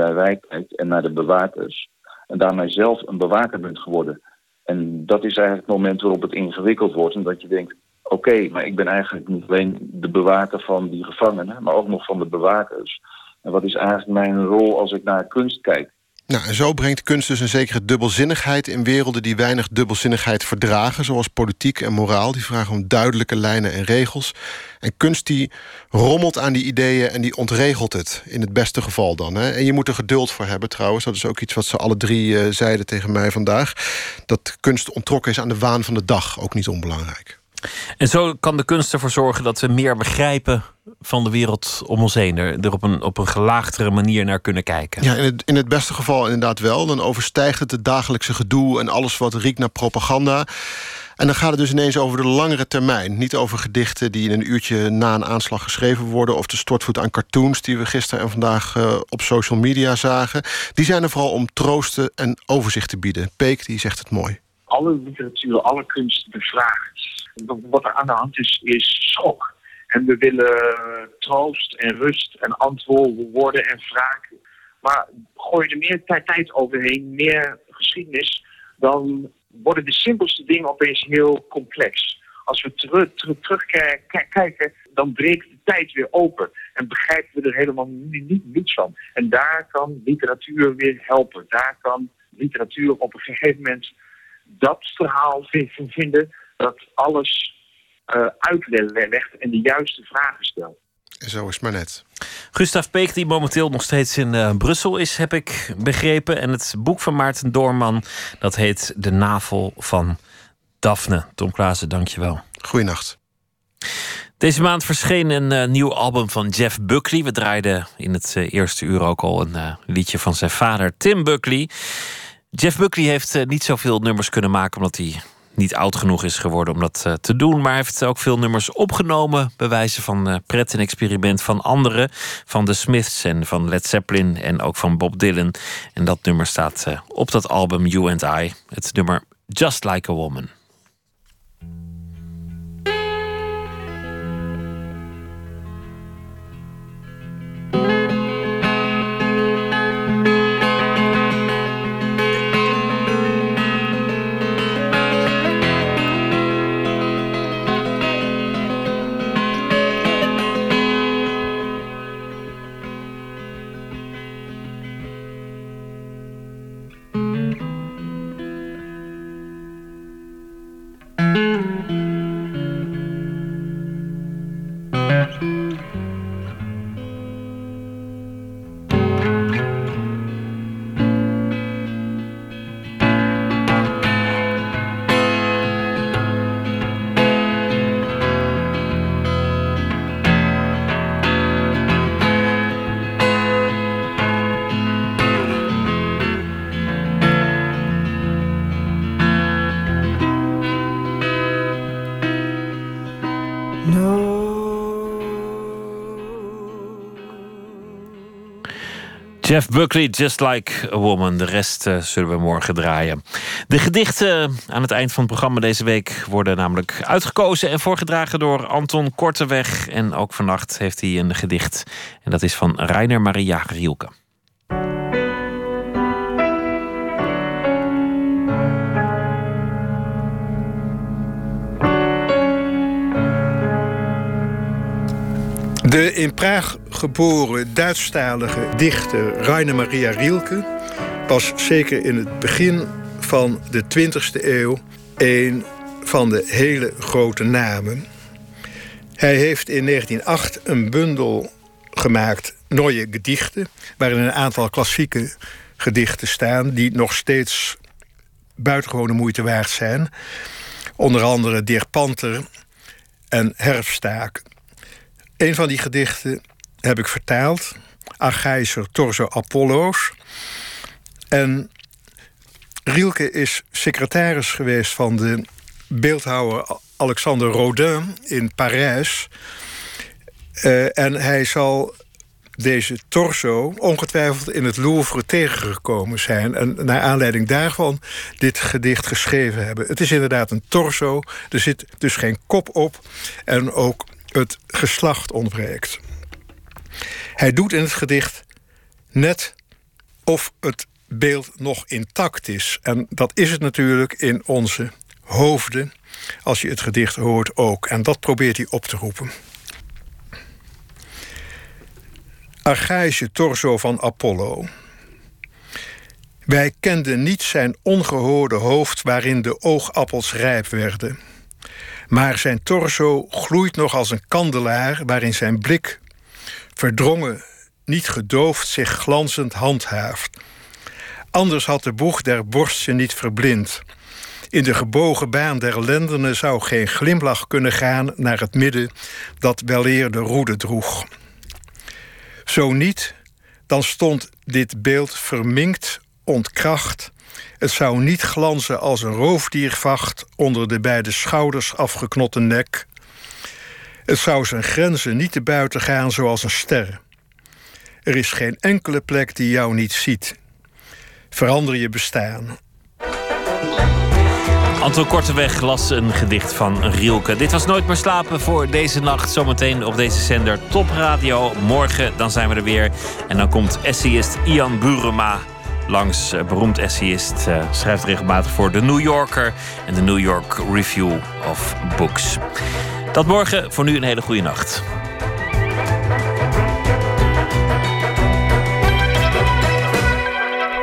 kijkt en naar de bewakers. En daarmee zelf een bewaker bent geworden. En dat is eigenlijk het moment waarop het ingewikkeld wordt. En dat je denkt, oké, maar ik ben eigenlijk niet alleen de bewaker van die gevangenen, maar ook nog van de bewakers. En wat is eigenlijk mijn rol als ik naar kunst kijk? Nou, en zo brengt kunst dus een zekere dubbelzinnigheid in werelden die weinig dubbelzinnigheid verdragen, zoals politiek en moraal. Die vragen om duidelijke lijnen en regels. En kunst die rommelt aan die ideeën en die ontregelt het, in het beste geval dan. Hè. En je moet er geduld voor hebben trouwens. Dat is ook iets wat ze alle drie eh, zeiden tegen mij vandaag. Dat kunst ontrokken is aan de waan van de dag, ook niet onbelangrijk. En zo kan de kunst ervoor zorgen dat we meer begrijpen van de wereld om ons heen. Er, er op, een, op een gelaagdere manier naar kunnen kijken. Ja, in het, in het beste geval inderdaad wel. Dan overstijgt het het dagelijkse gedoe en alles wat riekt naar propaganda. En dan gaat het dus ineens over de langere termijn. Niet over gedichten die in een uurtje na een aanslag geschreven worden... of de stortvoet aan cartoons die we gisteren en vandaag uh, op social media zagen. Die zijn er vooral om troosten en overzicht te bieden. Peek die zegt het mooi. Alle literatuur, alle kunst bevraagt. Wat er aan de hand is, is schok. En we willen troost en rust en antwoorden en wraak. Maar gooi er meer tijd, tijd overheen, meer geschiedenis... dan worden de simpelste dingen opeens heel complex. Als we terug, terug, terugkijken, dan breekt de tijd weer open. En begrijpen we er helemaal niet, niet, niets van. En daar kan literatuur weer helpen. Daar kan literatuur op een gegeven moment dat verhaal vinden... dat alles uh, uitlegt en de juiste vragen stelt. Zo is het maar net. Gustav Peek, die momenteel nog steeds in uh, Brussel is, heb ik begrepen. En het boek van Maarten Doorman, dat heet De Navel van Daphne. Tom Klaassen, dankjewel. Goeienacht. Deze maand verscheen een uh, nieuw album van Jeff Buckley. We draaiden in het uh, eerste uur ook al een uh, liedje van zijn vader, Tim Buckley. Jeff Buckley heeft niet zoveel nummers kunnen maken, omdat hij niet oud genoeg is geworden om dat uh, te doen. Maar hij heeft ook veel nummers opgenomen. Bij wijze van uh, pret en experiment van anderen. Van de Smiths en van Led Zeppelin en ook van Bob Dylan. En dat nummer staat uh, op dat album You and I. Het nummer Just Like a Woman. Jeff Buckley, Just Like a Woman. De rest uh, zullen we morgen draaien. De gedichten aan het eind van het programma deze week worden namelijk uitgekozen en voorgedragen door Anton Korteweg. En ook vannacht heeft hij een gedicht. En dat is van Rainer Maria Rielke. De in Praag geboren Duitsstalige dichter Rainer Maria Rielke was zeker in het begin van de 20e eeuw een van de hele grote namen. Hij heeft in 1908 een bundel gemaakt, Neue Gedichten, waarin een aantal klassieke gedichten staan die nog steeds buitengewone moeite waard zijn. Onder andere Deer Panter en Herfstaak. Een van die gedichten heb ik vertaald. Archaïser Torso Apollo's. En Rielke is secretaris geweest van de beeldhouwer Alexander Rodin in Parijs. Uh, en hij zal deze torso ongetwijfeld in het Louvre tegengekomen zijn. En naar aanleiding daarvan dit gedicht geschreven hebben. Het is inderdaad een torso, er zit dus geen kop op. En ook het geslacht ontbreekt. Hij doet in het gedicht net of het beeld nog intact is. En dat is het natuurlijk in onze hoofden, als je het gedicht hoort ook. En dat probeert hij op te roepen. Archaïsche torso van Apollo. Wij kenden niet zijn ongehoorde hoofd waarin de oogappels rijp werden. Maar zijn torso gloeit nog als een kandelaar waarin zijn blik, verdrongen, niet gedoofd, zich glanzend handhaaft. Anders had de boeg der borst je niet verblind. In de gebogen baan der lendenen zou geen glimlach kunnen gaan naar het midden dat weleer de roede droeg. Zo niet, dan stond dit beeld verminkt, ontkracht, het zou niet glanzen als een roofdiervacht onder de beide schouders afgeknotte nek. Het zou zijn grenzen niet te buiten gaan zoals een ster. Er is geen enkele plek die jou niet ziet. Verander je bestaan. Anton Korteweg las een gedicht van Rielke. Dit was Nooit meer slapen voor deze nacht. Zometeen op deze zender Top Radio. Morgen dan zijn we er weer. En dan komt essayist Ian Burema langs. Uh, beroemd essayist. Uh, schrijft regelmatig voor The New Yorker en de New York Review of Books. Dat morgen. Voor nu een hele goede nacht.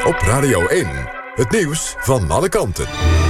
Op Radio 1. Het nieuws van alle kanten.